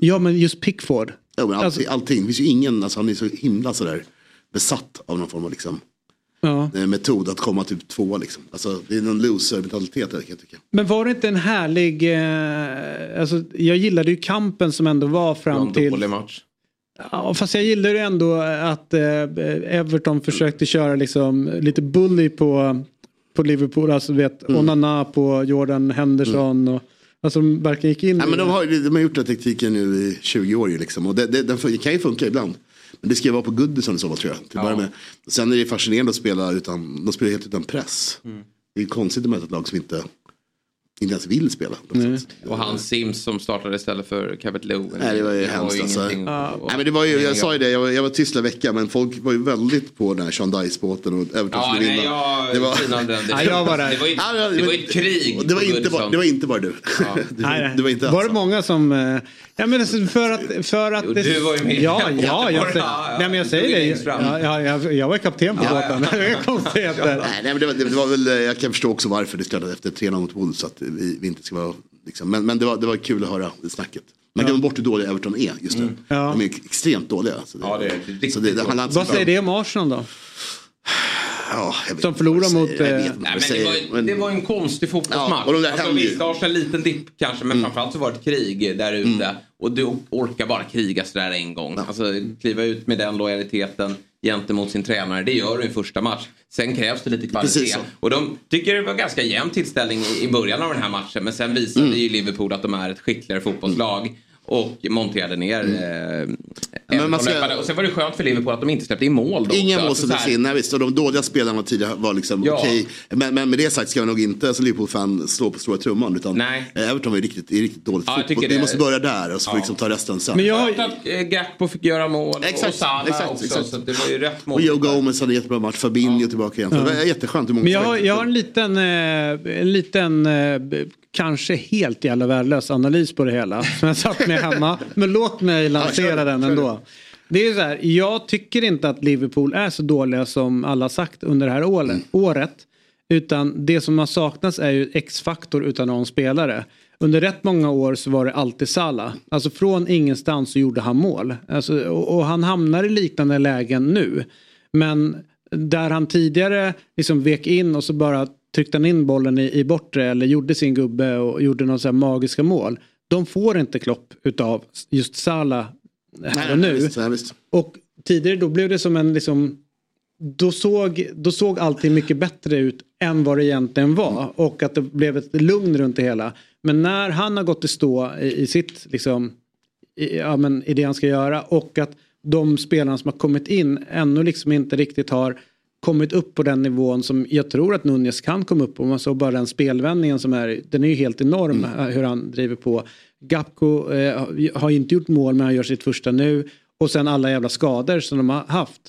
Ja men just Pickford. Ja, men allting, Alltså- allting. Det finns ju ingen, alltså, han är så himla sådär besatt av någon form av liksom, Ja. eh, metod att komma typ tvåa. Liksom. Alltså, det är någon loser-mentalitet kan jag tycka. Men var det inte en härlig, eh, alltså jag gillade ju kampen som ändå var fram en till... dålig match. Ja, fast jag gillade ju ändå att eh, Everton försökte köra liksom lite bully på, på Liverpool. Alltså du vet Mm. Onana på Jordan Henderson. Och, alltså de verkligen gick in Nej, i men de, har, de har gjort den tekniken nu i 20 år ju, liksom. Och det, det, den fun- kan ju funka ibland. Men det ska ju vara på Goodison i så fall tror jag. Till börja med. Sen är det fascinerande att spela utan, de spelar helt utan press. Mm. Det är konstigt att möta ett lag som inte, inte ens vill spela. Och han Sims som startade istället för Cabot Lowe. Nej det var ju hemskt alltså. ingenting Nej, att- men det var ju, jag sa ju det, jag var, jag var tyst en vecka men folk var ju väldigt på den här Sean Dice-båten och Everton Ja, skulle nej, vinna. jag Det var- den. Det, Ja, jag var det var ju Ja, ja, det var ju ett krig. Det var, inte bara, det var inte bara du. Nej, det, nej. det var inte var det många som... Ja men alltså för att... För att Jo, det- du var ju med. Ja, ja, jag, Ja, säger, ja, nej, men jag säger är det. Ja, ja, jag, jag var kapten på Ja, ja. båten. Är konstigheter. Nej, nej men det var, det var väl, jag kan förstå också varför det spelade efter 3-0 mot Wolves. Att vi, vi inte ska vara, liksom, men men det, var, det var kul att höra snacket. Man glömmer bort hur dåliga Everton är just nu. Ja. De är extremt dåliga. Så det, Ja, det är riktigt så det, det handlar inte så Vad säger det om Arsenal då? Ja, Som förlorar mot, säger. Jag eh, vet inte Nej, men det, var, men- det var en konstig fotbollsmatch. Ja, och de där alltså, visst, Arsenal liten dipp kanske, men framförallt så var det ett krig där ute. Mm. Och du orkar bara kriga sådär en gång. Alltså, kliva ut med den lojaliteten gentemot sin tränare, det gör du i första match. Sen krävs det lite kvalitet. Och de tycker det var ganska jämn tillställning i- i början av den här matchen. Men sen visade Mm. ju Liverpool att de är ett skickligare fotbollslag. Och monterade ner Mm. eh, Men man ska-. Och sen var det skönt för Liverpool att de inte släppte in mål. Då Inga också. mål släpptes in, nej, visst. Och de dåliga spelarna tidigare var liksom Ja. okej. Men, men med det sagt ska jag nog inte som Liverpool-fan slå på stora trumman. Utan Nej. Everton var ju riktigt, är riktigt dåligt Ja, jag fotboll. tycker Vi det- måste börja där och så får Ja. liksom ta resten sen. Men jag har- att eh, Gakpo fick göra mål Exakt, och Salah exakt, också. exakt. Så det var ju rätt mål. Och Joe Gomez hade en jättebra match. Fabinho tillbaka igen. Så Ja. Det var jätteskönt. Men jag har, jag har en liten, eh, en liten eh, kanske helt jävla värdelös analys på det hela. Som jag satt med hemma. Men låt mig lansera den ändå. Det är så här, jag tycker inte att Liverpool är så dåliga som alla sagt under det här året. året. Utan det som har saknats är ju X-faktor utan någon spelare. Under rätt många år så var det alltid Salah. Alltså från ingenstans så gjorde han mål. Alltså, och, och han hamnar i liknande lägen nu. Men där han tidigare liksom vek in och så bara tryckte han in bollen i, i bortre eller gjorde sin gubbe och gjorde några så magiska mål. De får inte Klopp utav just Salah här och Nej, nu. visst, nej, visst. Och tidigare då blev det som en liksom då såg, då såg allting mycket bättre ut än vad det egentligen var. Och att det blev ett lugn runt det hela. Men när han har gått i stå i, i sitt, liksom, i, ja, men, i det han ska göra och att de spelarna som har kommit in ännu liksom inte riktigt har kommit upp på den nivån som jag tror att Nunez kan komma upp på. Man såg bara den spelvändningen som är, den är ju helt enorm eh, hur han driver på. Gapko eh, har inte gjort mål men han gör sitt första nu. Och sen alla jävla skador som de har haft.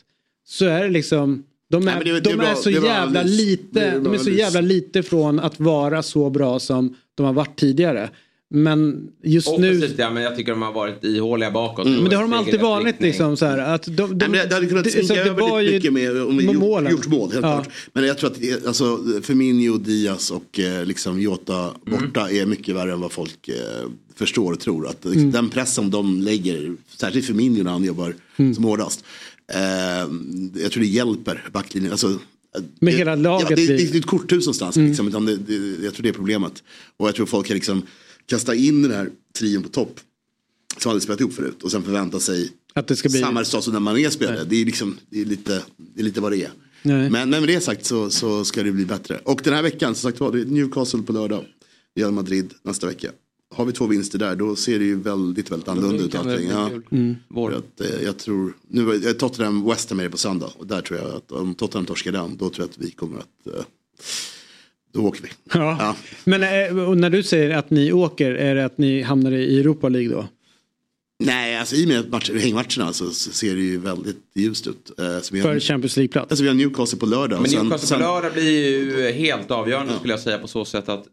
Så är det liksom, de är, Nej, det det är bra- är så är jävla lite, de är så jävla lite från att vara så bra som de har varit tidigare. Men just nu... Offensivt ja, men jag tycker de har varit ihåliga bakåt. Mm. Men det har de alltid varit liksom så här att de, de, Nej, det hade kunnat det- sminka det över lite ju mycket mer om vi med gjort, målen. gjort mål. Helt Ja. klart. Men jag tror att det alltså, Firmino, Diaz och eh, liksom Jota borta är mycket värre än vad folk eh, förstår och tror. Att liksom, Mm. Den pressen de lägger, särskilt Firmino när han jobbar Mm. som hårdast. Eh, jag tror det hjälper backlinjen. Alltså, eh, Med hela laget Ja, det, det, det är ett korthus någonstans. Mm. Liksom, utan det, det, jag tror det är problemet. Och jag tror folk kan liksom kasta in den här trion på topp. Som aldrig spelat ihop förut. Och sen förvänta sig Att det ska bli- samma resultat som när man är spelare. Det är, liksom, det, är lite, det är lite vad det är. Nej. Men, men med det sagt så, så ska det bli bättre. Och den här veckan, som sagt var, det är Newcastle på lördag. Real Madrid nästa vecka. Har vi två vinster där då ser det ju väldigt, väldigt annorlunda ut. allting. Ja. Mm. Att, eh, jag tror, nu eh, Tottenham West Ham är det på söndag. Och där tror jag att om Tottenham torskar den, då tror jag att vi kommer att, eh, då åker vi. Ja. Men eh, när du säger att ni åker, är det att ni hamnar i Europa League då? Nej, alltså i och med match, hängmatcherna så, ser det ju väldigt ljust ut. Så vi har, För Champions League-plats? Alltså vi har Newcastle på lördag. Men och sen- Newcastle sen- på lördag blir ju helt avgörande skulle jag säga på så sätt att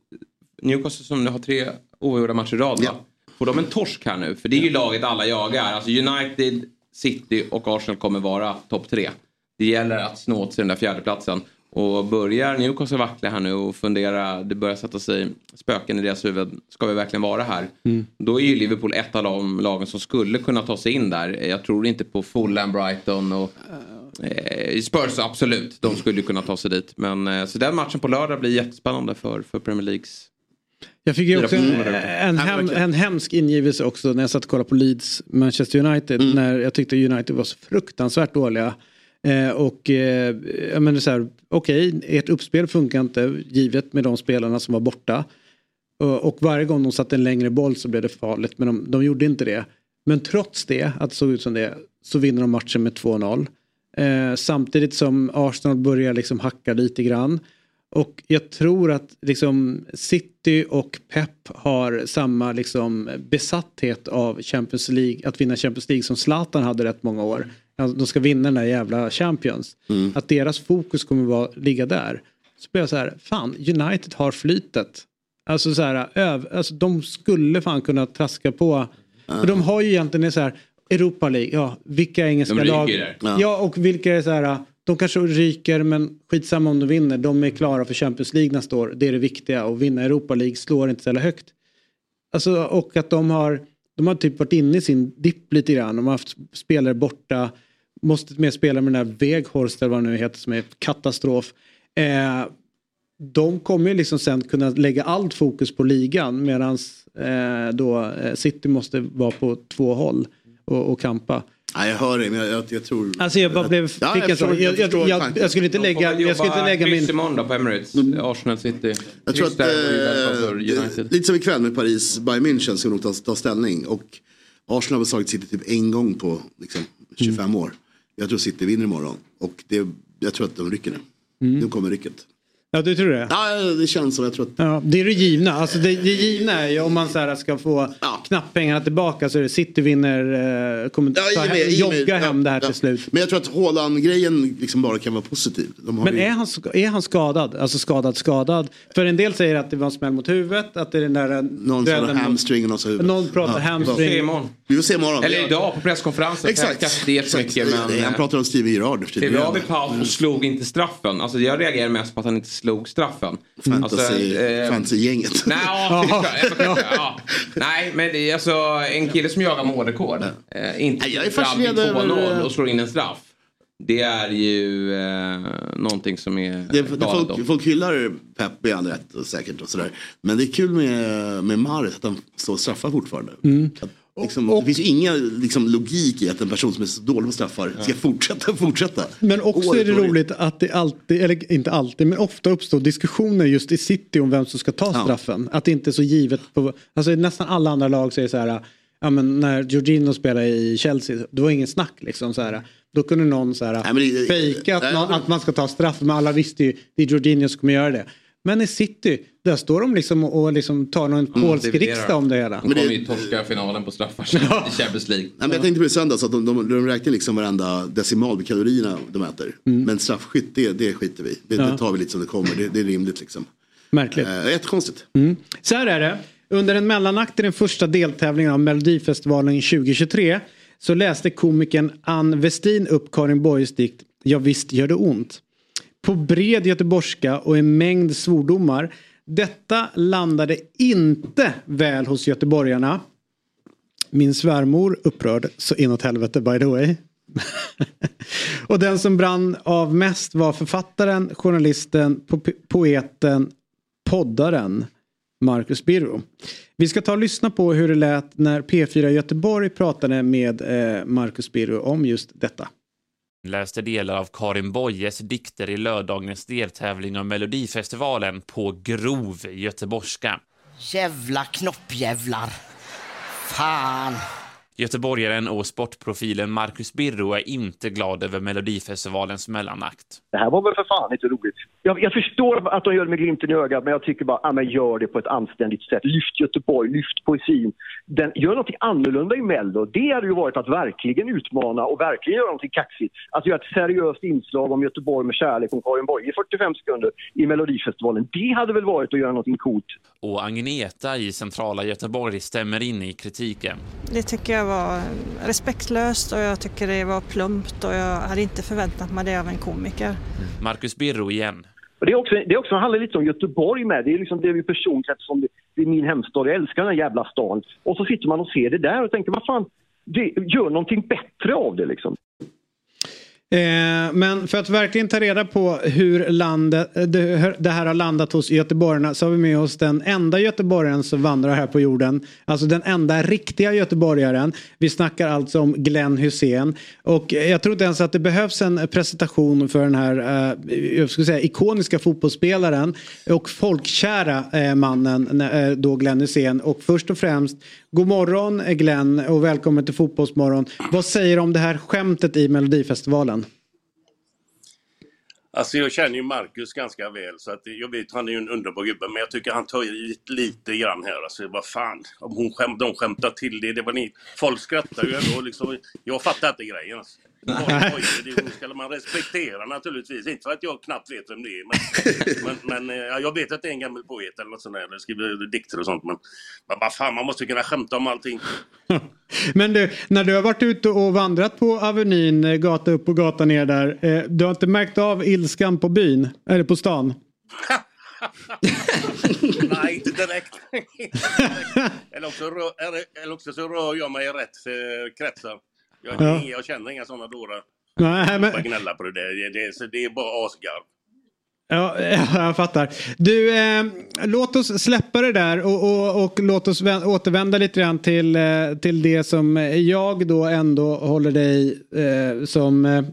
Newcastle som nu har tre oavgjorda matcher i rad va? Får de en torsk här nu? För det är ju laget alla jagar. Alltså United, City och Arsenal kommer vara topp tre. Det gäller att snå åt sig den där fjärdeplatsen. Och börjar Newcastle vackla här nu och fundera, det börjar sätta sig spöken i deras huvud. Ska vi verkligen vara här? Mm. Då är ju Liverpool ett av de lagen som skulle kunna ta sig in där. Jag tror inte på Fulham, Brighton och eh, Spurs absolut. De skulle kunna ta sig dit. Men eh, så den matchen på lördag blir jättespännande för, för Premier Leagues. Jag fick ju också en, en, hem, en hemsk ingivelse också när jag satt och kollade på Leeds Manchester United. Mm. När jag tyckte United var så fruktansvärt dåliga. Eh, och eh, jag menar så här, okej, ert uppspel funkar inte givet med de spelarna som var borta. Och, och varje gång de satte en längre boll så blev det farligt, men de, de gjorde inte det. Men trots det, att det såg ut som det, så vinner de matchen med 2-0. Eh, samtidigt som Arsenal börjar liksom hacka lite grann. Och jag tror att liksom City och Pep har samma liksom besatthet av Champions League, att vinna Champions League som Zlatan hade rätt många år. Alltså, de ska vinna den där jävla Champions. Att deras fokus kommer vara, ligga där. Så blir jag så här, fan United har flytet. Alltså så här, öv, alltså de skulle fan kunna traska på. För de har ju egentligen så här, Europa League, ja vilka engelska De lag. där. Ja. Ja. och vilka är så här, de kanske ryker men skitsamma om de vinner. De är klara för Champions League nästa år. Det är det viktiga och vinna Europa League slår inte så jävla högt. Alltså, och att de har, de har typ varit inne i sin dipp lite grann. De har haft spelare borta. Måste med spela med den där Weghorst eller vad det nu heter som är katastrof. Eh, de kommer ju liksom sen kunna lägga allt fokus på ligan medan eh, då eh, City måste vara på två håll och, och kampa. Nej, jag hör det, men jag, jag, jag tror... Alltså jag bara blev, Ja, fick jag förstår- jag jag, jag, jag, skulle inte lägga, jag skulle inte lägga min... imorgon då på Emirates. Arsenal City. Jag tror att, eh, lite som ikväll med Paris Bayern München ska nog ta, ta ställning. Och Arsenal har slagit City typ en gång på liksom, 25 år. Jag tror City vinner imorgon. Och det, jag tror att de rycker nu. Mm. Nu kommer rycket. Ja, du tror det? Ja, det känns som. Jag tror att... Ja, det är det givna. Alltså det, det givna är ju om man så här ska få knapppengarna tillbaka så är det City vinner, eh, kommer Ja, med- hem, jogga hem det här ja. till slut. Men jag tror att Haaland-grejen liksom bara kan vara positiv. De har Men ju... är han, är han skadad? Alltså skadad, skadad? För en del säger att det var en smäll mot huvudet, att det är den där... Någon har hamstring och någon som huvudet. Någon pratar hamstring. Se imorgon. Vi får se imorgon. Eller idag på presskonferensen. Exakt. Jag ska inte så mycket men... Han pratar om Steven Gerrard. Klev av i paus och slog inte straffen. Alltså jag reagerar mest på att han inte slog straffen. Fantasy- eh, fantasy-gänget. Nej, ja. Nej, men det är alltså en kille som jagar målrekord. Eh, inte jag är fascinerad över- 2-0 och slår in en straff. Det är ju eh, någonting som är Det, det galet. folk, folk hyllar Pep i all rätt och säkert och sådär. Men det är kul med, med Mahrez att han står straffar fortfarande. Mm. Att, liksom, det finns ju ingen liksom, logik i att en person som är så dålig på straffar ska fortsätta och fortsätta. Men också År är det roligt att det alltid, eller inte alltid, men ofta uppstår diskussioner just i City om vem som ska ta straffen. Att det inte är så givet. På, alltså nästan alla andra lag säger så här, ja men när Jorginho spelade i Chelsea, det var ingen snack liksom så här. Då kunde någon så här Nej, det- fejka att, Nej, men- att man ska ta straff, men alla visste ju, det är Jorginho som kommer göra det. Men i City, där står de liksom och liksom tar någon polsk riksdag om det hela. De kommer ju torska finalen på straffar i Champions League. Nej, men jag tänkte på det söndags att de, de, de räknar liksom varenda decimal med kalorierna de äter. Men straffskytt, det, det skiter vi det, Mm. Ja. det tar vi lite som det kommer. Det, det är rimligt liksom. Märkligt. Eh, jättekonstigt. Mm. Så här är det. Under en mellanakt i den första deltävlingen av Melodifestivalen 2023 så läste komikern Ann Westin upp Karin Boyes dikt Ja visst gör det ont. På bred göteborgska och en mängd svordomar. Detta landade inte väl hos göteborgarna. Min svärmor upprörd så inåt helvete by the way. och den som brann av mest var författaren, journalisten, po- poeten, poddaren Marcus Birro. Vi ska ta och lyssna på hur det lät när P4 Göteborg pratade med eh, Marcus Birro om just detta läste delar av Karin Boyes dikter i lördagens deltävling av Melodifestivalen på grov göteborgska. Jävla knoppjävlar. Fan. Göteborgaren och sportprofilen Marcus Birro är inte glad över Melodifestivalens mellanakt. Det här var väl för fan inte roligt. Jag, jag förstår att de gör det med glimten i ögat, men jag tycker bara, ah, men gör det på ett anständigt sätt. Lyft Göteborg, lyft poesin. Den, gör något annorlunda i Mello. Det hade ju varit att verkligen utmana och verkligen göra något kaxigt. Att göra ett seriöst inslag om Göteborg med kärlek om Karin Boye i 45 sekunder i Melodifestivalen. Det hade väl varit att göra något coolt. Och Agneta i centrala Göteborg stämmer in i kritiken. Det tycker jag var respektlöst och jag tycker det var plumpt och jag hade inte förväntat mig det av en komiker. Marcus Birro igen. Och det, är också, det är också, handlar lite om Göteborg med. Det är liksom det är personkrets som det, det är min hemstad. Jag älskar den här jävla stan. Och så sitter man och ser det där och tänker, vad fan, det, gör någonting bättre av det liksom. Eh, men för att verkligen ta reda på hur landet, eh, det, det här har landat hos göteborgarna så har vi med oss den enda göteborgaren som vandrar här på jorden. Alltså den enda riktiga göteborgaren. Vi snackar alltså om Glenn Hussein. Och jag tror inte ens att det behövs en presentation för den här eh, jag skulle säga, ikoniska fotbollsspelaren och folkkära eh, mannen eh, då Glenn Hussein. Och först och främst, god morgon Glenn och välkommen till Fotbollsmorgon. Vad säger du om det här skämtet i Melodifestivalen? Alltså jag känner ju Marcus ganska väl så att jag vet han är ju en underbar gubbe men jag tycker han tar i lite, lite grann här. Alltså vad fan, om hon skäm, de skämtar till det, det var ni. Folk skrattar ju ändå liksom. Jag fattar inte grejen alltså. Det ska man respektera naturligtvis. Inte för att jag knappt vet vem det är. Men, men, men ja, jag vet att det är en gammal poet eller något sånt där. Eller skriver dikter och sånt. Men, men vad fan, man måste kunna skämta om allting. Men du, när du har varit ute och vandrat på Avenyn, eh, gata upp och gata ner där. Eh, du har inte märkt av ilskan på byn? Eller på stan? Nej, inte direkt. eller, också rör, eller- också så rör jag mig i rätt eh, kretsar. Jag, Ja. jag känner inga sådana dårar. Nej, men- Bara gnälla på det där. Det, så det är bara asgarv. Ja, jag fattar. Du, eh, låt oss släppa det där och, och, och låt oss vä- återvända lite grann till, eh, till det som jag då ändå håller dig eh, som eh,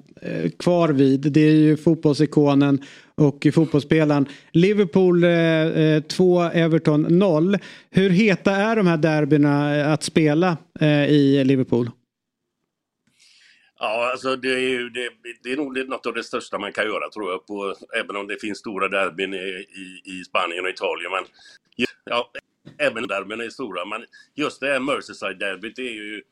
kvar vid. Det är ju fotbollsikonen och fotbollsspelaren. Liverpool 2, Everton 0. Hur heta är de här derbyna att spela i Liverpool? Ja, alltså det är, ju, det, det är nog något av det största man kan göra tror jag, på, även om det finns stora derbyn i, i, i Spanien och Italien. Men, ja, även derbyn är stora, men just det här Merseyside-derbyt är ju...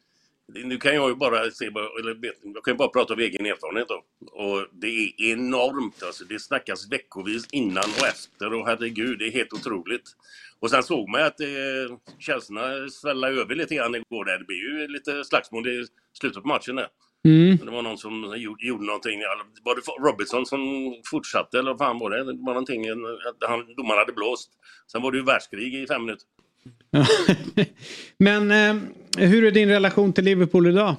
Nu kan jag ju bara se, eller jag kan ju bara prata av egen erfarenhet då. Och det är enormt alltså. Det snackas veckovis innan och efter och herregud, det är helt otroligt. Och sen såg man att eh, känslorna svällade över lite grann igår där. Det blir ju lite slagsmål i slutet på matchen där. Mm. Det var någon som gjorde, gjorde någonting. Var det Robinson som fortsatte eller vad fan var det? Det var någonting, att han, domaren hade blåst. Sen var det ju världskrig i fem minuter. Men eh, hur är din relation till Liverpool idag?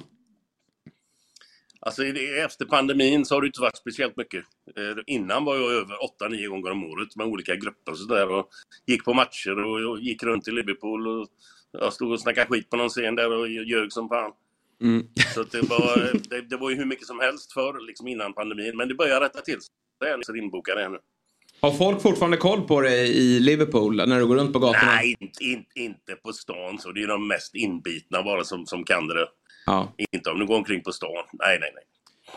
Alltså efter pandemin så har det inte varit speciellt mycket. Eh, innan var jag över 8-9 gånger om året med olika grupper och sådär. Och gick på matcher och, och gick runt i Liverpool. Och jag stod och snackade skit på någon scen där och ljög som fan. Mm. Så det, var, det, det, var ju hur mycket som helst för liksom innan pandemin. Men det börjar rätta till sig. Så inbokade nu. Har folk fortfarande koll på dig i Liverpool när du går runt på gatorna? Nej, inte, inte, inte på stan. Så det är de mest inbitna bara som, som kan det. Ja. Inte om du går omkring på stan. Nej, nej, nej.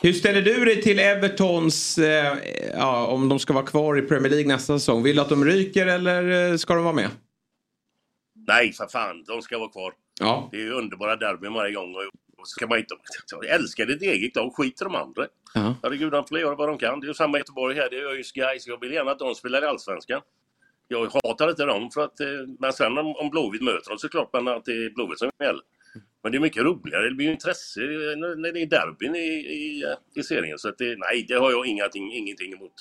Hur ställer du dig till Evertons, eh, ja, om de ska vara kvar i Premier League nästa säsong? Vill du att de ryker eller eh, ska de vara med? Nej, för fan. De ska vara kvar. Ja. Det är ju underbara derbyn varje gång. Och, och ska man inte... Jag älskar ditt eget lag. Skit i de andra. Ja. Herregud, de får göra vad de kan. Det är ju samma i Göteborg här. Det gör ju Sky. Jag vill gärna att de spelar i Allsvenskan. Jag hatar inte dem för att... eh, Men sen om, om Blåvitt möter dem så är det klart man att det är Blåvitt som gäller. Men det är mycket roligare. Det blir ju intresse när när det är derbyn i, i, i serien. Så att det, nej, det har jag ingenting, ingenting emot.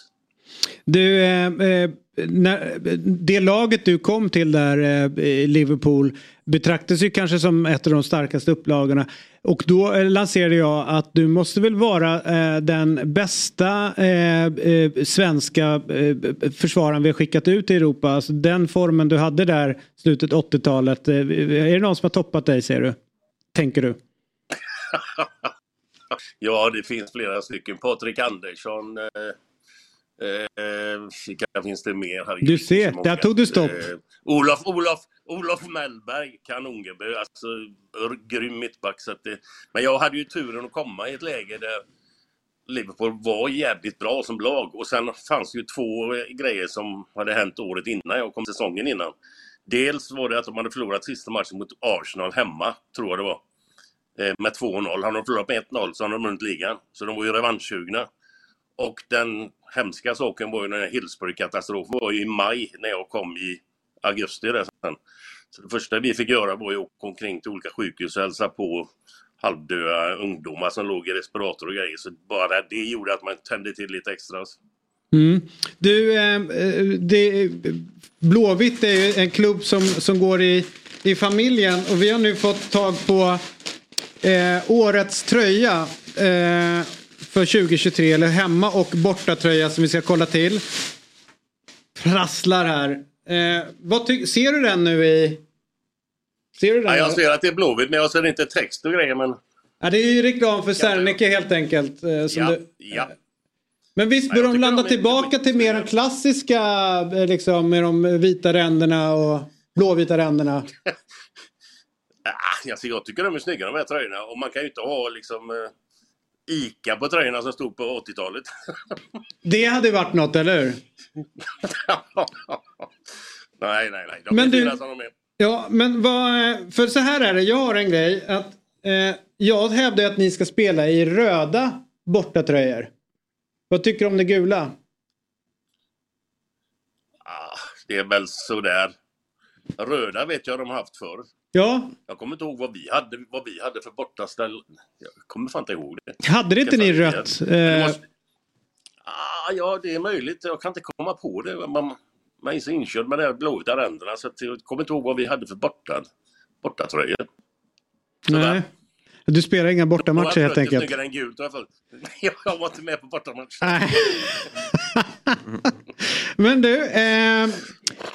Du, eh, eh, när, det laget du kom till där, eh, Liverpool, betraktas ju kanske som ett av de starkaste upplagorna. Och då eh, lanserade jag att du måste väl vara eh, den bästa eh, eh, svenska eh, försvararen vi har skickat ut i Europa. Alltså den formen du hade där slutet 80-talet. Eh, är det någon som har toppat dig ser du? Tänker du? ja, det finns flera stycken. Patrik Andersson. Eh, Eh, vilka finns det mer? Herregud, Du ser, där tog du stopp. Eh, Olof, Olof, Olof Mellberg, kanongebö. Alltså, grym mittback. Så det, men jag hade ju turen att komma i ett läge där Liverpool var jävligt bra som lag. Och sen fanns ju två eh, grejer som hade hänt året innan jag kom säsongen innan. Dels var det att de hade förlorat sista matchen mot Arsenal hemma, tror jag det var. Eh, med 2-0. Hade de förlorat med 1-0 så hade de vunnit ligan. Så de var ju revanschsugna. Och den hemska saken var ju den här Hillsbury-katastrofen var ju i maj när jag kom i augusti där sen. Så det första vi fick göra var ju att åka omkring till olika sjukhus och hälsa på halvdöda ungdomar som låg i respirator och grejer. Så bara det gjorde att man tände till lite extra. Mm. Du, eh, eh, det, Blåvitt är ju en klubb som, som går i, i familjen och vi har nu fått tag på eh, årets tröja eh, för 2023 eller hemma och borta tröja som vi ska kolla till. Prasslar här. Eh, vad ser du den nu i... Ser du den? Ja, jag ser att det är Blåvitt men jag ser inte text och grejer men... Ja, det är ju reklam för Serneke helt enkelt. Eh, Ja, du... ja. Men visst Ja, bör jag de landa de tillbaka till mer de klassiska eh, liksom med de vita ränderna och blåvita ränderna. Alltså, jag tycker de är snygga de här tröjorna och man kan ju inte ha liksom eh, ICA på tröjorna som stod på 80-talet. Det hade varit något, eller hur? nej, nej, nej. De Men du- som de är. Ja, men vad... För så här är det, jag har en grej att eh, jag hävdar att ni ska spela i röda bortatröjor. Vad tycker du om det gula? Ah, det är väl sådär. Röda vet jag de har haft förr. Ja, Jag kommer inte ihåg vad vi hade, vad vi hade för bortaställ. Jag kommer fan inte ihåg det. hade det inte ni rött? Eh, måste- Ah, ja, det är möjligt. Jag kan inte komma på det. Man, man är så inkörd med de här blåvita ränderna så jag kommer inte ihåg vad vi hade för borta, bortatröjor. nej. Du spelar inga bortamatcher helt enkelt. Snyggare än gult i alla fall. Jag var inte med på bortamatchen. Men du, eh,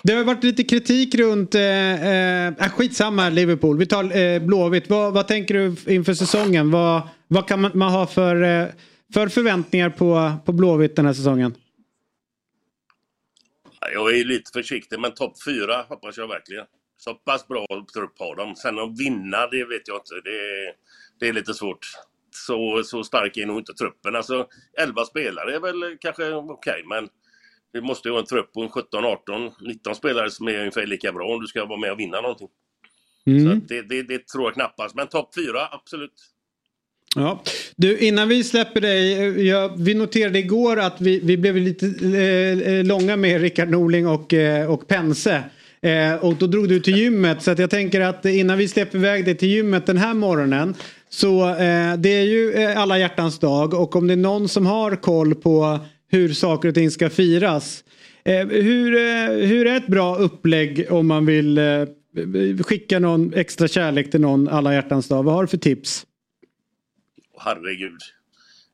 det har varit lite kritik runt, eh, eh, äh, skitsamma Liverpool, vi tar eh, Blåvitt. Vad, vad tänker du inför säsongen? Vad, vad kan man, man ha för, eh, för förväntningar på, på Blåvitt den här säsongen? Jag är lite försiktig, men topp fyra hoppas jag verkligen. Så pass bra trupp har de. Sen att vinna, det vet jag inte. Det är, det är lite svårt. Så, så stark är nog inte truppen. Alltså, 11 spelare är väl kanske okej, men det måste ju vara en trupp på en 17, 18, 19 spelare som är ungefär lika bra om du ska vara med och vinna någonting. Mm. Så det, det, det tror jag knappast. Men topp fyra, absolut. Ja. Du, innan vi släpper dig. Jag, vi noterade igår att vi, vi blev lite eh, eh, långa med Rickard Norling och, eh, och Pense. Eh, och då drog du till gymmet så jag tänker att innan vi släpper iväg dig till gymmet den här morgonen. Så eh, det är ju eh, alla hjärtans dag och om det är någon som har koll på hur saker och ting ska firas. Eh, hur, eh, hur är ett bra upplägg om man vill eh, skicka någon extra kärlek till någon alla hjärtans dag? Vad har du för tips? Herregud.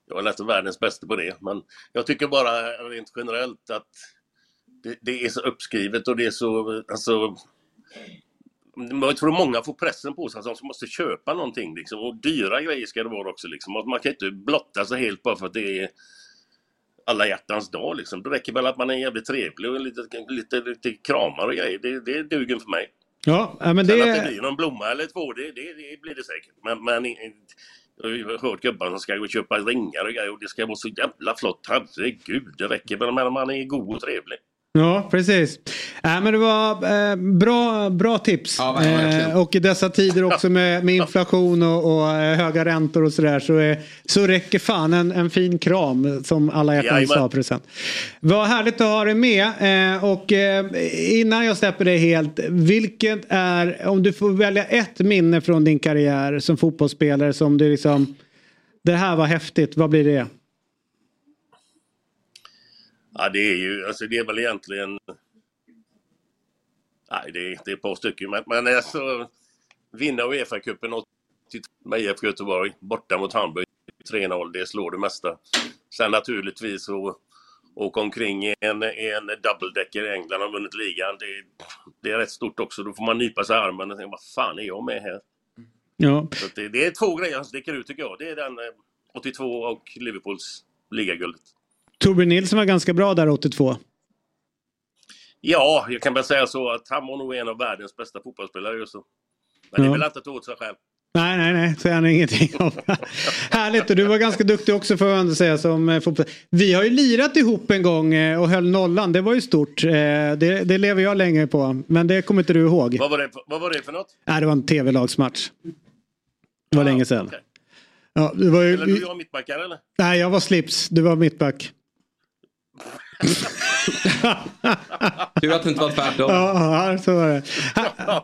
Jag är nästan världens bästa på det. Men jag tycker bara rent generellt att det, det är så uppskrivet och det är så... Alltså, jag tror många får pressen på sig att de måste köpa någonting. Liksom. Och dyra grejer ska det vara också. Liksom. Man kan inte blotta sig helt bara för att det är alla hjärtans dag. Liksom. Det räcker väl att man är jävligt trevlig och lite, lite, lite kramar och grejer. Det, det duger för mig. Ja, men det... Sen att det blir någon blomma eller två, det, det, det blir det säkert. Men, men jag har hört gubbar som ska gå och köpa ringar och grejer och det ska vara så jävla flott. Herregud, det räcker väl med att man är god och trevlig. Ja, precis. Äh, men det var eh, bra, bra tips. Ja, eh, och i dessa tider också med, med inflation och, och eh, höga räntor och sådär så, eh, så räcker fan en, en fin kram som alla hjärtans Jajamän. dag-present. Vad härligt att ha dig med. Eh, och innan jag släpper dig helt, vilket är, om du får välja ett minne från din karriär som fotbollsspelare som du liksom, det här var häftigt, vad blir det? Ja, det är ju, alltså det är väl egentligen... Nej, det är, det är ett par stycken. Men, men alltså, vinna Uefa-cupen 82 med IFK Göteborg borta mot Hamburg 3-0, det slår det mesta. Sen naturligtvis att åka omkring i en, en double-decker i England och vunnit ligan, det, det är rätt stort också. Då får man nypa sig i armen och tänka, vad fan är jag med här? Ja. Så det, det är två grejer som sticker ut tycker jag. Det är den eh, 82 och Liverpools ligaguldet. Torbjörn Nilsson var ganska bra där 82. Ja, jag kan väl säga så att han var nog en av världens bästa fotbollsspelare just då. Men det är Ja. väl inte att ta åt sig själv. Nej, nej, nej, säger han ingenting om. Härligt, och du var ganska duktig också får jag ändå säga som eh, fotboll. Vi har ju lirat ihop en gång eh, och höll nollan, det var ju stort. Eh, Det, det lever jag länge på, men det kommer inte du ihåg. Vad var det, vad var det för något? Nej, det var en tv-lagsmatch. Det var länge sedan. okej. Ja, det var Eller du ju... och jag mittbackar eller? Nej, jag var slips, du var mittback. Tur att det inte var tvärtom. Ja, så var det.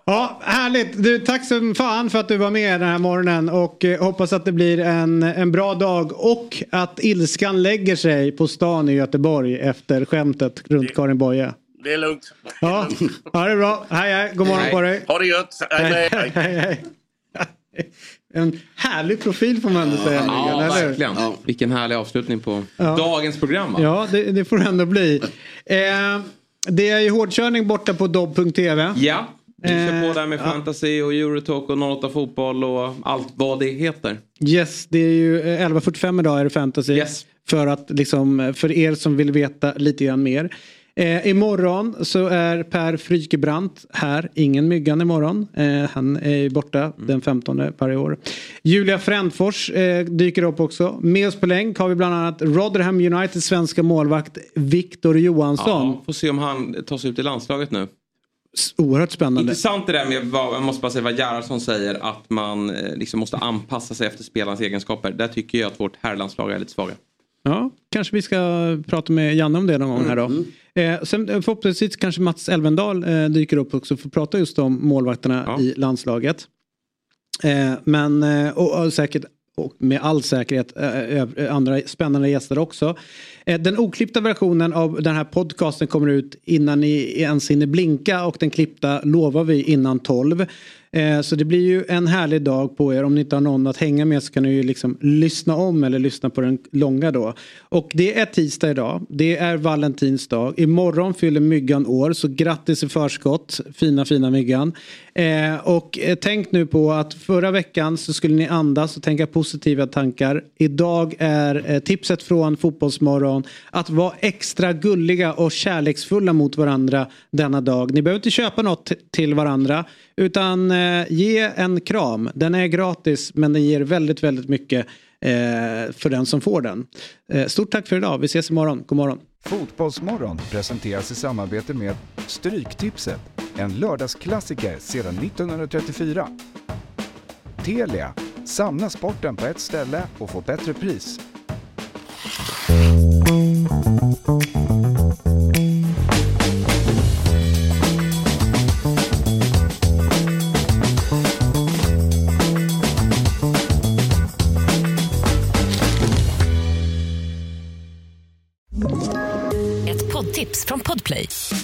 Ja, härligt. Du, tack så fan för att du var med den här morgonen och eh, hoppas att det blir en, en bra dag och att ilskan lägger sig på stan i Göteborg efter skämtet runt Karin Boye. Det är lugnt. Ja, ja det är bra. Hej, hej. God morgon Hej. på dig. Ha det gött. Hej, hej, hej. hej. En härlig profil får man ändå säga. Ja, hur? verkligen. Vilken härlig avslutning på Ja. dagens program. Va? Ja, det, det får det ändå bli. Eh, det är ju hårdkörning borta på dobb.tv. Ja, vi kör Eh, på där med ja. fantasy och Eurotalk och 08 fotboll och allt vad det heter. Yes, det är ju eh, 11.45 idag är det fantasy. För, att, liksom, för er som vill veta lite grann mer. Eh, imorgon så är Per Frykebrant här. Ingen Myggan imorgon. Eh, han är borta den 15 varje år. Julia Frändfors eh, dyker upp också. Med oss på länk har vi bland annat Rotherham Uniteds svenska målvakt Viktor Johansson. Ja, får se om han tas ut i landslaget nu. Oerhört spännande. Intressant det där med vad, jag måste bara säga vad Gerhardsson säger att man eh, liksom måste anpassa sig efter spelarens egenskaper. Där tycker jag att vårt herrlandslag är lite svaga. Ja, kanske vi ska prata med Janne om det någon gång här då. Eh, sen eh, förhoppningsvis kanske Mats Elvendal eh, dyker upp också för att prata just om målvakterna i landslaget. Eh, men eh, och, och säkert och med all säkerhet eh, andra spännande gäster också. Den oklippta versionen av den här podcasten kommer ut innan ni ens hinner blinka och den klippta lovar vi innan 12. Eh, så det blir ju en härlig dag på er. Om ni inte har någon att hänga med så kan ni ju liksom lyssna om eller lyssna på den långa då. Och det är tisdag idag. Det är valentinsdag. Imorgon fyller Myggan år så grattis i förskott. Fina fina Myggan. Eh, och eh, tänk nu på att förra veckan så skulle ni andas och tänka positiva tankar. Idag är eh, tipset från Fotbollsmorgon att vara extra gulliga och kärleksfulla mot varandra denna dag. Ni behöver inte köpa något till varandra utan eh, ge en kram. Den är gratis men den ger väldigt väldigt mycket eh, för den som får den. Eh, stort tack för idag. Vi ses imorgon. God morgon. Fotbollsmorgon presenteras i samarbete med Stryktipset, en lördagsklassiker sedan 1934. Telia, samla sporten på ett ställe och få bättre pris.